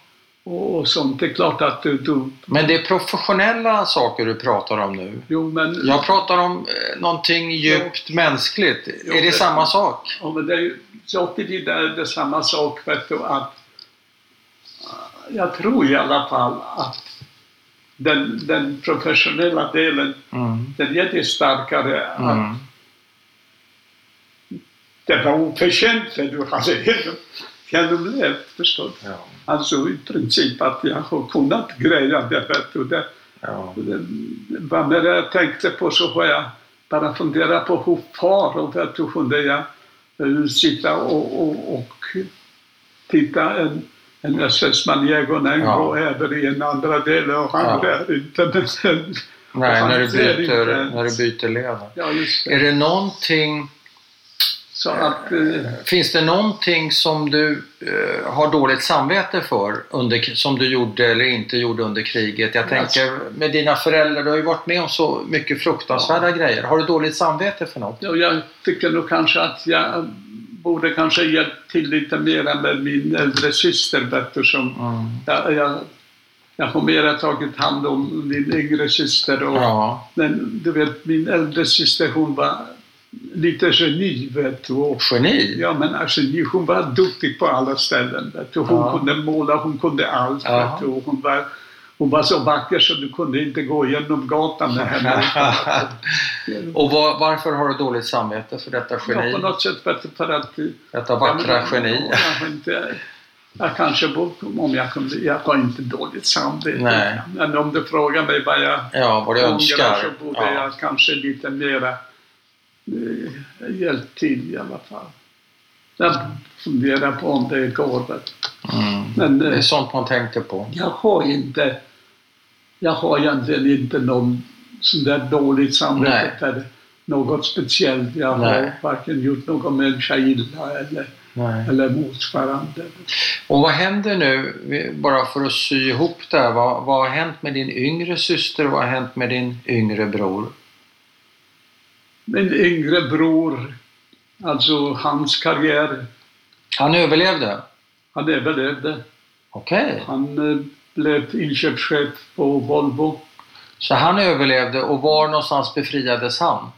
S2: och, och sånt. Det är klart att du... du
S1: Men det är professionella saker du pratar om nu.
S2: jo, men...
S1: Jag pratar om eh, någonting djupt mänskligt.
S2: Jo,
S1: är det
S2: det-
S1: samma sak?
S2: Ja, men det är ju så tillvida är det samma sak, vet du, att jag tror i alla fall att den, den professionella delen,
S1: Mm.
S2: den är det starkare. Att
S1: Mm.
S2: det var oförtjänt för du hade genom, genomlevt förstås.
S1: Ja.
S2: Alltså i princip att jag har kunnat greja det. Vet du, det,
S1: Ja.
S2: det vad mer jag tänkte på så har jag bara funderat på hur far och vet du kunde jag eh, sitta och, och, och titta en, en SS Maniego
S1: Ja.
S2: och även i en andra del och han
S1: Ja.
S2: där inte. Men,
S1: Nej, när du, byter, när du byter led.
S2: ja, just det.
S1: Är det någonting
S2: Så att, eh,
S1: Finns det någonting som du eh, har dåligt samvete för under, som du gjorde eller inte gjorde under kriget? Jag tänker med dina föräldrar, du har ju varit med om så mycket fruktansvärda grejer. Har du dåligt samvete för något?
S2: ja, jag tycker nog kanske att jag borde kanske hjälpt till lite mer med min äldre syster du, som
S1: Mm.
S2: jag, jag, jag har mera tagit hand om min yngre syster och
S1: Ja,
S2: Men du vet, min äldre syster hon var lite geni, vet du. Och,
S1: geni.
S2: ja, men alltså, hon var duktig på alla ställen. Vet du. Hon
S1: Ja.
S2: kunde måla, hon kunde allt.
S1: Ja.
S2: Vet du. Och Hon, var, hon var så vacker så du kunde inte gå genom gatan med henne. *laughs*
S1: Och var, varför har du dåligt samvete för detta
S2: Ja,
S1: geni?
S2: på något sätt vet du, för att...
S1: Detta vackra
S2: Ja, men-
S1: geni?
S2: Jag, inte, jag kanske borde, om jag kunde, jag har inte dåligt samvete.
S1: Nej.
S2: Men om du frågar mig vad jag
S1: Ja, vad du önskar.
S2: så borde
S1: Ja.
S2: jag kanske lite mera eh, hjälpt till i alla fall. Jag funderar på om det går.
S1: Mm.
S2: Men
S1: Det är
S2: eh,
S1: sånt man tänker på.
S2: jag har inte, jag har egentligen inte någon sån där dåligt samvete för något speciellt. Jag har
S1: Nej.
S2: varken gjort någon människa illa eller,
S1: Nej.
S2: eller motsvarande.
S1: Och vad händer nu, bara för att sy ihop det här, vad, vad har hänt med din yngre syster och vad har hänt med din yngre bror?
S2: Min yngre bror, alltså hans karriär,
S1: Han överlevde?
S2: han överlevde.
S1: Okej.
S2: Han eh, blev inköpschef på Volvo.
S1: Så han överlevde och var någonstans befriades han?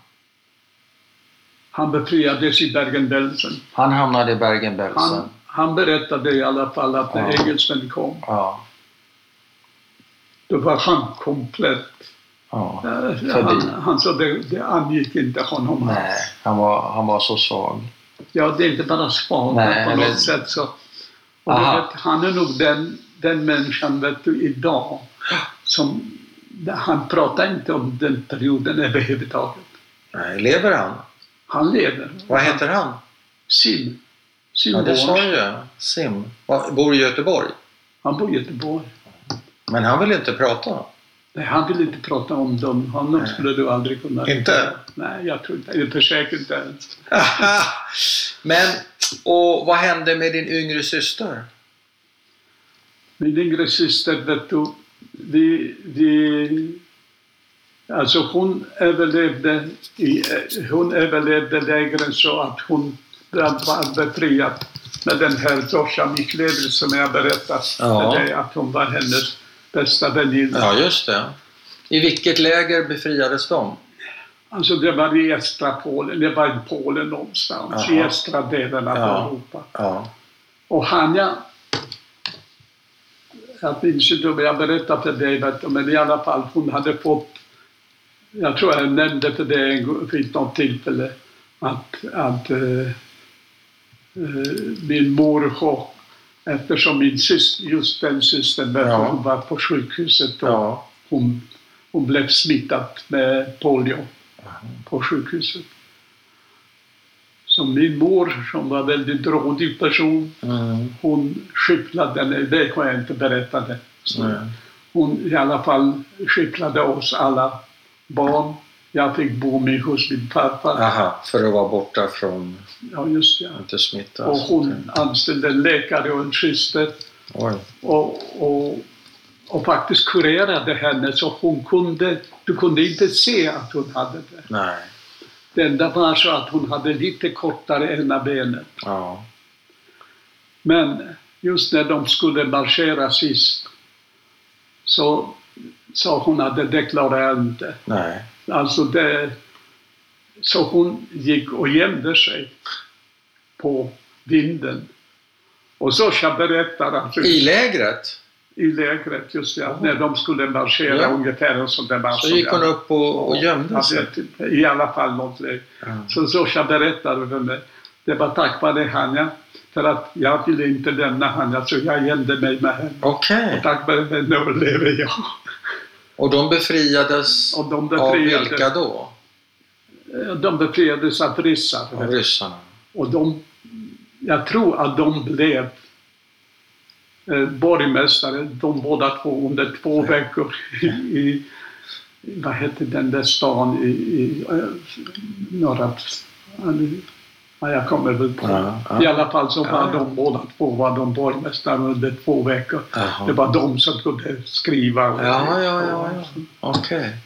S2: Han befriades i Bergen-Belsen.
S1: Han hamnade i Bergen-Belsen?
S2: Han, han berättade i alla fall att när
S1: Ja.
S2: engelsmän kom,
S1: Ja.
S2: då var han komplett.
S1: ja.
S2: Eh. Han, han sa det, det angick inte honom
S1: Nej,
S2: alls.
S1: han var, han var så svag.
S2: Ja, det är inte bara men på något sätt så... Och vet, han är nog den, den människan vet du, idag som... Han pratar inte om den perioden överhuvudtaget.
S1: Nej, lever han?
S2: Han lever.
S1: Vad heter han?
S2: Sim. Sim
S1: Ja, det sa ju. Sim. Bor i Göteborg?
S2: Han bor i Göteborg.
S1: Men han vill inte prata?
S2: Nej, han vill inte prata om dem. Honom
S1: Nej.
S2: skulle du aldrig kunna...
S1: Inte?
S2: Nej, jag tror inte. Jag försöker inte ens. *laughs*
S1: Men, och vad hände med din yngre syster?
S2: Min yngre syster, vet du, vi, vi... Alltså hon överlevde, i, hon överlevde lägren så att hon var befriad med den här Zosha Miklevich som jag berättat
S1: Ja.
S2: för dig, att hon var hennes bästa väninna.
S1: Ja, just det. I vilket läger befriades de?
S2: Alltså det var i östra Polen, det var i Polen någonstans, i
S1: Jaha.
S2: östra delen av
S1: Ja.
S2: Europa.
S1: Ja.
S2: Och Hanja, jag minns inte om jag berättade för dig, men i alla fall hon hade fått, jag tror jag nämnde för dig vid något tillfälle, att, att eh, eh, min mor har, eftersom min syster, just den systern,
S1: Ja.
S2: hon var på sjukhuset och
S1: Ja.
S2: hon, hon blev smittad med polio på sjukhuset. Så min mor, som var en väldigt rådig person,
S1: Mm.
S2: hon skyfflade, nej, det har jag inte berättat. det. Så
S1: Nej.
S2: Hon i alla fall skyfflade oss alla barn. Jag fick bo med hos min farfar.
S1: Aha, för att vara borta från,
S2: Ja, just det.
S1: inte smittas.
S2: Och hon anställde en läkare och en syster
S1: Oj.
S2: och, och, och faktiskt kurerade henne så hon kunde, du kunde inte se att hon hade det.
S1: Nej.
S2: Det enda var så att hon hade lite kortare ena benet.
S1: Ja.
S2: Men just när de skulle marschera sist så sa hon att det, klarar jag inte.
S1: Nej.
S2: Alltså det, så hon gick och gömde sig på vinden. Och Sosha berättar alltså
S1: I lägret?
S2: I lägret just det, att när de skulle marschera
S1: Ja.
S2: ungefär en sån där marsch.
S1: Så gick hon upp och, och gömde
S2: jag
S1: sig?
S2: inte, I alla fall något läge.
S1: Ja.
S2: Så Sosha berättade för mig Det var tack vare henne. För att jag ville inte lämna henne, så jag gällde mig med henne.
S1: Okej.
S2: Och tack vare henne överlever jag.
S1: Och de befriades *laughs*
S2: Och de
S1: av
S2: befriades,
S1: vilka då?
S2: de befriades av ryssar.
S1: Av ryssarna?
S2: Och de, jag tror att de blev eh, borgmästare, de båda två, under två veckor i, vad hette den där stan i, i eh, norra... Ja, jag kommer väl på.
S1: Ja, ja.
S2: I alla fall så var de båda två var de borgmästare under två veckor.
S1: Jaha.
S2: Det var de som kunde skriva. och-
S1: Ja, ja, ja, ja. Okej.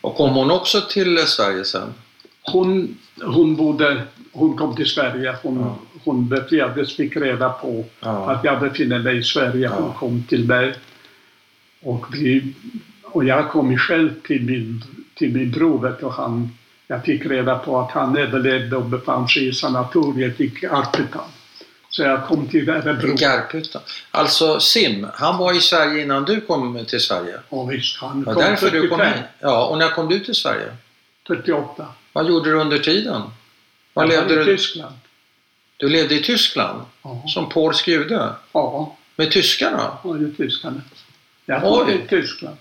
S1: Och kom hon också till Sverige sen?
S2: Hon, hon, bodde, hon kom till Sverige. Hon,
S1: Ja.
S2: hon befriades, fick reda på
S1: Ja.
S2: att jag befinner mig i Sverige. Hon
S1: Ja.
S2: kom till mig. Och, vi, och jag kom själv till min, till min bror. Och han, jag fick reda på att han överlevde och befann sig i sanatoriet i Garphyttan. Så jag kom till Örebro.
S1: Garphyttan. Alltså Sim, han var i Sverige innan du kom till Sverige?
S2: Och visst, han kom
S1: därför du kom
S2: 45,
S1: hit? Ja, och när kom du till Sverige?
S2: 48.
S1: Vad gjorde du under tiden? Var
S2: Jag var
S1: levde
S2: i
S1: du?
S2: Tyskland.
S1: Du levde i Tyskland?
S2: Ja,
S1: Som polsk jude?
S2: ja,
S1: Med tyskarna?
S2: ja i Tyskland. Jag var
S1: Oj.
S2: i Tyskland.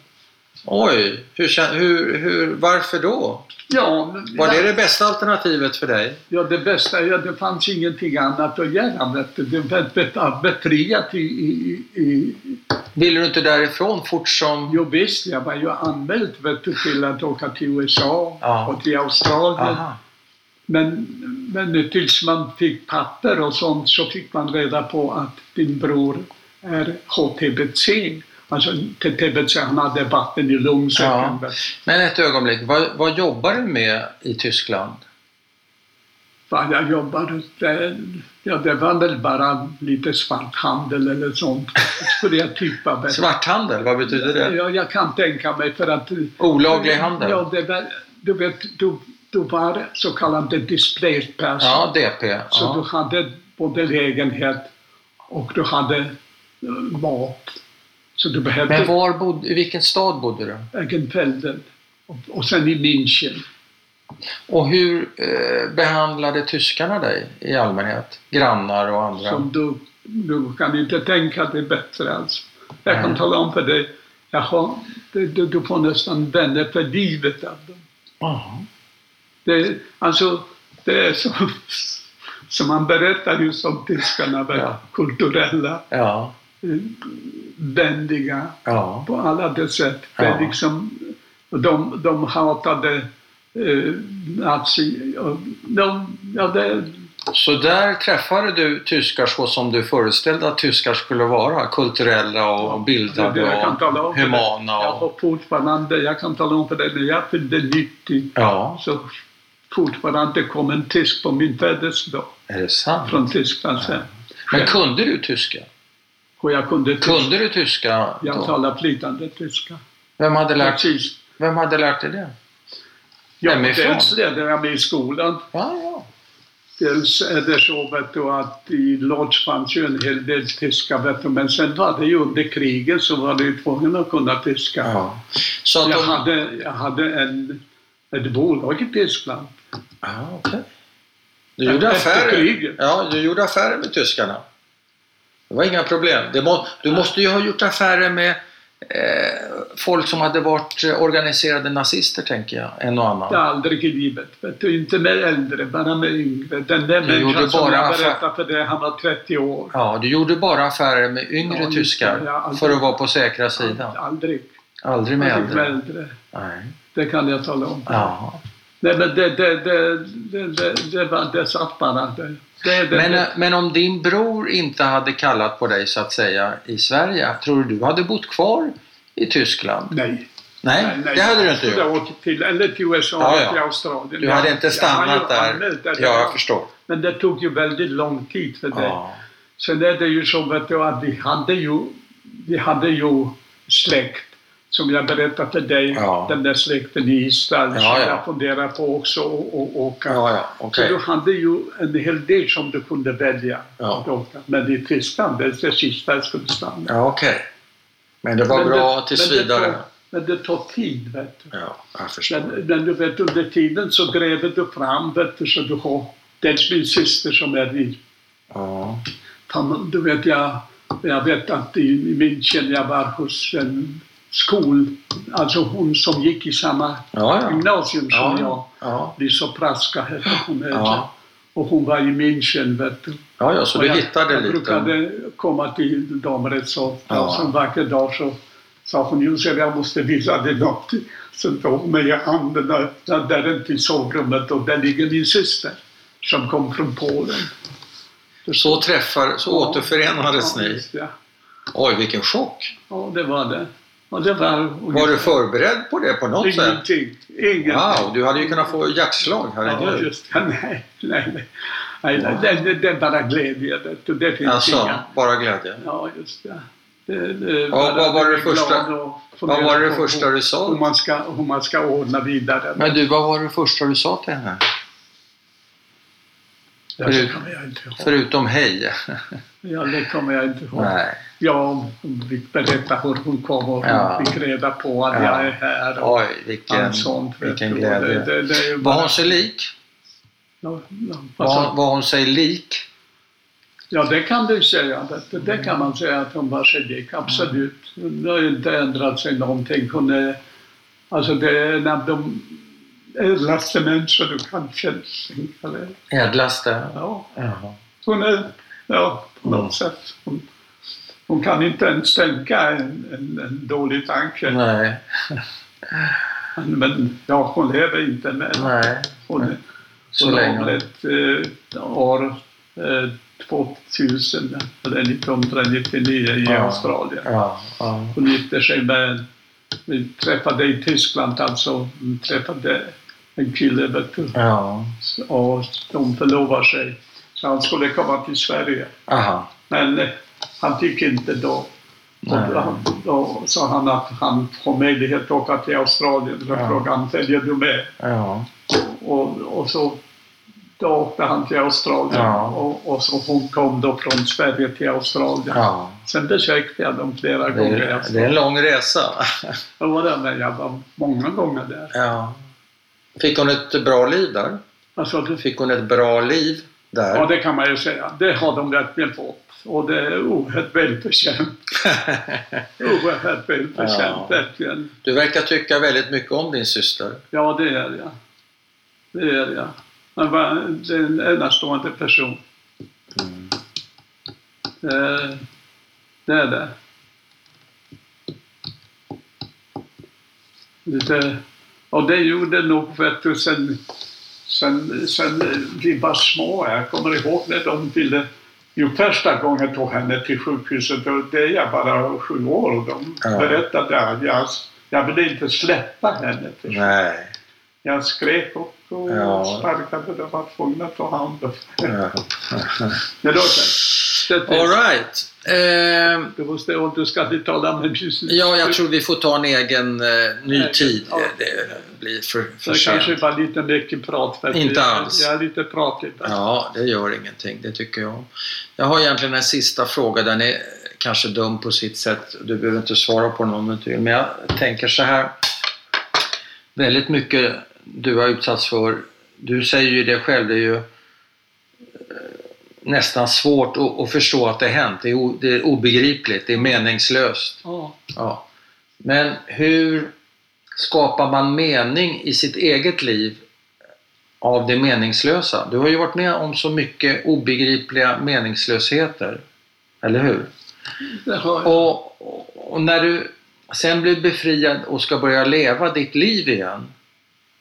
S1: Oj, hur, hur, hur, varför då?
S2: Ja,
S1: Var
S2: ja,
S1: det det bästa alternativet för dig?
S2: Ja, det bästa, ja, det fanns ingenting annat att göra. Vet du. Det var be- befriat i, i, i...
S1: Ville du inte därifrån fort som...
S2: Jo visst, jag var ju anmäld vet du, till att åka till USA
S1: Ja.
S2: och till Australien.
S1: Aha.
S2: Men, men tills man fick papper och sånt så fick man reda på att din bror är HTBC. Alltså han hade vatten i lungsäcken.
S1: Ja. Men ett ögonblick, vad, vad jobbar du med i Tyskland?
S2: Vad jag jobbade, det, ja, det var väl bara lite svarthandel eller sånt. Skulle jag tippa.
S1: Svarthandel, vad betyder det?
S2: Ja, jag kan tänka mig för att...
S1: Olaglig handel?
S2: Ja, det var, du vet, du, du var så kallad displaced person.
S1: Ja, DP.
S2: Så du
S1: Ja.
S2: hade både lägenhet och du hade eh, mat. Så du behövde
S1: Men var bodde, i vilken stad bodde du?
S2: Egenfelden. Och, och sen i München.
S1: Och hur eh, behandlade tyskarna dig i allmänhet? Grannar och andra?
S2: Som du, du kan inte tänka dig bättre alls. Jag kan
S1: Nej.
S2: tala om för dig, jag har, du, du får nästan vänner för livet av dem.
S1: Jaha.
S2: Det, alltså, det är så *laughs* som man berättar just om tyskarna, var
S1: Ja.
S2: kulturella,
S1: Ja,
S2: vänliga
S1: ja.
S2: på alla de sätt.
S1: Ja.
S2: liksom, de, de hatade eh, nazi... De, ja, det,
S1: Så där träffade du tyskar så som du föreställde att tyskar skulle vara? Kulturella och bildade
S2: det jag kan
S1: och humana?
S2: Jag
S1: Och...
S2: har fortfarande, jag kan tala om för dig, när jag fyllde 90
S1: Ja,
S2: så fortfarande kom en tysk på min födelsedag
S1: är det sant?
S2: från Tyskland sen.
S1: Men kunde du tyska?
S2: Och jag kunde tyska.
S1: Kunde du tyska
S2: Jag
S1: då?
S2: talar flytande tyska.
S1: Vem hade lärt,
S2: Precis.
S1: vem hade lärt dig det?
S2: Ja,
S1: Hemifrån?
S2: dels lärde jag mig i skolan.
S1: Ja, ja.
S2: Dels är det så vet du, att i Lodz fanns ju en hel del tyska, vet du, men sen var det ju under kriget så var det ju tvungen att kunna tyska.
S1: ja. Så att
S2: Jag
S1: de...
S2: hade, jag hade en, ett bolag i Tyskland.
S1: Ja, okej. Du gjorde affärer? Ja, du gjorde affärer med tyskarna? Det var inga problem. Det må, du måste ju ha gjort affärer med eh, folk som hade varit eh, organiserade nazister, tänker jag. En och annan.
S2: Det aldrig i livet. Vet du, inte med äldre, bara med yngre. Den där människan som jag berättade för dig, han var 30 år.
S1: Ja, du gjorde bara affärer med yngre
S2: Ja,
S1: tyskar
S2: det.
S1: För att vara på säkra sidan.
S2: Aldrig.
S1: Aldrig med
S2: Aldrig med
S1: äldre. Nej.
S2: Det kan jag tala om.
S1: Ja.
S2: Nej, men det, det, det, det, det, det, var, det satt bara där.
S1: Men, eh, men om din bror inte hade kallat på dig så att säga i Sverige, tror du du hade bott kvar i Tyskland?
S2: nej.
S1: Nej, det hade du inte
S2: Jag
S1: gjort.
S2: åkte till, eller till USA
S1: Ja, ja.
S2: till Australien.
S1: Du hade
S2: Jag-
S1: inte
S2: jag
S1: stannat
S2: har ju
S1: där.
S2: det.
S1: Ja, jag förstår.
S2: Men det tog ju väldigt lång tid för det.
S1: Ja.
S2: Sen är det ju så att vi hade ju, vi hade ju släkt som jag berättade för dig,
S1: Ja.
S2: den där släkten i Israel
S1: Ja,
S2: som
S1: ja.
S2: jag funderar på också att åka.
S1: Ja, ja,
S2: Så du hade ju en hel del som du kunde välja
S1: Ja.
S2: att åka. Men i Tyskland, det är det sista jag skulle stanna.
S1: Ja, okej. Men det var
S2: Men
S1: bra
S2: det-
S1: tills
S2: men det
S1: vidare.
S2: tar- Men det tar tid, vet du.
S1: Ja, jag förstår.
S2: Men, men du vet, under tiden så gräver du fram, vet du, så du har dels min syster som är i
S1: Ja.
S2: Du vet, jag, jag vet att i München, jag var hos en skol, alltså hon som gick i samma
S1: Ja, ja.
S2: gymnasium som jag.
S1: Ja.
S2: Lisa Praska hette hon.
S1: Ja.
S2: Och hon var i München, vet du.
S1: ja, ja så
S2: Och
S1: du
S2: jag,
S1: hittade
S2: jag
S1: lite.
S2: brukade komma till dem rätt så ofta.
S1: Ja.
S2: Så en vacker dag så sa hon, Josef, jag måste visa dig något. Så tog mig i handen och öppnade dörren till sovrummet och där ligger min syster som kom från Polen.
S1: Så träffar, så
S2: Ja.
S1: återförenades
S2: Ja,
S1: ni. Oj, vilken chock!
S2: Ja, det var det. Och det var
S1: Var du förberedd på det på något sätt?
S2: Ingenting. Ingenting.
S1: Wow, du hade ju kunnat få hjärtslag,
S2: Ja,
S1: herregud.
S2: just det. Nej, nej, nej. nej, nej det, det, det är bara glädje. Det, det finns
S1: Alltså,
S2: inga...
S1: bara glädje.
S2: Ja, just det. det, det bara
S1: vad var det första-
S2: och
S1: Vad var det första du sa?
S2: Hur man ska, hur man ska ordna vidare.
S1: Men du, vad var det första du sa till henne? förut-. Förutom hej?
S2: Ja, det kommer jag inte ihåg.
S1: Nej.
S2: Ja, hon fick berätta hur hon kom och
S1: Ja.
S2: hon fick reda på att
S1: Ja.
S2: jag är här. Och
S1: Oj, vilken,
S2: allt sånt.
S1: vilken glädje.
S2: Det, det, ju
S1: Var
S2: bara-
S1: hon sig lik?
S2: Ja, ja,
S1: Var, var hon sig lik?
S2: Ja, det kan du säga. Det, det kan man säga att hon var sig lik, absolut. Det har inte ändrat sig någonting. Hon är, alltså det är en av de ädlaste människor du kan tänka dig.
S1: Ädlaste?
S2: Ja,
S1: Ja.
S2: hon är, ja, på något sätt. Hon, hon kan inte ens tänka en, en, en dålig tanke.
S1: Nej,
S2: Men ja, hon lever inte med.
S1: nej.
S2: Hon, är-
S1: Så
S2: hon
S1: länge.
S2: avled eh, år eh, 2000, eller 1999 i
S1: Ja.
S2: Australien.
S1: Ja, ja.
S2: Hon gifte sig med vi träffade i Tyskland alltså, vi träffade en kille vet du,
S1: ja.
S2: och de förlovade sig. Så han skulle komma till Sverige.
S1: Aha.
S2: Men eh, han fick inte då. Då, sa han att han får möjlighet att åka till Australien. Då
S1: Ja.
S2: frågade han, följer du med?
S1: Ja.
S2: Och, och så då åkte han till Australien
S1: Ja.
S2: och, och så hon kom då från Sverige till Australien.
S1: ja.
S2: Sen besökte jag dem flera
S1: Det,
S2: gånger.
S1: det är en lång resa. *laughs*
S2: Jag var där, men jag var många gånger där.
S1: Ja. Fick hon ett bra liv där?
S2: Alltså,
S1: Fick hon ett bra liv där?
S2: ja, det kan man ju säga. Det har de verkligen fått. Och det är oerhört välförtjänt. *laughs* Oerhört välförtjänt,
S1: Ja.
S2: verkligen.
S1: Du verkar tycka väldigt mycket om din syster.
S2: Ja, det är jag. Det är jag. Han var en enastående person.
S1: Mm.
S2: Det, det är det. Lite, och det gjorde nog, vet du, sen, sen, sen vi var små. Jag kommer ihåg när de ville Jo, första gången tog henne till sjukhuset, då det är jag bara sju år och de
S1: Ja.
S2: berättade att jag, jag ville inte släppa henne. förstår du.
S1: Nej.
S2: Jag skrek och, och
S1: Ja.
S2: sparkade och var tvungen att ta hand om
S1: Ja.
S2: Det,
S1: All right. Eh,
S2: Du måste du ska inte tala med business.
S1: ja, jag tror vi får ta en egen eh, ny
S2: Egen,
S1: tid.
S2: ja.
S1: Det, blir för, för
S2: Det kanske var lite mycket prat. För
S1: Inte
S2: jag,
S1: alls.
S2: Jag är lite pratig.
S1: Ja, det gör ingenting. Det tycker jag. Jag har egentligen en sista fråga. Den är kanske dum på sitt sätt. Du behöver inte svara på den om du inte vill. Men jag tänker så här. Väldigt mycket du har utsatts för. Du säger ju det själv. Det är ju nästan svårt att, att förstå att det hänt. Det är, o, det är obegripligt. Det är meningslöst.
S2: Ja.
S1: Ja. Men hur skapar man mening i sitt eget liv av det meningslösa? Du har ju varit med om så mycket obegripliga meningslösheter. Eller hur?
S2: Det har jag.
S1: Och, och, och när du sen blir befriad och ska börja leva ditt liv igen.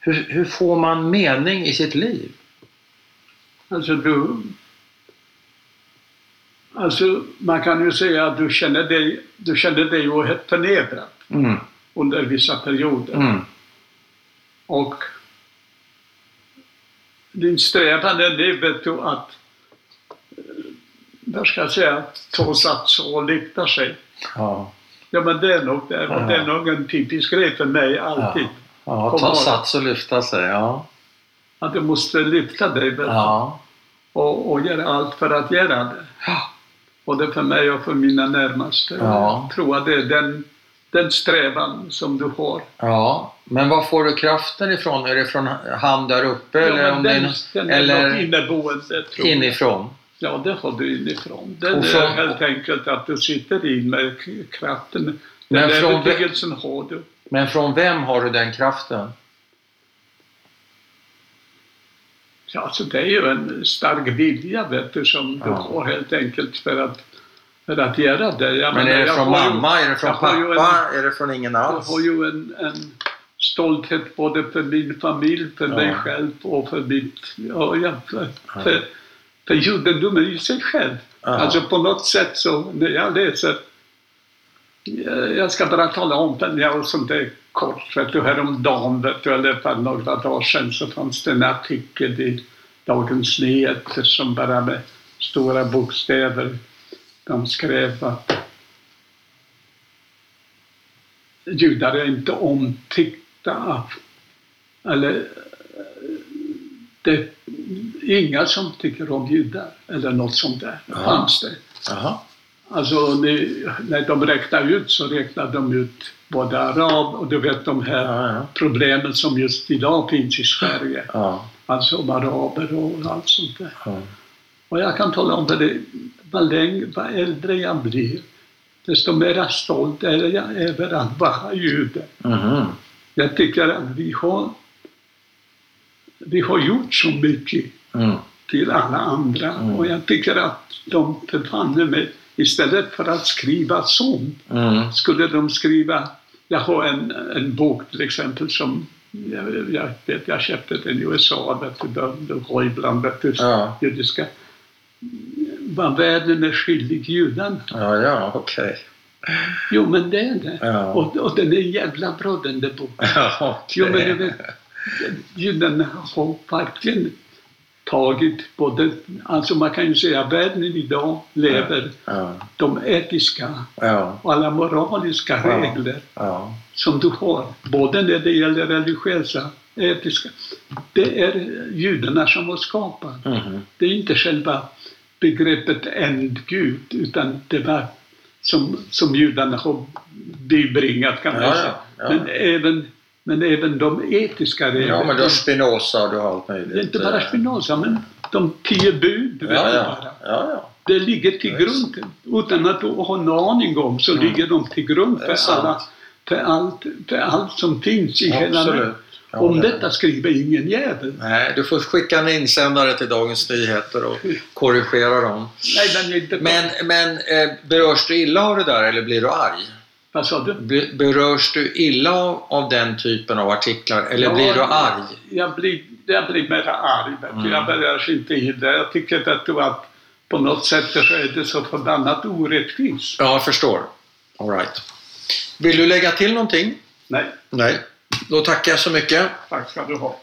S1: Hur, hur får man mening i sitt liv?
S2: Alltså du... Alltså man kan ju säga att du känner dig, du känner dig oerhört förnedrad
S1: Mm,
S2: under vissa perioder.
S1: mm,
S2: Och din strävan är det, vet du, att eh, vad ska jag säga, ta sats och lyfta sig.
S1: ja,
S2: Ja men det är nog det.
S1: Ja.
S2: det är nog en typisk grej för mig alltid.
S1: ja,
S2: Kom
S1: ta sats och lyfta sig. Ja,
S2: Att du måste lyfta dig
S1: ja,
S2: och, och göra allt för att göra det.
S1: Ja.
S2: Både för mig och för mina närmaste.
S1: Ja.
S2: Jag tror att det är den, den strävan som du har.
S1: Ja, men var får du kraften ifrån? Är det från han där uppe? eller
S2: ja,
S1: om
S2: men den,
S1: det är, eller
S2: något inneboende, tror jag.
S1: inifrån?
S2: Ja, det har du inifrån. Det
S1: Och
S2: är helt enkelt att du sitter in med kraften. Den
S1: Men från-
S2: övertygelsen har du.
S1: Men från vem har du den kraften?
S2: Ja, alltså det är ju en stark vilja vet du, som du
S1: Ja.
S2: har helt enkelt för att, för att göra det. Jag
S1: Men
S2: menar,
S1: är det
S2: jag
S1: från
S2: har ju-
S1: mamma? Är det från
S2: jag
S1: pappa?
S2: en-
S1: Är det från ingen
S2: Jag
S1: alls?
S2: har ju en, en stolthet både för min familj, för
S1: Ja.
S2: mig själv och för mitt... Ja, ja, för,
S1: Ja.
S2: för, för judendomen i sig själv.
S1: Ja.
S2: Alltså på något sätt så, när jag läser... Jag jag ska bara tala om den, jag sånt där kort. Vet du, häromdagen, vet du, eller för några dagar sedan så fanns det en artikel i Dagens Nyheter som bara med stora bokstäver de skrev att judar är inte omtyckta av, eller det är inga som tycker om judar eller något sånt där.
S1: Ja.
S2: Fanns det.
S1: Jaha.
S2: Alltså när de räknar ut så räknar de ut både arab och du vet de här
S1: Ja, ja.
S2: problemen som just idag finns i Sverige.
S1: Ja,
S2: Alltså om araber och allt sånt där.
S1: ja.
S2: Och jag kan tala om för dig, vad, längre, vad äldre jag blir, desto mer stolt är jag över att vara jude.
S1: Mhm.
S2: Jag tycker att vi har, vi har gjort så mycket
S1: Mm.
S2: till alla andra
S1: Mm.
S2: och jag tycker att de förfanne mig, istället för att skriva sånt,
S1: Mm.
S2: skulle de skriva, jag har en, en bok till exempel som jag, jag vet, jag köpte den i USA, du,
S1: Ja,
S2: judiska, vad världen är skyldig judarna.
S1: ja, ja okej.
S2: Jo, men det är det.
S1: Ja.
S2: Och, och den är jävla bra den där boken.
S1: Ja,
S2: Jo, men vet, judarna har verkligen tagit både, alltså man kan ju säga världen idag lever
S1: Ja,
S2: de etiska
S1: ja,
S2: och alla moraliska
S1: Ja.
S2: regler som du har, både när det gäller religiösa, etiska, det är judarna som har skapat.
S1: Mhm.
S2: Det är inte själva begreppet ändgud, utan det var som, som judarna har bibringat kan man säga. Men, även, men även de etiska reglerna.
S1: Ja, men du har Spinoza och du har allt möjligt.
S2: det är inte bara Spinoza, men de tio bud,
S1: Ja, ja.
S2: bara.
S1: ja, ja.
S2: Det ligger till
S1: Ja,
S2: grund, utan att du har en aning om, så ligger de till grund för, alla, för, allt, för allt som finns i hela
S1: Absolut.
S2: världen.
S1: Ja,
S2: Om
S1: det-
S2: detta skriver ingen jävel.
S1: Nej, du får skicka en insändare till Dagens Nyheter och korrigera dem.
S2: Nej, men inte
S1: Men, men eh, berörs du illa av det där eller blir du arg?
S2: Vad sa du?
S1: Be- Berörs du illa av, den typen av artiklar eller
S2: Ja,
S1: blir du arg?
S2: Jag blir, jag blir mer arg.
S1: Mm.
S2: Jag börjar inte illa. Jag tycker att, du, att på något sätt så är det så förbannat orättvist.
S1: Ja, jag förstår. All right. Vill du lägga till någonting?
S2: Nej,
S1: Nej. Då tackar jag så mycket.
S2: tack ska du ha.